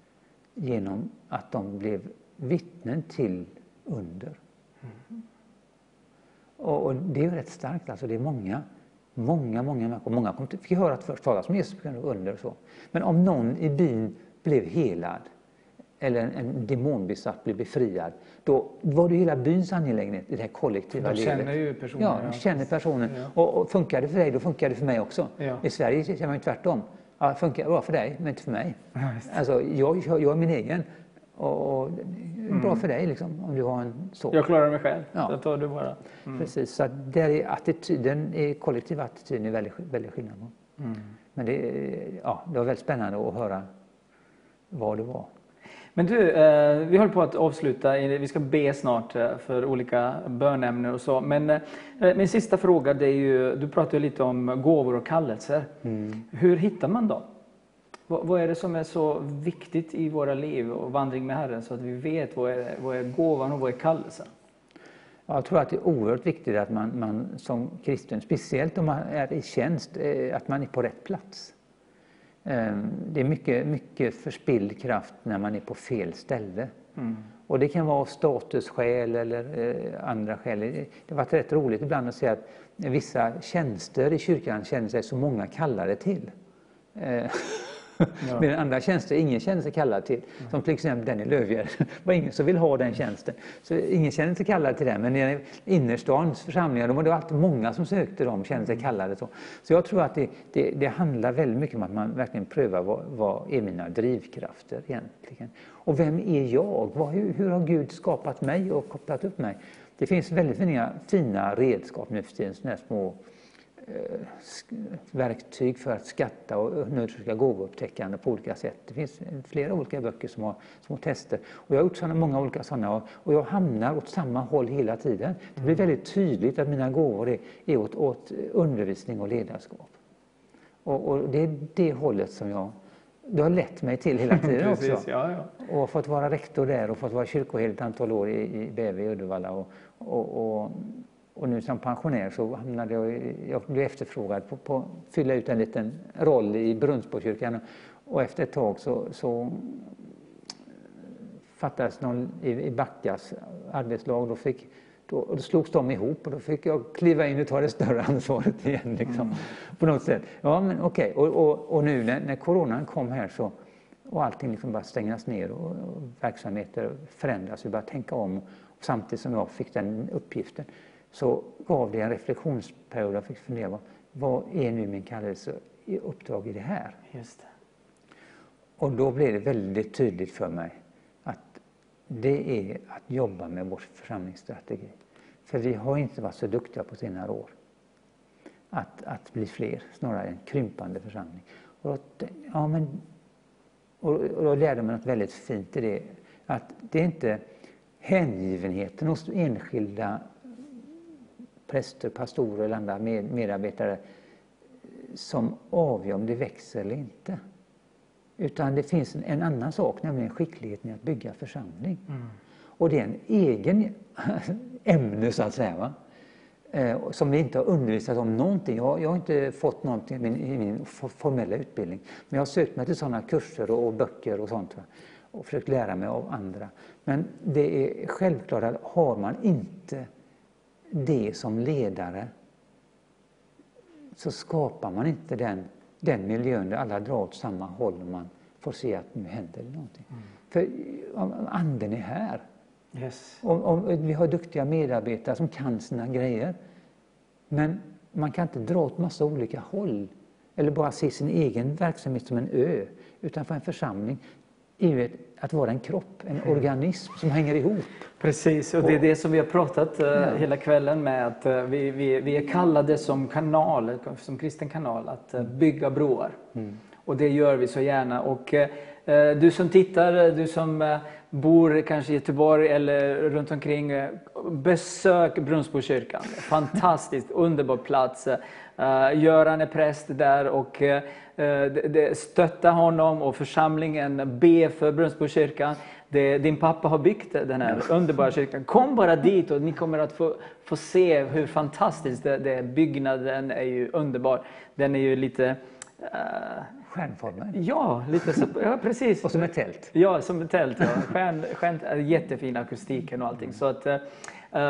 genom att de blev vittnen till under. Och, och det är ju rätt starkt, alltså det är många, många, många människor. Många kom till, fick höra först talas om Jesus under och så. Men om någon i byn blev helad eller en, en demonbesatt blev befriad, då var det hela byns angelägenhet i det här kollektiva De ledet. känner ju personen. Ja, de känner personen. Ja. Och, och funkar det för dig, då funkar det för mig också. Ja. I Sverige känner man ju tvärtom. Ja, funkar det bra för dig, men inte för mig. Ja. Alltså, jag, jag, jag är min egen. Och, och är bra för dig liksom, om du har en så. Jag klarar mig själv. Ja. Det tar du bara. Precis, så att där är attityden, är kollektiva attityden är väldigt, väldigt skillnad. på. Mm. Men det, ja, det var väldigt spännande att höra vad det var. Men du, eh, vi håller på att avsluta. Vi ska be snart eh, för olika bönämnen och så. Men eh, min sista fråga, det är ju, du pratade lite om gåvor och kallelser. Hur hittar man dem? Vad, är det som är så viktigt i våra liv och vandring med Herren så att vi vet vad är, vad är gåvan och vad är kallelsen? Ja, Jag tror att det är oerhört viktigt att man, man som kristen, speciellt om man är i tjänst, eh, att man är på rätt plats. Eh, Det är mycket, mycket förspilld kraft när man är på fel ställe. Och det kan vara statusskäl eller eh, andra skäl. Det har varit rätt roligt ibland att se att vissa tjänster i kyrkan känner sig så många kallade till. Eh, Medan andra tjänster ingen känner sig kallad till. Som till exempel den i Lövgärde. Var ingen som vill ha den tjänsten. Så ingen känner sig kallad till den. Men i innerstans församlingar, då var det alltid många som sökte dem, kände sig kallade. Så, så jag tror att det, det, det handlar väldigt mycket om att man verkligen prövar vad, vad är mina drivkrafter egentligen? Och vem är jag? Vad, hur, hur har Gud skapat mig och kopplat upp mig? Det finns väldigt fina, fina redskap nu för tiden, sådana små verktyg för att skatta och undersöka gåvoupptäckande på olika sätt. Det finns flera olika böcker som har små tester. Och jag har gjort såna, många olika sådana och, jag hamnar åt samma håll hela tiden. Det blir väldigt tydligt att mina gåvor är, är åt, åt undervisning och ledarskap. Och, och det är det hållet som jag det har lett mig till hela tiden också. Precis, ja, ja. Och fått vara rektor där och fått vara kyrkoherde ett antal år i, i BV i Uddevalla. Och, och, och, och nu som pensionär så hamnade jag, jag blev efterfrågad på, på att fylla ut en liten roll i Brunnsborgskyrkan. Och efter ett tag så, så fattades någon i, i Backas arbetslag. Då, fick, då, då slogs de ihop och då fick jag kliva in och ta det större ansvaret igen. Liksom, På något sätt. Ja, men okej. Och, och, och nu när, när coronan kom här så och allting liksom bara stängas ner och, och verksamheter förändras. Vi bara tänka om. Samtidigt som jag fick den uppgiften så gav det en reflektionsperiod. Jag fick fundera på vad är nu min kallelse i uppdrag i det här? Just det. Och då blev det väldigt tydligt för mig att det är att jobba med vår församlingsstrategi. För vi har inte varit så duktiga på senare år att, att bli fler, snarare en krympande församling. Och då, ja, men, och, och då lärde man något väldigt fint i det. Att det är inte hängivenheten hos enskilda präster, pastorer eller andra medarbetare som avgör om det växer eller inte. Utan det finns en, en annan sak, nämligen skickligheten i att bygga församling. Mm. Och det är en egen ämne så att säga. Va? Eh, som vi inte har undervisat om någonting. Jag, jag har inte fått någonting i min, i min, formella utbildning. Men jag har sökt mig till sådana kurser och, och böcker och sånt. Va? Och försökt lära mig av andra. Men det är självklart att har man inte det som ledare så skapar man inte den, den miljön där alla drar åt samma håll och man får se att nu händer det någonting. Mm. För anden är här. Yes. Om, om, vi har duktiga medarbetare som kan sina grejer. Men man kan inte dra åt massa olika håll eller bara se sin egen verksamhet som en ö. Utan för en församling är ju att vara en kropp, en mm. organism som hänger ihop. Precis, och det är det som vi har pratat uh, ja. hela kvällen med. Att uh, vi, vi, vi är kallade som kanal, som kristen kanal, att uh, bygga broar. Mm. Och det gör vi så gärna. Och du som tittar, du som bor kanske i Göteborg eller runt omkring, besök Brunnsbokyrkan. Fantastiskt, underbar plats. Göran är präst där och stötta honom och församlingen, be för Brunnsbokyrkan. Din pappa har byggt den här underbara kyrkan. Kom bara dit och ni kommer att få, få se hur fantastiskt det, det Byggnaden är ju underbar. Den är ju lite uh, Stjärnformen? Ja, lite så, ja, precis. och som ett tält? Ja, som ett tält. Ja. Stjärn, stjärn, jättefin akustiken och allting. Så att, Eh,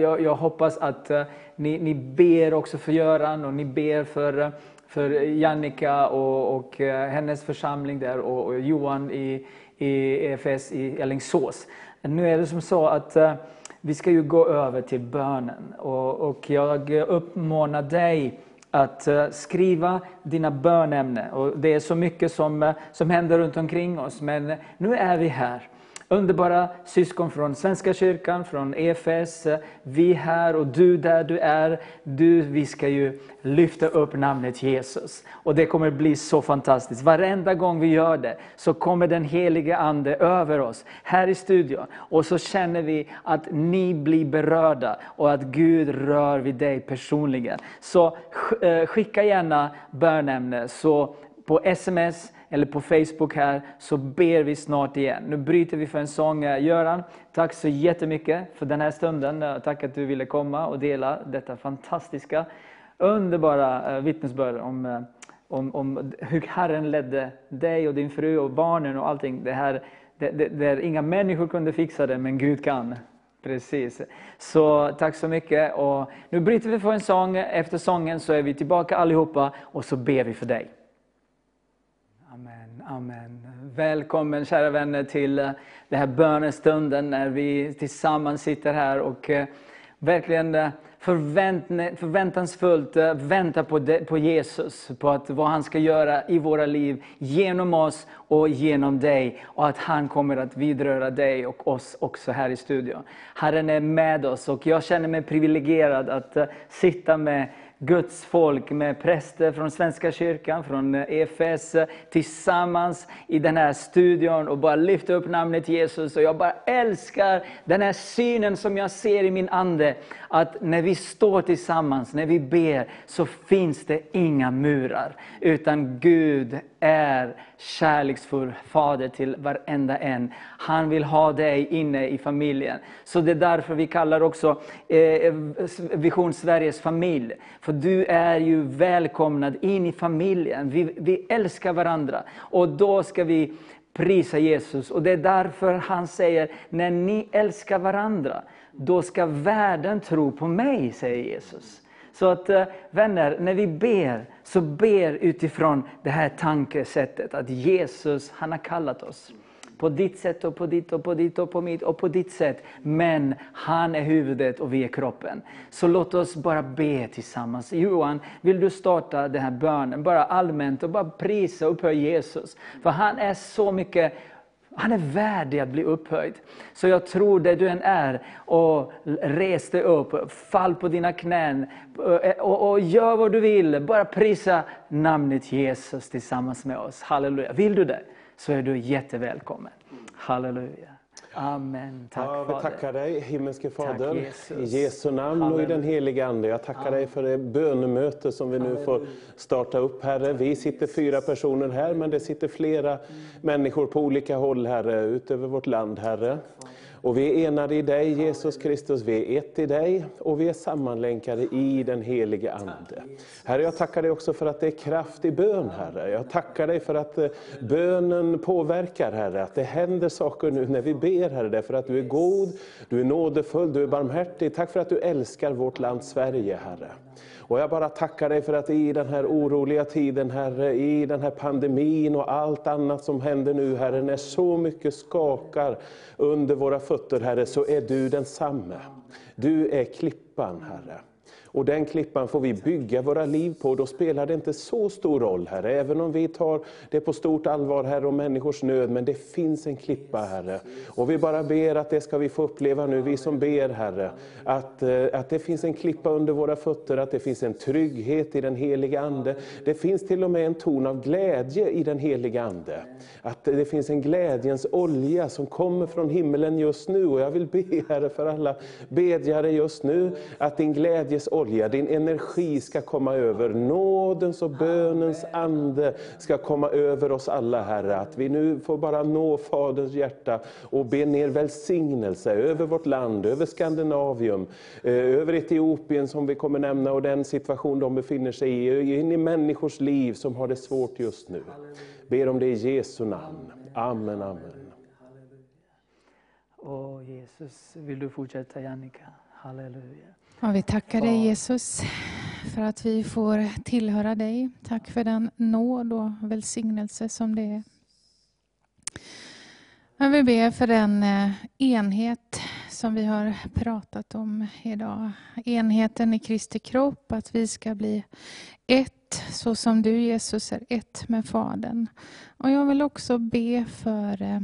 jag, jag, hoppas att eh, ni, ni ber också för Göran och ni ber för för Jannica och, och eh, hennes församling där och, och Johan i, i EFS i Alingsås. Nu är det som så att uh, vi ska ju gå över till bönen och, och jag uppmanar dig att uh, skriva dina bönämnen. Och det är så mycket som, uh, som händer runt omkring oss men nu är vi här underbara syskon från Svenska kyrkan, från EFS, vi här och du där du är. Du, vi ska ju lyfta upp namnet Jesus. Och det kommer bli så fantastiskt. Varenda gång vi gör det så kommer den helige Ande över oss här i studion. Och så känner vi att ni blir berörda och att Gud rör vid dig personligen. Så eh, skicka gärna bönämne så på sms eller på Facebook här, så ber vi snart igen. Nu bryter vi för en sång. Eh, Göran, tack så jättemycket för den här stunden. Eh, tack att du ville komma och dela detta fantastiska, underbara eh, vittnesbörd om, om, om hur Herren ledde dig och din fru och barnen och allting. Det här, det, det, där inga människor kunde fixa det, men Gud kan. Precis. Så tack så mycket. Och nu bryter vi för en sång. Efter sången så är vi tillbaka allihopa och så ber vi för dig. Amen, amen. Välkommen kära vänner till eh, den här bönestunden när vi tillsammans sitter här och eh, verkligen eh, förvänt, förväntansfullt väntar på, på Jesus, på att, vad han ska göra i våra liv, genom oss och genom dig. Och att han kommer att vidröra dig och oss också här i studion. Herren är med oss och jag känner mig privilegierad att sitta med Guds folk med präster från Svenska kyrkan, från EFS, tillsammans i den här studion och bara lyfta upp namnet Jesus. Och jag bara älskar den här synen som jag ser i min ande. Att när vi står tillsammans, när vi ber, så finns det inga murar. Utan Gud är kärleksfull fader till varenda en. Han vill ha dig inne i familjen. Så det är därför vi kallar också eh, eh Vision Sveriges familj. För du är ju välkomnad in i familjen. Vi, vi älskar varandra. Och då ska vi prisa Jesus. Och det är därför han säger, när ni älskar varandra, då ska världen tro på mig, säger Jesus. Så att eh, vänner, när vi ber, så ber utifrån det här tankesättet att Jesus, han har kallat oss. På ditt sätt och på ditt och på ditt och på mitt och på ditt sätt. Men han är huvudet och vi är kroppen. Så låt oss bara be tillsammans. Johan, vill du starta den här bönen? Bara allmänt och bara prisa och upphöja Jesus. För han är så mycket han är värdig att bli upphöjd. Så jag tror där du än är, och res dig upp, fall på dina knän eh, och, och gör vad du vill. Bara prisa namnet Jesus tillsammans med oss. Halleluja. Vill du det, så är du jättevälkommen. Halleluja. Amen. Tack ja, vi tackar dig, himmelske Fader, Tack, Jesus. i Jesu namn och i den heliga Ande. Jag tackar dig för det bönemöte som vi nu får starta upp, Herre. Vi sitter fyra personer här, men det sitter flera människor på olika håll, Herre, utöver vårt land, Herre. Och vi är enade i dig, Jesus Kristus, vi är ett i dig och vi är sammanlänkade i den helige Ande. Herre, jag tackar dig också för att det är kraft i bön, Herre. Jag tackar dig för att eh, bönen påverkar, Herre. Att det händer saker nu när vi ber, Herre, därför att du är god, du är nådefull, du är barmhärtig. Tack för att du älskar vårt land Sverige, Herre. Och jag bara tackar dig för att i den här oroliga tiden, Herre, i den här pandemin och allt annat som händer nu, Herre, när så mycket skakar under våra fötter, Herre, så är du densamme. Du är klippan, Herre. Och den klippan får vi bygga våra liv på. Då spelar det inte så stor roll, Herre. Även om vi tar det på stort allvar, Herre, om människors nöd. Men det finns en klippa, Herre. Och vi bara ber att det ska vi få uppleva nu, vi som ber, Herre. Att, eh, att det finns en klippa under våra fötter, att det finns en trygghet i den heliga Ande. Det finns till och med en ton av glädje i den heliga Ande. Att det finns en glädjens olja som kommer från himmelen just nu. Och jag vill be, Herre, för alla bedjare just nu, att din glädjes olja, din energi ska komma över. Nådens och bönens ande ska komma över oss alla, Herre. Att vi nu får bara nå Faderns hjärta och be ner välsignelse över vårt land, över Skandinavium, eh, över Etiopien som vi kommer nämna och den situation de befinner sig i, in i människors liv som har det svårt just nu. Ber om det i Jesu namn. Amen, amen. Åh Jesus, vill du fortsätta Jannica? Halleluja. Ja, vi tackar dig Jesus för att vi får tillhöra dig. Tack för den nåd och välsignelse som det är. Jag vill be för den eh, enhet som vi har pratat om idag. Enheten i Kristi kropp, att vi ska bli ett så som du Jesus är ett med Fadern. Och jag vill också be för eh,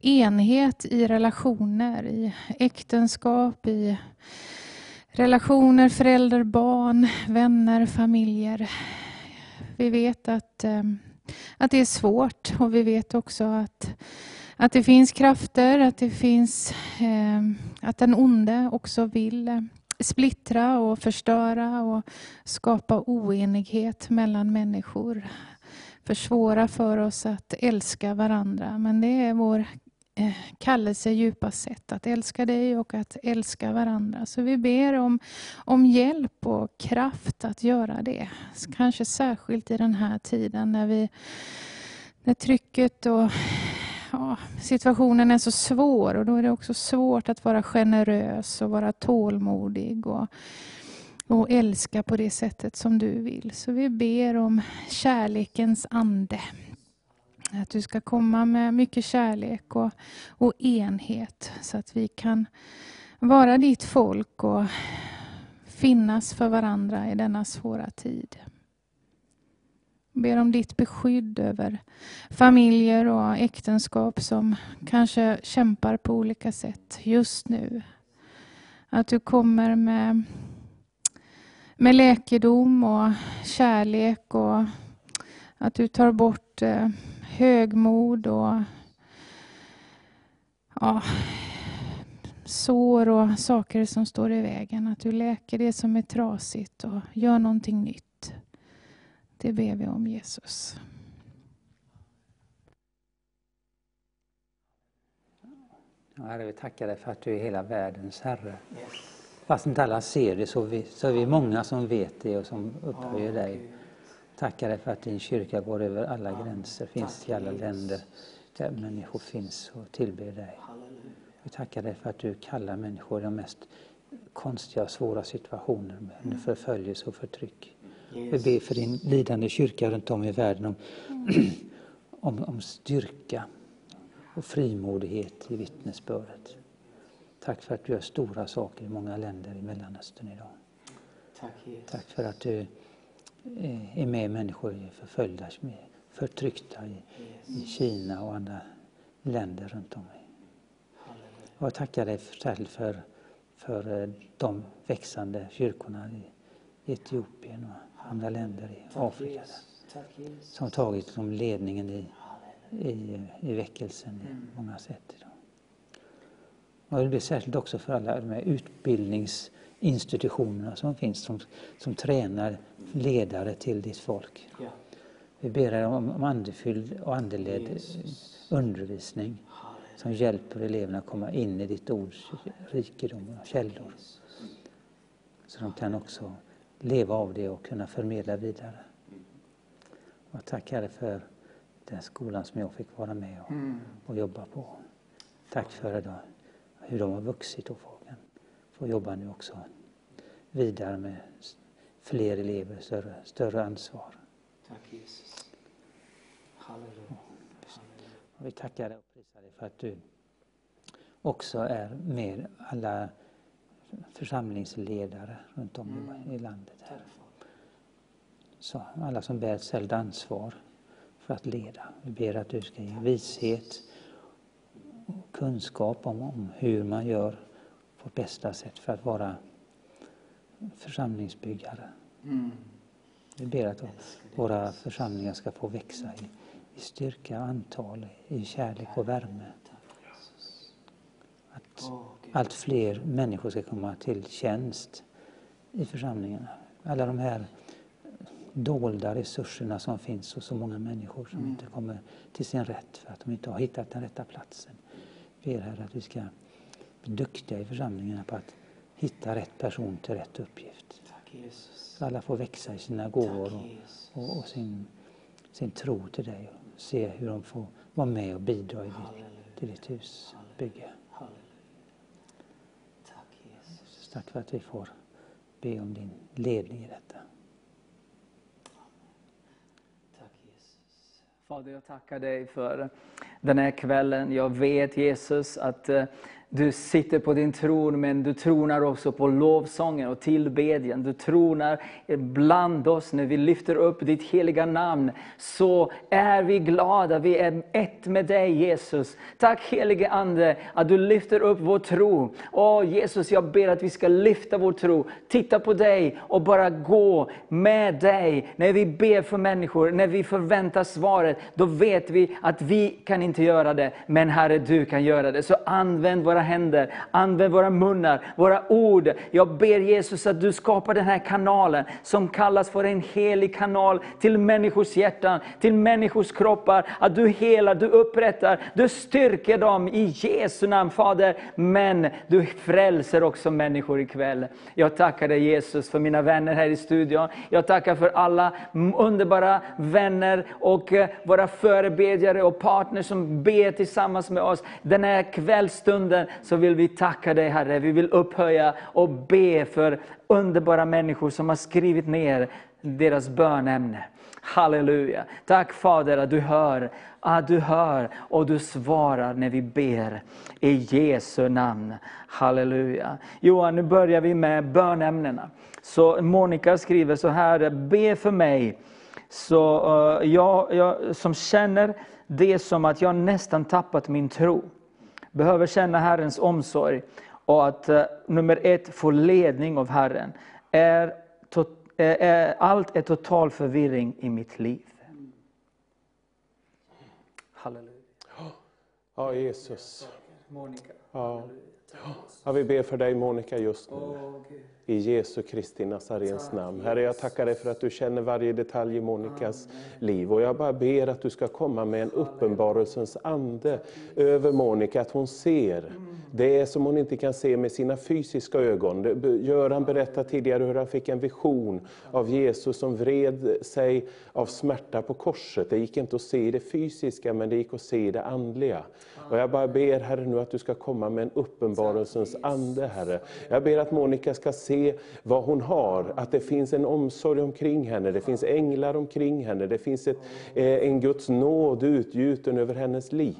enhet i relationer, i äktenskap, i relationer, föräldrar, barn, vänner, familjer. Vi vet att, eh, att det är svårt och vi vet också att, att det finns krafter, att det finns eh, att den onde också vill eh, splittra och förstöra och skapa oenighet mellan människor. Försvåra för oss att älska varandra. Men det är vår Eh, kallelse djupast sett, att älska dig och att älska varandra. Så vi ber om, om hjälp och kraft att göra det. Kanske särskilt i den här tiden när, vi, när trycket och ja, situationen är så svår och då är det också svårt att vara generös och vara tålmodig och, och älska på det sättet som du vill. Så vi ber om kärlekens ande att du ska komma med mycket kärlek och, och enhet så att vi kan vara ditt folk och finnas för varandra i denna svåra tid. Jag ber om ditt beskydd över familjer och äktenskap som kanske kämpar på olika sätt just nu. Att du kommer med, med läkedom och kärlek och att du tar bort eh, högmod och ja, sår och saker som står i vägen. Att du läker det som är trasigt och gör någonting nytt. Det ber vi om Jesus. Herre, vi tackar dig för att du är hela världens Herre. Fast inte alla ser det så, vi, så är vi många som vet det och som upphöjer dig. Tackar dig för att din kyrka går över alla gränser, finns i alla länder där människor finns och tillber dig. Vi tackar dig för att du kallar människor i de mest konstiga och svåra situationer med förföljelse och förtryck. Vi ber för din lidande kyrka runt om i världen om, om, om styrka och frimodighet i vittnesbördet. Tack för att du gör stora saker i många länder i Mellanöstern idag. Tack för att du är med människor förföljda, förtryckta i, i Kina och andra länder runt om. Och jag tackar dig särskilt för, för eh, de växande kyrkorna i Etiopien och andra länder i Afrika. Där, som tagit som ledningen i, i, i väckelsen i många sätt. Idag. Och det blir särskilt också för alla de här utbildningsinstitutionerna som finns som, som tränar ledare till ditt folk. Vi ber om, om andefylld och andeledd undervisning som hjälper eleverna att komma in i ditt ords rikedom och källor. Så de kan också leva av det och kunna förmedla vidare. Och tack Herre för den skolan som jag fick vara med och, och jobba på. Tack för idag, hur de har vuxit och får, får jobba nu också vidare med fler elever, större, större ansvar. Tack Jesus. Halleluja. Och vi tackar dig och prisar dig för att du också är med alla församlingsledare runt om i, i landet. Här. Så alla som bär ett särskilt ansvar för att leda. Vi ber att du ska ge vishet och kunskap om, om hur man gör på bästa sätt för att vara församlingsbyggare. Mm. Vi ber att våra församlingar ska få växa i, i styrka, antal, i kärlek och värme. Att allt fler människor ska komma till tjänst i församlingarna. Alla de här dolda resurserna som finns hos så många människor som inte kommer till sin rätt för att de inte har hittat den rätta platsen. Vi ber Herre att vi ska duktiga i församlingarna på att hitta rätt person till rätt uppgift. Så alla får växa i sina gåvor och, och, och, sin, sin tro till dig och se hur de får vara med och bidra i ditt, till ditt husbygge. Tack för att vi får be om din ledning i detta. Tack Jesus. Fader, jag tackar dig för den här kvällen. Jag vet Jesus att eh, du sitter på din tron, men du tronar också på lovsången och tillbedjan. Du tronar bland oss när vi lyfter upp ditt heliga namn. Så är vi glada, vi är ett med dig Jesus. Tack helige Ande att du lyfter upp vår tro. Åh Jesus, jag ber att vi ska lyfta vår tro, titta på dig och bara gå med dig. När vi ber för människor, när vi förväntar svaret, då vet vi att vi kan inte göra det, men Herre du kan göra det. Så använd våra händer, använd våra munnar, våra ord. Jag ber Jesus att du skapar den här kanalen som kallas för en helig kanal till människors hjärtan, till människors kroppar. Att du helar, du upprättar, du styrker dem i Jesu namn Fader. Men du frälser också människor ikväll. Jag tackar dig Jesus för mina vänner här i studion. Jag tackar för alla underbara vänner och eh, våra förebedjare och partners som ber tillsammans med oss den här kvällstunden så vill vi tacka dig Herre. Vi vill upphöja och be för underbara människor som har skrivit ner deras bönämne. Halleluja. Tack Fader att du hör, att du hör och du svarar när vi ber. I Jesu namn. Halleluja. Johan, nu börjar vi med bönämnena. Så Monica skriver så här, be för mig så uh, jag, jag, som känner det som att jag nästan tappat min tro behöver känna Herrens omsorg och att uh, nummer ett få ledning av Herren. Är, to, är, allt är total förvirring i mitt liv. Halleluja. Ja, Jesus. Monica. Ja. ja, vi ber för dig Monica just nu. I Jesu Kristi Nazarens namn. Herre, jag tackar dig för att du känner varje detalj i Monikas liv. Och jag bara ber att du ska komma med en uppenbarelsens ande över Monica, att hon ser det som hon inte kan se med sina fysiska ögon. Göran berättade tidigare hur han fick en vision av Jesus som vred sig av smärta på korset. Det gick inte att se i det fysiska, men det gick att se i det andliga. Och jag bara ber Herre nu att du ska komma med en uppenbarelsens ande Herre. Jag ber att Monica ska se se vad hon har, att det finns en omsorg omkring henne, det finns änglar omkring henne, det finns ett, eh, en Guds nåd utgjuten över hennes liv.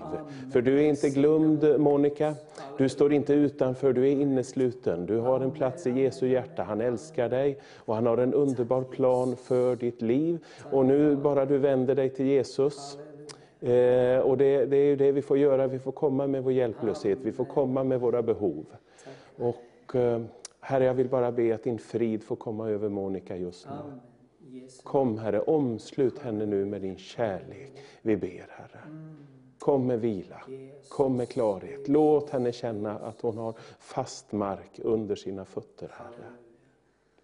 För du är inte glömd Monica, du står inte utanför, du är innesluten. Du har en plats i Jesu hjärta, han älskar dig och han har en underbar plan för ditt liv. Och nu bara du vänder dig till Jesus, Eh, och det, det är ju det vi får göra, vi får komma med vår hjälplöshet, vi får komma med våra behov. Och eh, Herre, jag vill bara be att din frid får komma över Monica just nu. Kom Herre, omslut henne nu med din kärlek. Vi ber Herre. Kom med vila, kom med klarhet. Låt henne känna att hon har fast mark under sina fötter, Herre.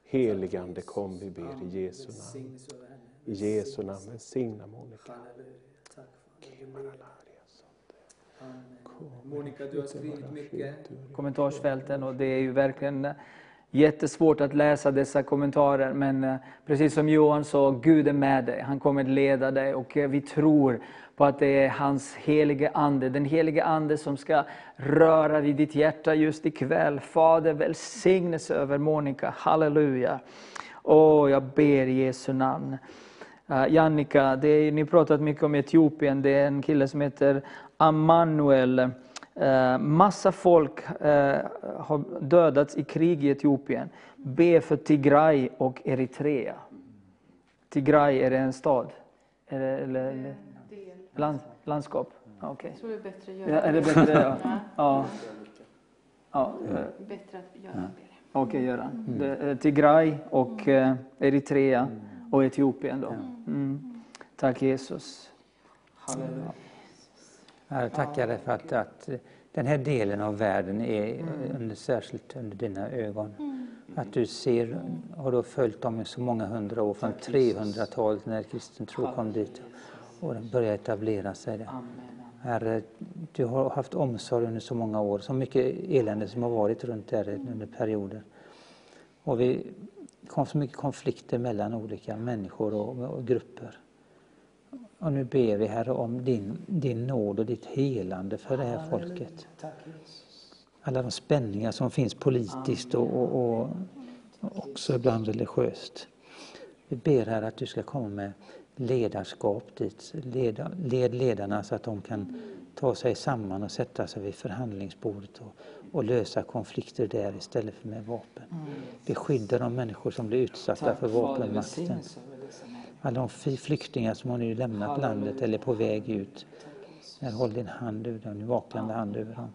Heligande, kom vi ber i Jesu namn. I Jesu namn, välsigna Monica. Monica, du har skrivit mycket kommentarsfälten och det är ju verkligen eh, jättesvårt att läsa dessa kommentarer. Men eh, precis som Johan sa, Gud är med dig. Han kommer att leda dig och eh, vi tror på att det är hans helige Ande, den helige Ande som ska röra vid ditt hjärta just ikväll. Fader, välsignelse över Monica. Halleluja. Åh, jag ber i Jesu namn. Uh, Jannika, det är, ni har pratat mycket om Etiopien. Det är en kille som heter Ammanuel. Uh, massa folk uh, har dödats i krig i Etiopien. Be för Tigray och Eritrea. Tigray, är det en stad? Eller, eller, land, landskap? Okay. Jag tror det är bättre att göra ja, är det. Bättre, ja. ja. ja. Bättre att göra det. Okej, okay, Göran. Mm. Tigray och Eritrea och Etiopien. Då. Mm. Tack Jesus. Halleluja. Jag tackar dig för att, att den här delen av världen är under, särskilt under dina ögon. Att du ser, har du följt dem i så många hundra år, från 300-talet när kristen tro kom dit och den började etablera sig där. Herre, du har haft omsorg under så många år, så mycket elände som har varit runt där under perioder. Och vi kom så mycket konflikter mellan olika människor och, och grupper. Och nu ber vi Herre om din, din nåd och ditt helande för det här folket. Alla de spänningar som finns politiskt och, och, och också ibland religiöst. Vi ber här att du ska komma med ledarskap dit. Leda, led ledarna så att de kan ta sig samman och sätta sig vid förhandlingsbordet och, och lösa konflikter där istället för med vapen. Beskydda de människor som blir utsatta för vapenmakten. Alla de flyktingar som har nu lämnat landet eller är på väg ut. Här, håll din hand över dem, din vakande hand över dem.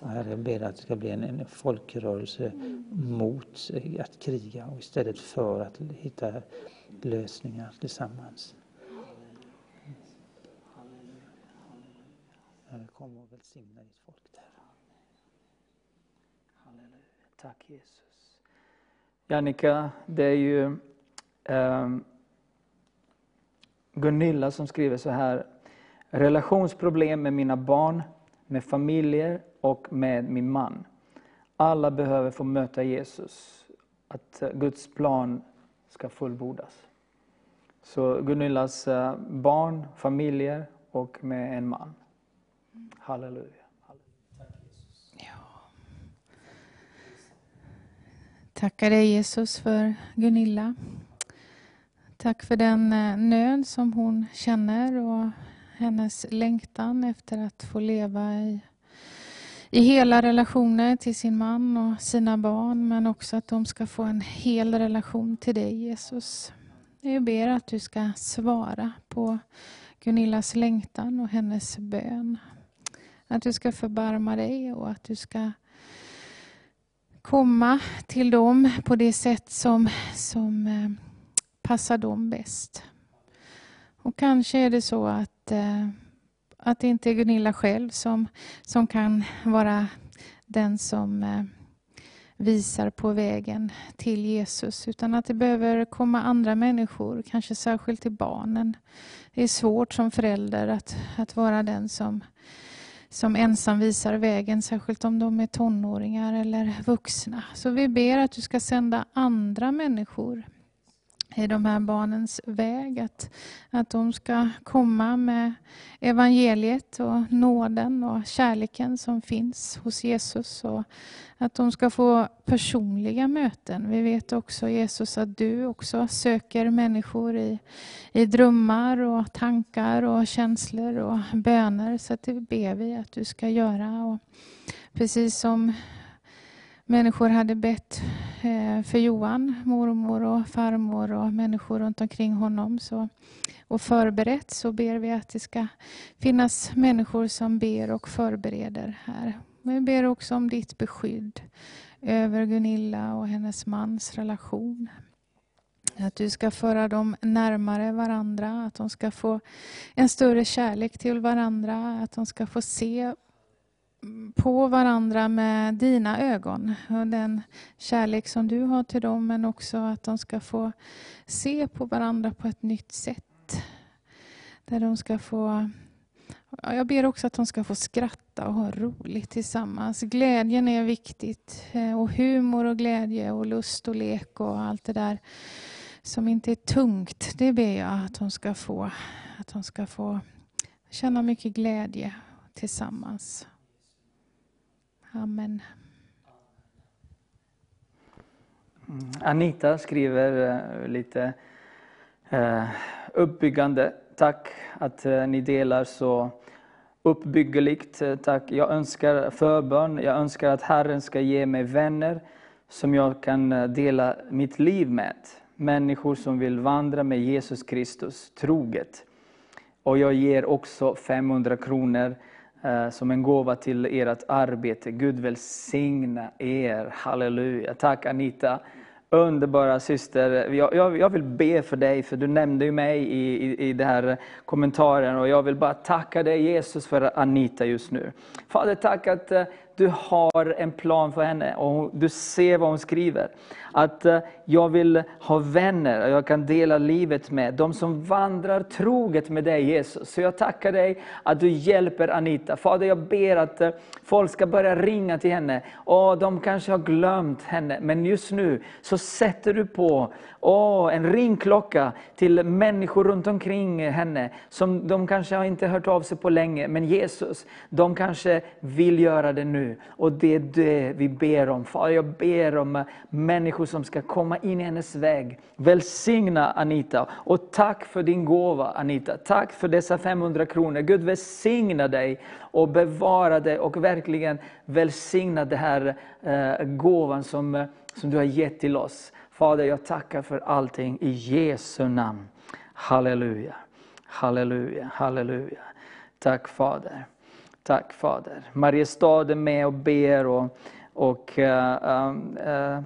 Och Herre, jag ber att det ska bli en, en folkrörelse mot att kriga och istället för att hitta lösningar tillsammans. Herre, kom och välsigna ditt folk där. Halleluja. Tack Jesus. Jannica, det är ju Ehm, Gunilla som skriver så här. Relationsproblem med mina barn, med familjer och med min man. Alla behöver få möta Jesus. Att eh, Guds plan ska fullbordas. Så Gunillas eh, barn, familjer och med en man. Halleluja. Ja. Tackar dig Jesus för Gunilla. Tack för den eh, nöd som hon känner och hennes längtan efter att få leva i, i hela relationer till sin man och sina barn men också att de ska få en hel relation till dig Jesus. Jag ber att du ska svara på Gunillas längtan och hennes bön. Att du ska förbarma dig och att du ska komma till dem på det sätt som, som eh, passar dem bäst. Och kanske är det så att, eh, att det inte är Gunilla själv som, som kan vara den som eh, visar på vägen till Jesus, utan att det behöver komma andra människor, kanske särskilt till barnen. Det är svårt som förälder att, att vara den som som ensam visar vägen, särskilt om de är tonåringar eller vuxna. Så vi ber att du ska sända andra människor i de här barnens väg. Att, att de ska komma med evangeliet och nåden och kärleken som finns hos Jesus. Och att de ska få personliga möten. Vi vet också Jesus att du också söker människor i, i drömmar och tankar och känslor och böner. Så det ber vi att du ska göra. Och precis som människor hade bett eh, för Johan, mormor och farmor och människor runt omkring honom. Så, och förberett så ber vi att det ska finnas människor som ber och förbereder här. Men vi ber också om ditt beskydd över Gunilla och hennes mans relation. Att du ska föra dem närmare varandra, att de ska få en större kärlek till varandra, att de ska få se på varandra med dina ögon och den kärlek som du har till dem men också att de ska få se på varandra på ett nytt sätt. Där de ska få jag ber också att de ska få skratta och ha roligt tillsammans. Glädjen är viktigt. Eh, och humor och glädje och lust och lek och allt det där som inte är tungt. Det ber jag att de ska få. Att de ska få känna mycket glädje tillsammans. Amen. Mm. Anita skriver eh, lite eh, uppbyggande. Tack att eh, ni delar så uppbyggeligt. Tack. Jag önskar förbön. Jag önskar att Herren ska ge mig vänner som jag kan dela mitt liv med. Människor som vill vandra med Jesus Kristus troget. Och jag ger också 500 kronor Eh, som en gåva till ert arbete. Gud välsigna er. Halleluja. Tack Anita. Underbara syster. Jag, jag, jag, vill be för dig, för du nämnde ju mig i, i, i den här kommentaren. Och jag vill bara tacka dig Jesus för Anita just nu. Fader, tack att eh, du har en plan för henne och du ser vad hon skriver. Att eh, jag vill ha vänner och jag kan dela livet med, de som vandrar troget med dig Jesus. Så jag tackar dig att du hjälper Anita. Fader, jag ber att eh, folk ska börja ringa till henne. Och de kanske har glömt henne, men just nu så sätter du på oh, en ringklocka till människor runt omkring henne, som de kanske har inte hört av sig på länge. Men Jesus, de kanske vill göra det nu. Och det är det vi ber om. Far, jag ber om eh, människor som ska komma in i hennes väg. Välsigna Anita. Och tack för din gåva Anita. Tack för dessa 500 kronor. Gud välsigna dig och bevara dig och verkligen välsigna den här eh, gåvan som, eh, som du har gett till oss. Fader, jag tackar för allting i Jesu namn. Halleluja, halleluja, halleluja. Tack Fader. Tack Fader. Mariestad är med och ber. Och, och uh, uh,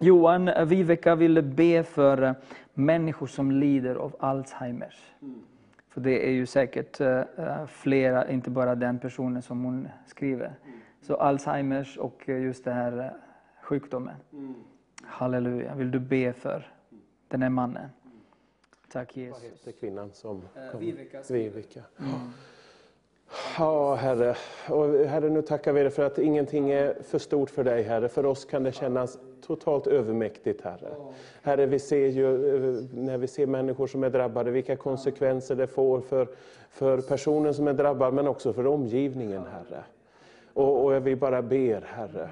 Johan Viveka ville be för människor som lider av Alzheimers. Mm. För det är ju säkert uh, flera, inte bara den personen som hon skriver. Mm. Så Alzheimers och just den här sjukdomen. Mm. Halleluja. Vill du be för den här mannen? Tack Jesus. Vad heter kvinnan som kom? Viveka. Viveka. Mm. Ja, Herre. Och herre, nu tackar vi dig för att ingenting är för stort för dig, Herre. För oss kan det kännas totalt övermäktigt, Herre. Herre, vi ser ju eh, när vi ser människor som är drabbade, vilka konsekvenser det får för, för personen som är drabbad, men också för omgivningen, Herre. Och, och vi bara ber, Herre.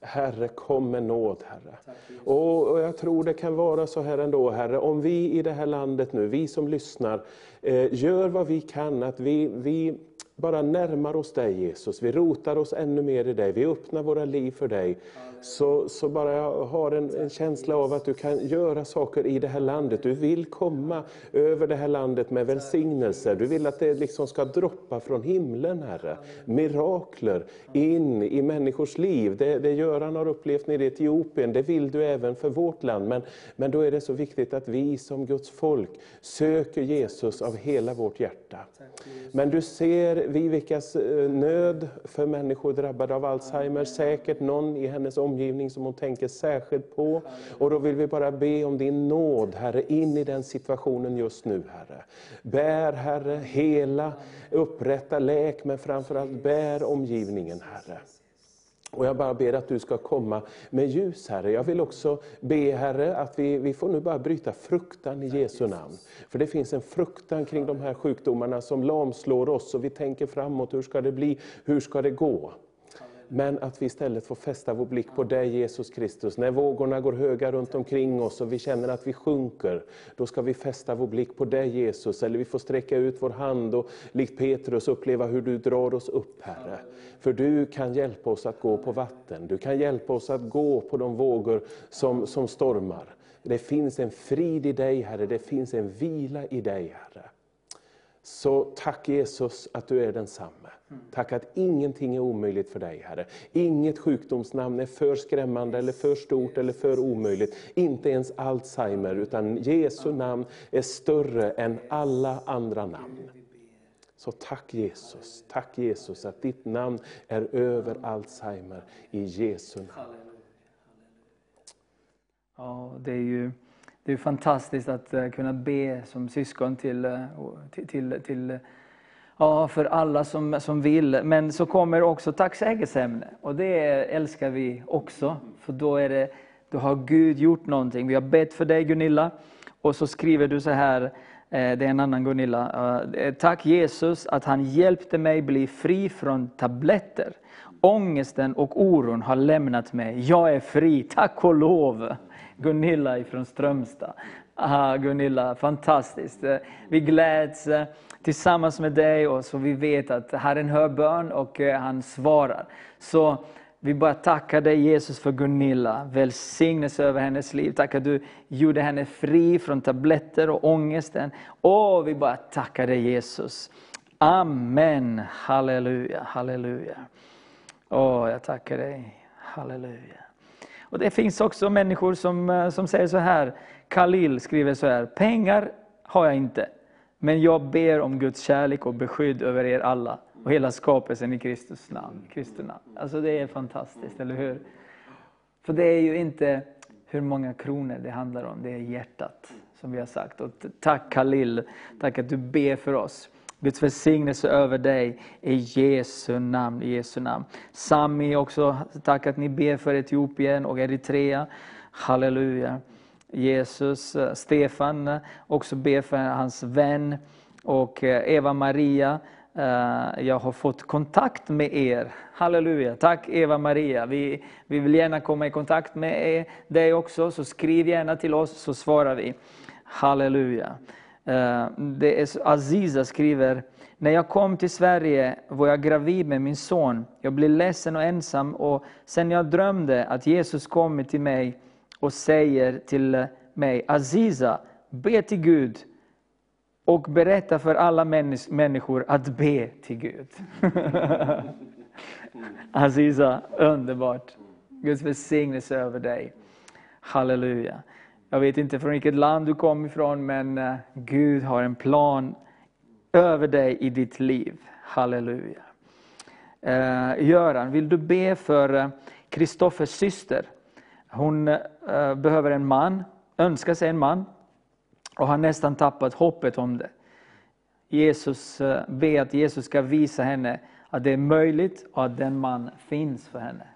Herre, kom med nåd, Herre. Och, och, jag tror det kan vara så här ändå, Herre, om vi i det här landet nu, vi som lyssnar, eh, gör vad vi kan, att vi, vi bara närmar oss dig Jesus, vi rotar oss ännu mer i dig, vi öppnar våra liv för dig så, så bara jag har en, en, känsla av att du kan göra saker i det här landet. Du vill komma över det här landet med välsignelser. Du vill att det liksom ska droppa från himlen, Herre. Mirakler in i människors liv. Det, det Göran har upplevt nere i Etiopien, det vill du även för vårt land. Men, men då är det så viktigt att vi som Guds folk söker Jesus av hela vårt hjärta. Men du ser Vivikas eh, nöd för människor drabbade av Alzheimer, säkert någon i hennes omgivning omgivning som hon tänker särskilt på. Och då vill vi bara be om din nåd, Herre, in i den situationen just nu, Herre. Bär, Herre, hela, upprätta, läk, men framförallt bär omgivningen, Herre. Och jag bara ber att du ska komma med ljus, Herre. Jag vill också be, Herre, att vi, vi får nu bara bryta fruktan i Jesu namn. För det finns en fruktan kring de här sjukdomarna som lamslår oss och vi tänker framåt, hur ska det bli, hur ska det gå? Men att vi istället får fästa vår blick på dig Jesus Kristus. När vågorna går höga runt omkring oss och vi känner att vi sjunker, då ska vi fästa vår blick på dig Jesus. Eller vi får sträcka ut vår hand och likt Petrus uppleva hur du drar oss upp Herre. För du kan hjälpa oss att gå på vatten, du kan hjälpa oss att gå på de vågor som, som stormar. Det finns en frid i dig Herre, det finns en vila i dig Herre. Så tack Jesus att du är densamme. Tack att ingenting är omöjligt för dig Herre. Inget sjukdomsnamn är för skrämmande, eller för stort eller för omöjligt. Inte ens Alzheimer, utan Jesu namn är större än alla andra namn. Så tack Jesus, tack Jesus att ditt namn är över Alzheimer i Jesu namn. Ja, det är ju det är fantastiskt att eh, kunna be som syskon till, eh, till, till, till ja, för alla som, som vill. Men så kommer också tacksägelseämne och det älskar vi också. För då, är det, då har Gud gjort någonting. Vi har bett för dig Gunilla och så skriver du så här, eh, det är en annan Gunilla. Tack Jesus att han hjälpte mig bli fri från tabletter. Ångesten och oron har lämnat mig. Jag är fri, tack och lov. Gunilla från Strömstad. Aha, Gunilla, fantastiskt. Eh, vi gläds eh, tillsammans med dig och så vi vet att Herren hör bön och eh, han svarar. Så vi bara tackar dig Jesus för Gunilla. Välsignelse över hennes liv. Tack att du gjorde henne fri från tabletter och ångesten. Och vi bara tackar dig Jesus. Amen. Halleluja, halleluja. Åh, jag tackar dig. Halleluja. Och Det finns också människor som, eh, som säger så här, Khalil skriver så här, pengar har jag inte, men jag ber om Guds kärlek och beskydd över er alla och hela skapelsen i Kristus namn. Kristi namn. Alltså det är fantastiskt, eller hur? För det är ju inte hur många kronor det handlar om, det är hjärtat som vi har sagt. Och tack Khalil, tack att du ber för oss. Guds välsignelse över dig i Jesu namn. I Jesu namn. Sami också, tack att ni ber för Etiopien och Eritrea. Halleluja. Jesus, eh, Stefan eh, också ber för hans vän och eh, Eva-Maria. Jag har fått kontakt med er. Halleluja. Tack Eva-Maria. Vi, vi vill gärna komma i kontakt med dig också, så skriv gärna till oss så svarar vi. Halleluja. Eh, det är, Aziza skriver, när jag kom till Sverige var jag gravid med min son. Jag blev ledsen och ensam och sen jag drömde att Jesus kommit till mig och säger till mig, Aziza, be till Gud och berätta för alla människor att be till Gud. Aziza, underbart. Guds välsignelse över dig. Halleluja. Jag vet inte från vilket land du kom ifrån, men eh, Gud har en plan över dig i ditt liv. Halleluja. Eh, Göran, vill du be för eh, Kristoffers syster? Hon behöver en man, önskar sig en man och har nästan tappat hoppet om det. Jesus, be att Jesus ska visa henne att det är möjligt och att den man finns för henne.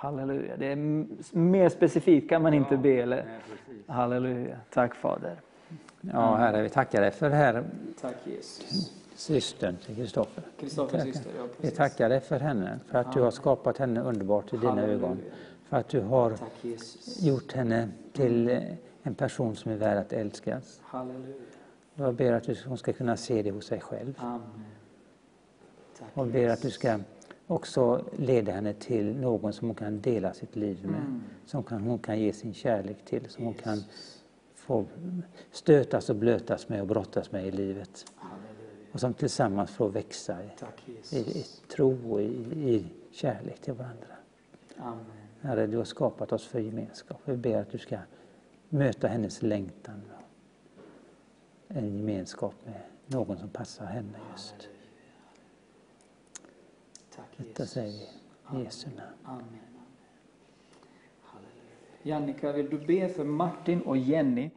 Halleluja. Det är mer specifikt kan man inte be. Eller? Halleluja. Tack Fader. Ja, Herre, vi tackar dig för det här. Tack Jesus. Systern till Kristoffer. Kristoffers syster, ja, Vi tackar dig för henne, för att du har skapat henne underbart i dina Halleluja. ögon. För att du har gjort henne till eh, en person som är värd att älskas. Halleluja. Jag ber att du- hon ska kunna se det hos sig själv. Amen. Tack Och ber att du ska också leda henne till någon som hon kan dela sitt liv med. Mm. Som kan, hon kan ge sin kärlek till. Som hon kan få stötas och blötas med och brottas med i livet. Halleluja. Och som tillsammans får växa i, i, i tro och i, i kärlek till varandra. Amen. Herre, du har skapat oss för gemenskap. Vi ber att du ska möta hennes längtan. En gemenskap med någon som passar henne just. Detta säger vi i Jesu namn. Amen. Jannica, vill du be för Martin och Jenny?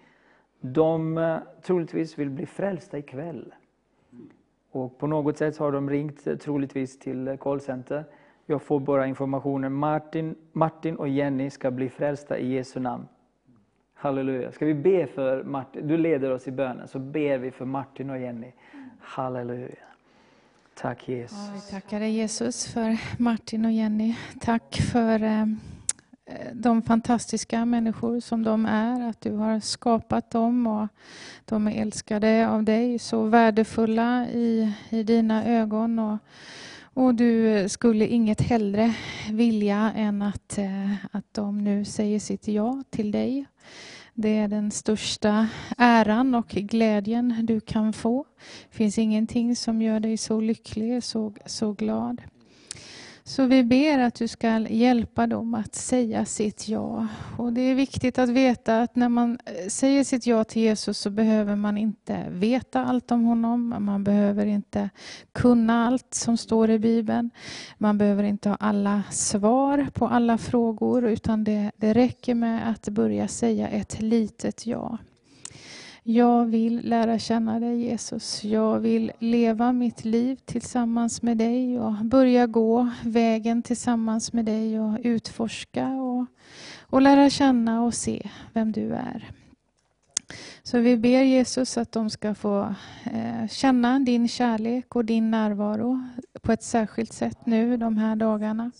De eh, troligtvis vill bli frälsta ikväll. Och på något sätt har de ringt eh, troligtvis till eh, callcenter. Jag får bara informationen. Martin, Martin och Jenny ska bli frälsta i Jesu namn. Halleluja. Ska vi be för Martin? Du leder oss i bönen, så ber vi för Martin och Jenny. Halleluja. Tack Jesus. Ja, vi tackar dig Jesus för Martin och Jenny. Tack för eh, de fantastiska människor som de är, att du har skapat dem och de är älskade av dig, så värdefulla i, i dina ögon. Och, och du skulle inget hellre vilja än att, eh, att de nu säger sitt ja till dig. Det är den största äran och glädjen du kan få. Det finns ingenting som gör dig så lycklig, så, så glad. Så vi ber att du ska hjälpa dem att säga sitt ja. Och det är viktigt att veta att när man eh, säger sitt ja till Jesus så behöver man inte veta allt om honom. Man behöver inte kunna allt som står i Bibeln. Man behöver inte ha alla svar på alla frågor utan det, det räcker med att börja säga ett litet ja. Jag vill lära känna dig Jesus. Jag vill leva mitt liv tillsammans med dig och börja gå vägen tillsammans med dig och utforska och, och lära känna och se vem du är. Så vi ber Jesus att de ska få eh, känna din kärlek och din närvaro på ett särskilt sätt nu de här dagarna.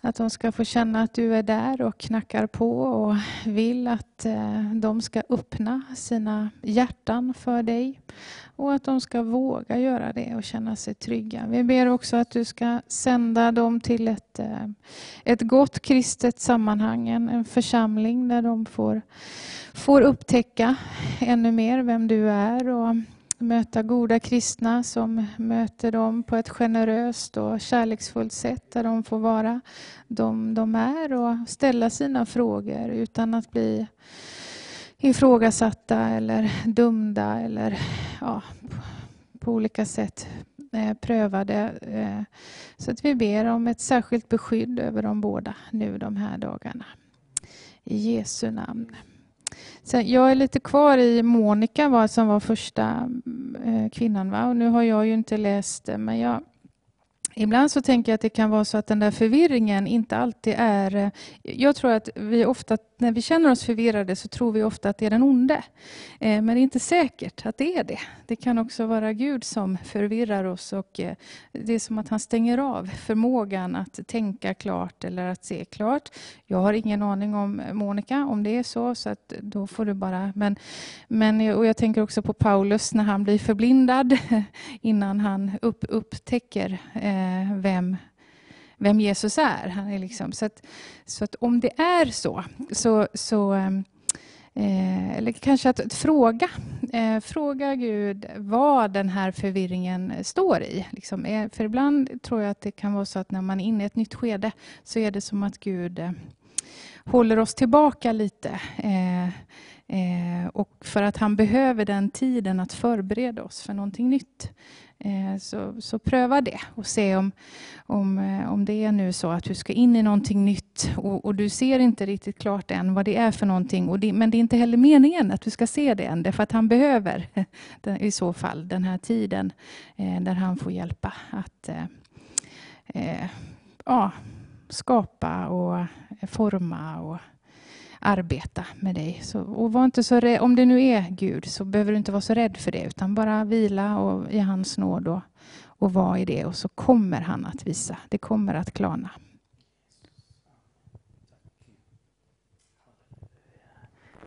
Att de ska få känna att du är där och knackar på och vill att eh, de ska öppna sina hjärtan för dig. Och att de ska våga göra det och känna sig trygga. Vi ber också att du ska sända dem till ett, eh, ett gott kristet sammanhang, en församling där de får, får upptäcka ännu mer vem du är. Och möta goda kristna som möter dem på ett generöst och kärleksfullt sätt där de får vara de de är och ställa sina frågor utan att bli ifrågasatta eller dömda eller ja, på olika sätt eh, prövade. Eh, så att vi ber om ett särskilt beskydd över dem båda nu de här dagarna. I Jesu namn. Sen, jag är lite kvar i Monica som var första mm, eh, kvinnan. Va? Och nu har jag ju inte läst det, men jag, Ibland så tänker jag att det kan vara så att den där förvirringen inte alltid är... Eh, jag tror att vi ofta, när vi känner oss förvirrade så tror vi ofta att det är den onde. Eh, men det är inte säkert att det är det. Det kan också vara Gud som förvirrar oss och eh, det är som att han stänger av förmågan att tänka klart eller att se klart. Jag har ingen aning om Monica, om det är så, så att då får du bara... Men, men, och jag tänker också på Paulus när han blir förblindad innan han upp, upptäcker Eh, Eh, vem, vem Jesus är. Han är liksom, så, att, så att om det är så, så, så eh, eh eller kanske att, att fråga, eh, fråga Gud vad den här förvirringen står i. Liksom, eh, för ibland tror jag att det kan vara så att när man är inne i ett nytt skede så är det som att Gud eh, håller oss tillbaka lite. Eh, och för att han behöver den tiden att förbereda oss för någonting nytt. Eh, så, så pröva det och se om, om, eh, om det är nu så att du ska in i någonting nytt och, och du ser inte riktigt klart än vad det är för någonting. Och det, men det är inte heller meningen att du ska se det än, därför att han behöver den, i så fall den här tiden eh, där han får hjälpa att eh, eh, ja, skapa och forma och arbeta med dig. Så, och var inte så rädd, om det nu är Gud så behöver du inte vara så rädd för det utan bara vila och, i hans nåd och, och vara i det och så kommer han att visa. Det kommer att klarna.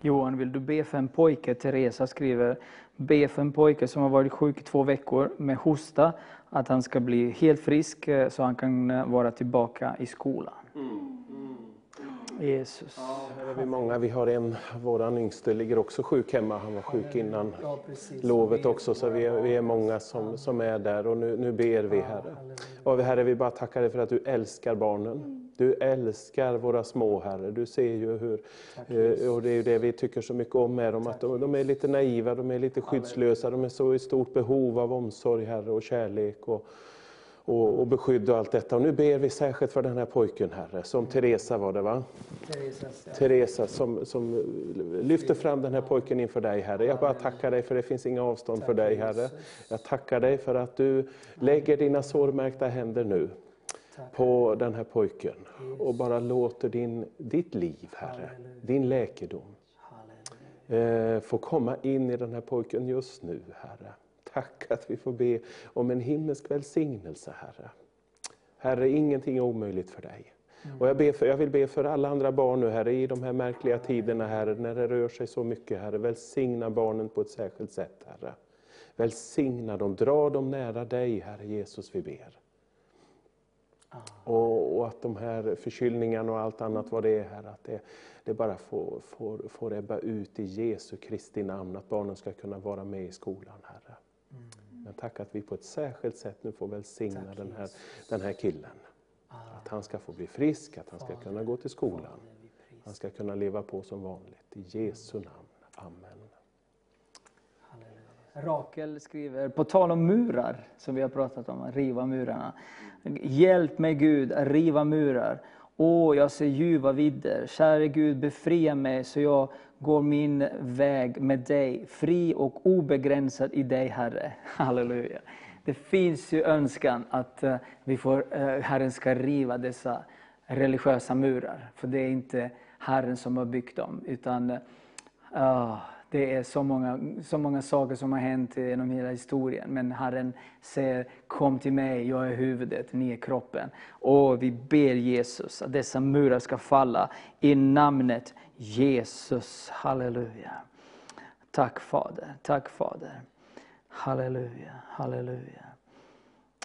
Johan, vill du be för en pojke? Teresa skriver, be för en pojke som har varit sjuk i två veckor med hosta, att han ska bli helt frisk eh, så han kan eh, vara tillbaka i skolan. Mm. Jesus. Ja, vi många. Vi har en, våran yngste ligger också sjuk hemma. Han var sjuk innan ja, lovet också, så vi är, vi är många som, som är där. Och nu, nu ber vi, Herre. Och Herre, vi bara tackar dig för att du älskar barnen. Du älskar våra små, Herre. Du ser ju hur, eh, och det är ju det vi tycker så mycket om med dem, att de, de är lite naiva, de är lite skyddslösa, de är så i stort behov av omsorg, Herre, och kärlek. Och, och, och beskydd och allt detta. Och nu ber vi särskilt för den här pojken, Herre, som Teresa var det va? Teresa som, som lyfter fram den här pojken inför dig, Herre. Jag bara tackar dig för det finns inga avstånd för dig, Herre. Jag tackar dig för att du lägger dina sårmärkta händer nu på den här pojken och bara låter din, ditt liv, Herre, din läkedom, eh, få komma in i den här pojken just nu, Herre. Tack att vi får be om en himmelsk välsignelse, Herre. Herre, ingenting är omöjligt för dig. Och jag, ber för, jag vill be för alla andra barn nu, Herre, i de här märkliga tiderna, Herre, när det rör sig så mycket, Herre. Välsigna barnen på ett särskilt sätt, Herre. Välsigna dem, dra dem nära dig, Herre Jesus, vi ber. Och, och, att de här förkylningarna och allt annat vad det är här, att det, det bara får, får, får ebba ut i Jesu Kristi namn, att barnen ska kunna vara med i skolan, Herre. Mm. Men tack att vi på ett särskilt sätt nu får välsigna tack, den, här, den här killen. Ah. Att han ska få bli frisk, att han ska kunna gå till skolan. Han ska kunna leva på som vanligt. I Jesu namn. Amen. Rakel skriver, på tal om murar, som vi har pratat om, att riva murarna. Hjälp mig Gud att riva murar. Åh, jag ser ljuva vidder. Käre Gud, befria mig så jag går min väg med dig, fri och obegränsad i dig, Herre. Halleluja. Det finns ju önskan att eh, vi får, eh, Herren ska riva dessa religiösa murar. För det är inte Herren som har byggt dem, utan oh, det är så många, så många saker som har hänt genom hela historien. Men Herren säger, kom till mig, jag är huvudet, ni är kroppen. Och vi ber Jesus att dessa murar ska falla i namnet Jesus. Halleluja. Tack Fader, tack Fader. Halleluja, halleluja.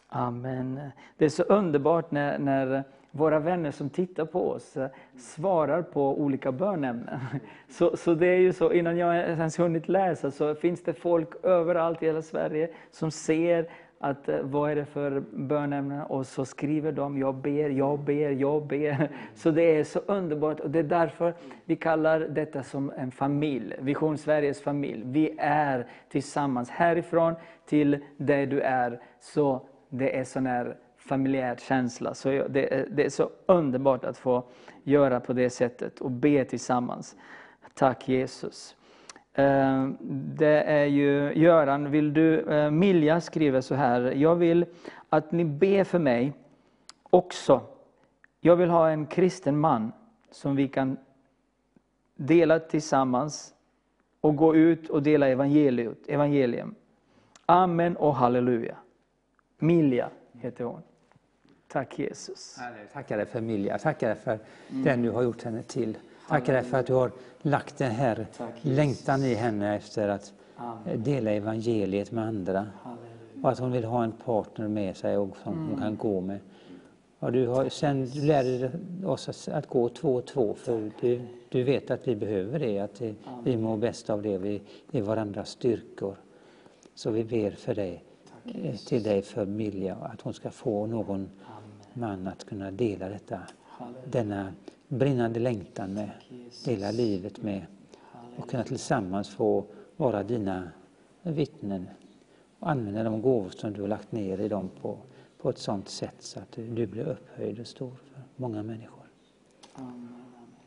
Amen. Det är så underbart när, när våra vänner som tittar på oss eh, svarar på olika bönämnen. Så, så det är ju så, innan jag ens hunnit läsa så finns det folk överallt i hela Sverige som ser att eh, vad är det för bönämnen och så skriver de jag ber, jag ber, jag ber. Så det är så underbart och det är därför vi kallar detta som en familj, Vision Sveriges familj. Vi är tillsammans härifrån till där du är. Så det är sån här familjär känsla. Så det, är, det är så underbart att få göra på det sättet och be tillsammans. Tack Jesus. Eh, det är ju, Göran, vill du, eh, Milja skriver så här, jag vill att ni ber för mig också. Jag vill ha en kristen man som vi kan dela tillsammans och gå ut och dela evangelium. Amen och halleluja. Milja heter hon. Tack Jesus. Tackar dig för Milja, tackar dig för mm. den du har gjort henne till. Tackar för att du har lagt den här längtan i henne efter att Amen. dela evangeliet med andra. Halleluja. Och att hon vill ha en partner med sig och som mm. hon kan gå med. Och du har, sen du lärde oss att, gå två och två, för du, du vet att vi behöver det, att vi, vi mår bäst av det, vi är varandras styrkor. Så vi ber för dig, Tack, till dig för Milja, att hon ska få någon man att kunna dela detta, denna brinnande längtan med, dela livet med och kunna tillsammans få vara dina vittnen och använda de gåvor som du har lagt ner i dem på, på ett sådant sätt så att du blir upphöjd och stor för många människor.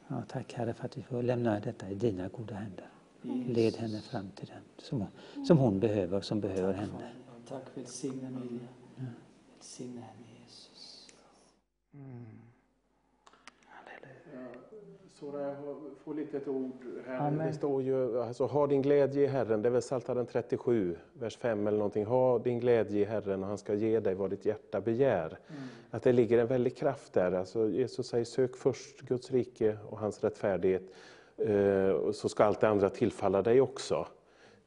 Ja, tack Herre för att vi får lämna detta i dina goda händer. Led henne fram till den som, som hon behöver, som behöver henne. Tack, välsigna Emilia. Välsigna henne. Mm. Sora, jag får lite ett ord här. Amen. Det står ju, alltså, ha din glädje i Herren, det är väl Psaltaren 37, vers 5 eller någonting. Ha din glädje i Herren och han ska ge dig vad ditt hjärta begär. Mm. Att det ligger en väldig kraft där. Alltså, Jesus säger, sök först Guds rike och hans rättfärdighet, eh, så ska allt det andra tillfalla dig också.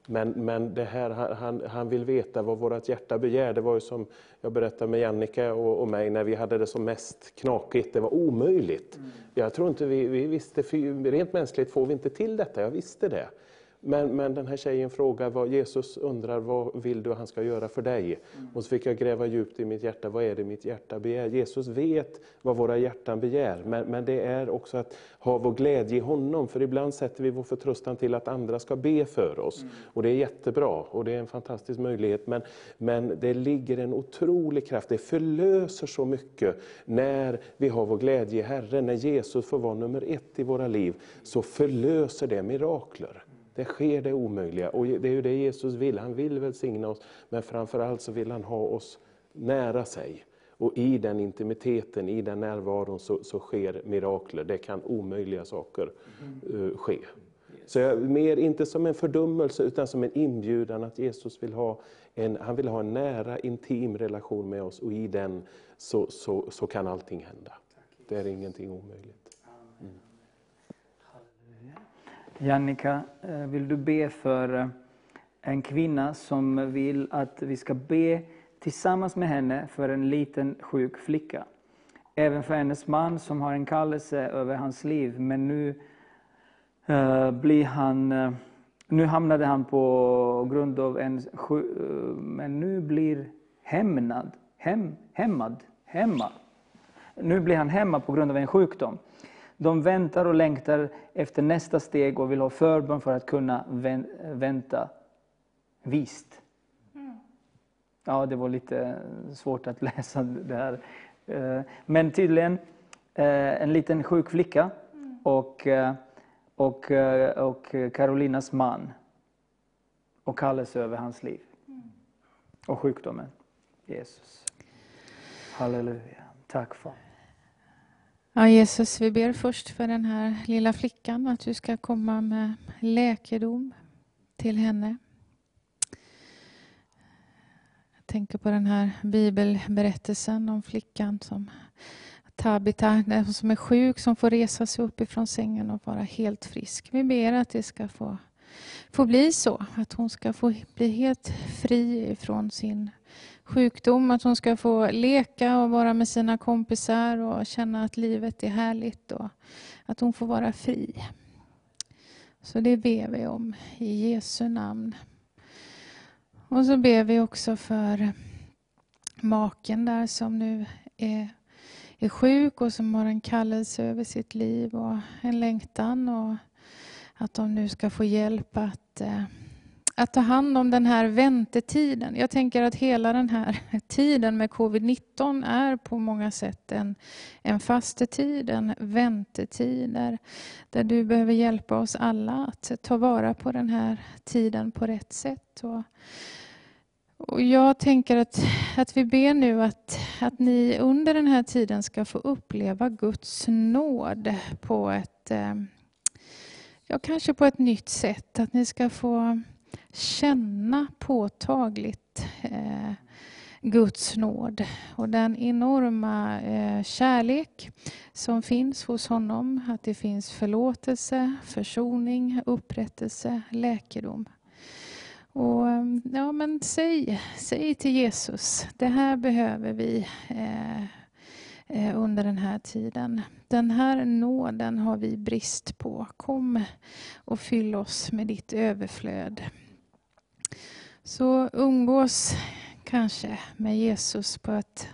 Men, men det här, han, han vill veta vad vårt hjärta begär. Det var ju som jag berättade med Jannica och, och mig när vi hade det som mest knakigt. Det var omöjligt. Mm. Jag tror inte vi, vi visste, rent mänskligt får vi inte till detta, jag visste det. Men, men den här tjejen frågar, vad Jesus undrar, vad vill du att han ska göra för dig? Mm. Och så fick jag gräva djupt i mitt hjärta, vad är det mitt hjärta begär? Jesus vet vad våra hjärtan begär, men, men det är också att ha vår glädje i honom. För ibland sätter vi vår förtröstan till att andra ska be för oss. Mm. Och det är jättebra och det är en fantastisk möjlighet. Men, men det ligger en otrolig kraft, det förlöser så mycket när vi har vår glädje i Herren. När Jesus får vara nummer ett i våra liv, så förlöser det mirakler. Det sker det omöjliga och det är ju det Jesus vill. Han vill välsigna oss, men framförallt så vill han ha oss nära sig. Och i den intimiteten, i den närvaron så, så sker mirakler. Det kan omöjliga saker uh, ske. Så jag, mer inte som en fördummelse utan som en inbjudan att Jesus vill ha en, han vill ha en nära, intim relation med oss och i den så, så, så kan allting hända. Det är ingenting omöjligt. Mm. Jannika, eh, vill du be för eh, en kvinna som vill att vi ska be tillsammans med henne för en liten sjuk flicka. Även för hennes man som har en kallelse över hans liv, men nu uh, blir han uh, nu hamnade han på grund av en uh, men nu blir hämnad, hem, hämmad, hemma. Nu blir han hemma på grund av en sjukdom. De väntar och längtar efter nästa steg och vill ha förbön för att kunna vänta vist. Mm. Ja, det var lite svårt att läsa det här. Eh, men tydligen eh, en liten sjuk flicka mm. och, eh, och, och Carolinas man och kallelse över hans liv. Mm. Och sjukdomen. Jesus. Halleluja. Tack far. Ja, Jesus, vi ber först för den här lilla flickan att du ska komma med läkedom till henne. Jag tänker på den här bibelberättelsen om flickan som Tabita, den som är sjuk, som får resa sig upp ifrån sängen och vara helt frisk. Vi ber att det ska få, få bli så, att hon ska få bli helt fri ifrån sin sjukdom, att hon ska få leka och vara med sina kompisar och känna att livet är härligt och att hon får vara fri. Så det ber vi om i Jesu namn. Och så ber vi också för maken där som nu är, är sjuk och som har en kallelse över sitt liv och en längtan och att de nu ska få hjälp att, eh, att ta hand om den här väntetiden. Jag tänker att hela den här tiden med covid-19 är på många sätt en, en fastetid, en väntetid där, där du behöver hjälpa oss alla att ta vara på den här tiden på rätt sätt. Och och jag tänker att, att vi ber nu att, att ni under den här tiden ska få uppleva Guds nåd på ett, eh, ja, kanske på ett nytt sätt. Att ni ska få känna påtagligt eh, Guds nåd och den enorma eh, kärlek som finns hos honom. Att det finns förlåtelse, försoning, upprättelse, läkedom. Och, eh, ja, men säg, säg till Jesus, det här behöver vi eh, eh, under den här tiden. Den här nåden har vi brist på. Kom och fyll oss med ditt överflöd. Så umgås kanske med Jesus på ett,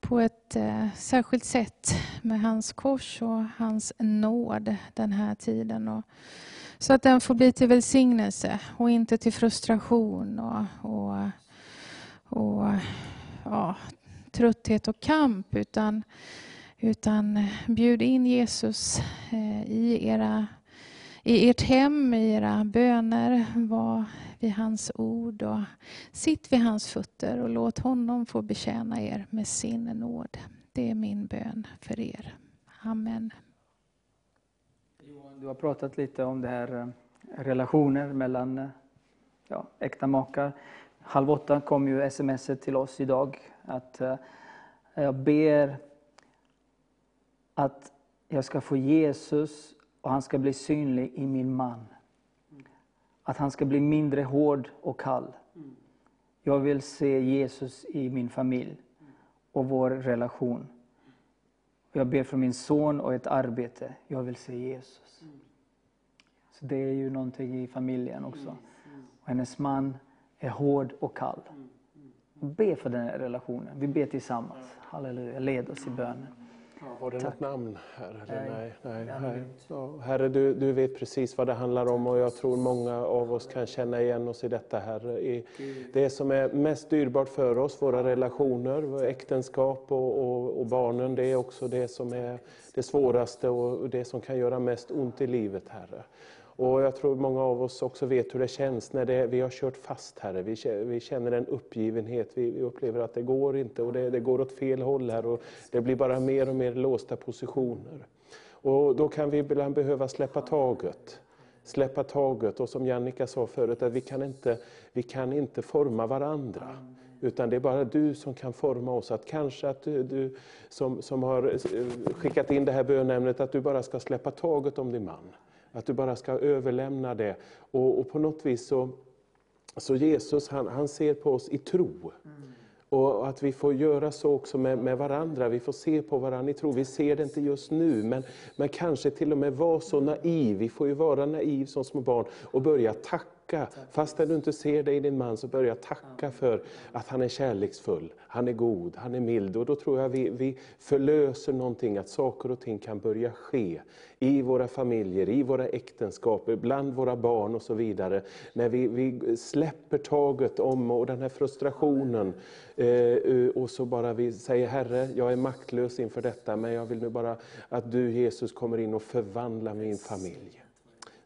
på ett eh, särskilt sätt med hans kors och hans nåd den här tiden. Och, så att den får bli till välsignelse och inte till frustration och, och, och ja, trötthet och kamp. Utan, utan bjud in Jesus eh, i, era, i ert hem, i era böner. Var vid hans ord och sitt vid hans fötter och låt honom få betjäna er med sin nåd. Det är min bön för er. Amen. Johan, Du har pratat lite om det här eh, relationer mellan eh, ja, äkta makar. Halv åtta kom ju sms till oss idag att eh, jag ber att jag ska få Jesus och han ska bli synlig i min man. Att han ska bli mindre hård och kall. Jag vill se Jesus i min familj och vår relation. Jag ber för min son och ett arbete. Jag vill se Jesus. Så det är ju någonting i familjen också. Och hennes man är hård och kall. Be för den här relationen. Vi ber tillsammans. Halleluja. Led oss i bönen. Var det Tack. något namn här? Eller? Nej. nej, nej. Ja, herre, du, du vet precis vad det handlar om och jag tror många av oss kan känna igen oss i detta, Herre. det som är mest dyrbart för oss, våra relationer, äktenskap och, och, och, barnen, det är också det som är det svåraste och det som kan göra mest ont i livet, Herre. Och jag tror många av oss också vet hur det känns när det, vi har kört fast, Herre. Vi, vi känner en uppgivenhet, vi, vi upplever att det går inte och det, det, går åt fel håll här och det blir bara mer och mer låsta positioner. Och då kan vi ibland behöva släppa taget. släppa taget och som Jannica sa förut, att vi kan inte, vi kan inte forma varandra. Utan det är bara du som kan forma oss. Att kanske att du, du som, som har eh, skickat in det här bönämnet, att du bara ska släppa taget om din man. Att du bara ska överlämna det. Och, och på något vis så, så Jesus han, han ser på oss i tro. Och att vi får göra så också med, med varandra. Vi får se på varandra i tro. Vi ser det inte just nu, men, men kanske till och med vara så naiv. Vi får ju vara naiv som små barn och börja tacka tacka. Fastän du inte ser det i din man, så börja tacka för att han är kärleksfull, han är god, han är mild. Och då tror jag vi, vi förlöser någonting, att saker och ting kan börja ske i våra familjer, i våra äktenskap, bland våra barn och så vidare. När vi, vi släpper taget om och den här frustrationen eh, och så bara vi säger Herre, jag är maktlös inför detta, men jag vill nu bara att du Jesus kommer in och förvandlar min familj.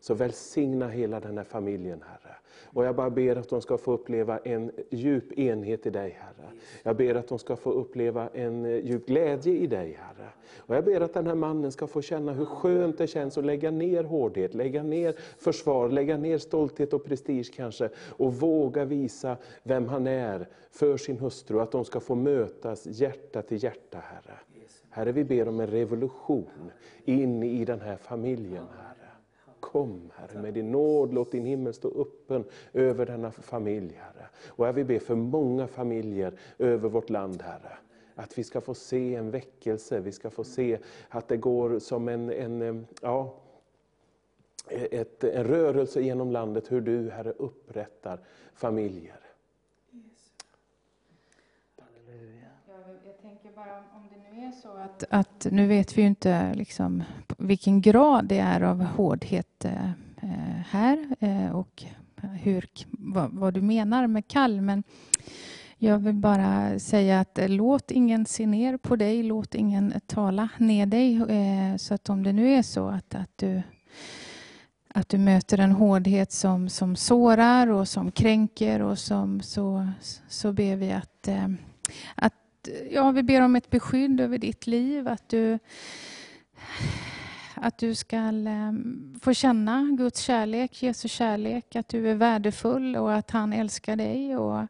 Så välsigna hela den här familjen, Herre. Och jag bara ber att de ska få uppleva en djup enhet i dig, Herre. Jag ber att de ska få uppleva en eh, djup glädje i dig, Herre. Och jag ber att den här mannen ska få känna hur skönt det känns att lägga ner hårdhet, lägga ner försvar, lägga ner stolthet och prestige kanske. Och våga visa vem han är för sin hustru. Att de ska få mötas hjärta till hjärta, Herre. Herre, vi ber om en revolution in i den här familjen, Herre. Kom Herre med din nåd, låt din himmel stå öppen över denna familj Herre. Och jag vill be för många familjer över vårt land Herre. Att vi ska få se en väckelse, vi ska få se att det går som en, en ja, ett, en rörelse genom landet hur du Herre upprättar familjer. Jag tänker bara om är så att, att nu vet vi ju inte liksom vilken grad det är av hårdhet eh, eh här eh, och hur, vad, vad, du menar med kall. Men jag vill bara säga att eh, låt ingen se ner på dig, låt ingen tala ner dig. Eh, så att om det nu är så att, att du att du möter en hårdhet som, som sårar och som kränker och som så, så ber vi att, eh, att ja, vi ber om ett beskydd över ditt liv, att du att du ska eh, få känna Guds kärlek, Jesu kärlek, att du är värdefull och att han älskar dig. Och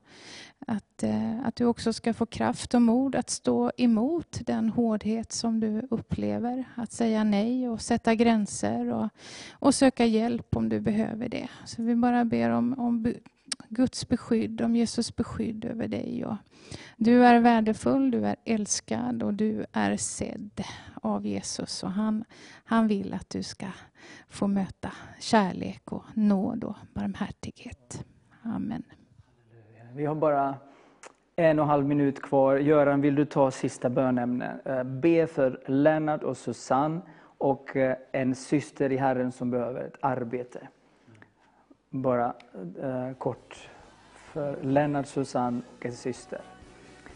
att, eh, att du också ska få kraft och mod att stå emot den hårdhet som du upplever. Att säga nej och sätta gränser och, och söka hjälp om du behöver det. Så vi bara ber om, om Guds beskydd, om Jesus beskydd över dig. Och du är värdefull, du är älskad och du är sedd av Jesus. Och han, han vill att du ska få möta kärlek och nåd och barmhärtighet. Amen. Vi har bara en och en halv minut kvar. Göran, vill du ta sista bönämnet? Eh, be för Lennart och Susanne och eh, en syster i Herren som behöver ett arbete bara eh, kort för Lennart, Susanne och en syster.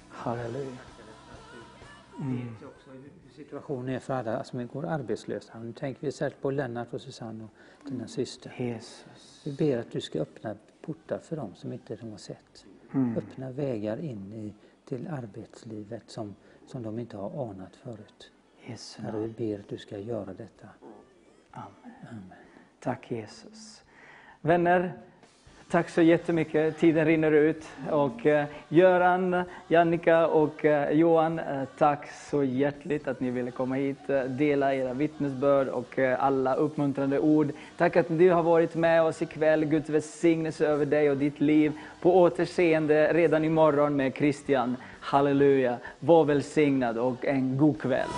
Halleluja. Mm. Vi vet också hur situationen är för alla som går arbetslösa. Nu tänker vi särskilt på Lennart och Susanne och dina syster. Jesus. Vi ber att du ska öppna portar för dem som inte de har sett. Mm. Öppna vägar in i, till arbetslivet som, som de inte har anat förut. Jesus. Herre, vi ber att du ska göra detta. Amen. Amen. Tack Jesus. Vänner, tack så jättemycket. Tiden rinner ut. Och eh, Göran, Jannika och eh, Johan, eh, tack så hjärtligt att ni ville komma hit, dela era vittnesbörd och alla uppmuntrande ord. Tack att du har varit med oss ikväll. Guds välsignelse över dig och ditt liv. På återseende redan imorgon med Christian. Halleluja. Var välsignad och en god kväll.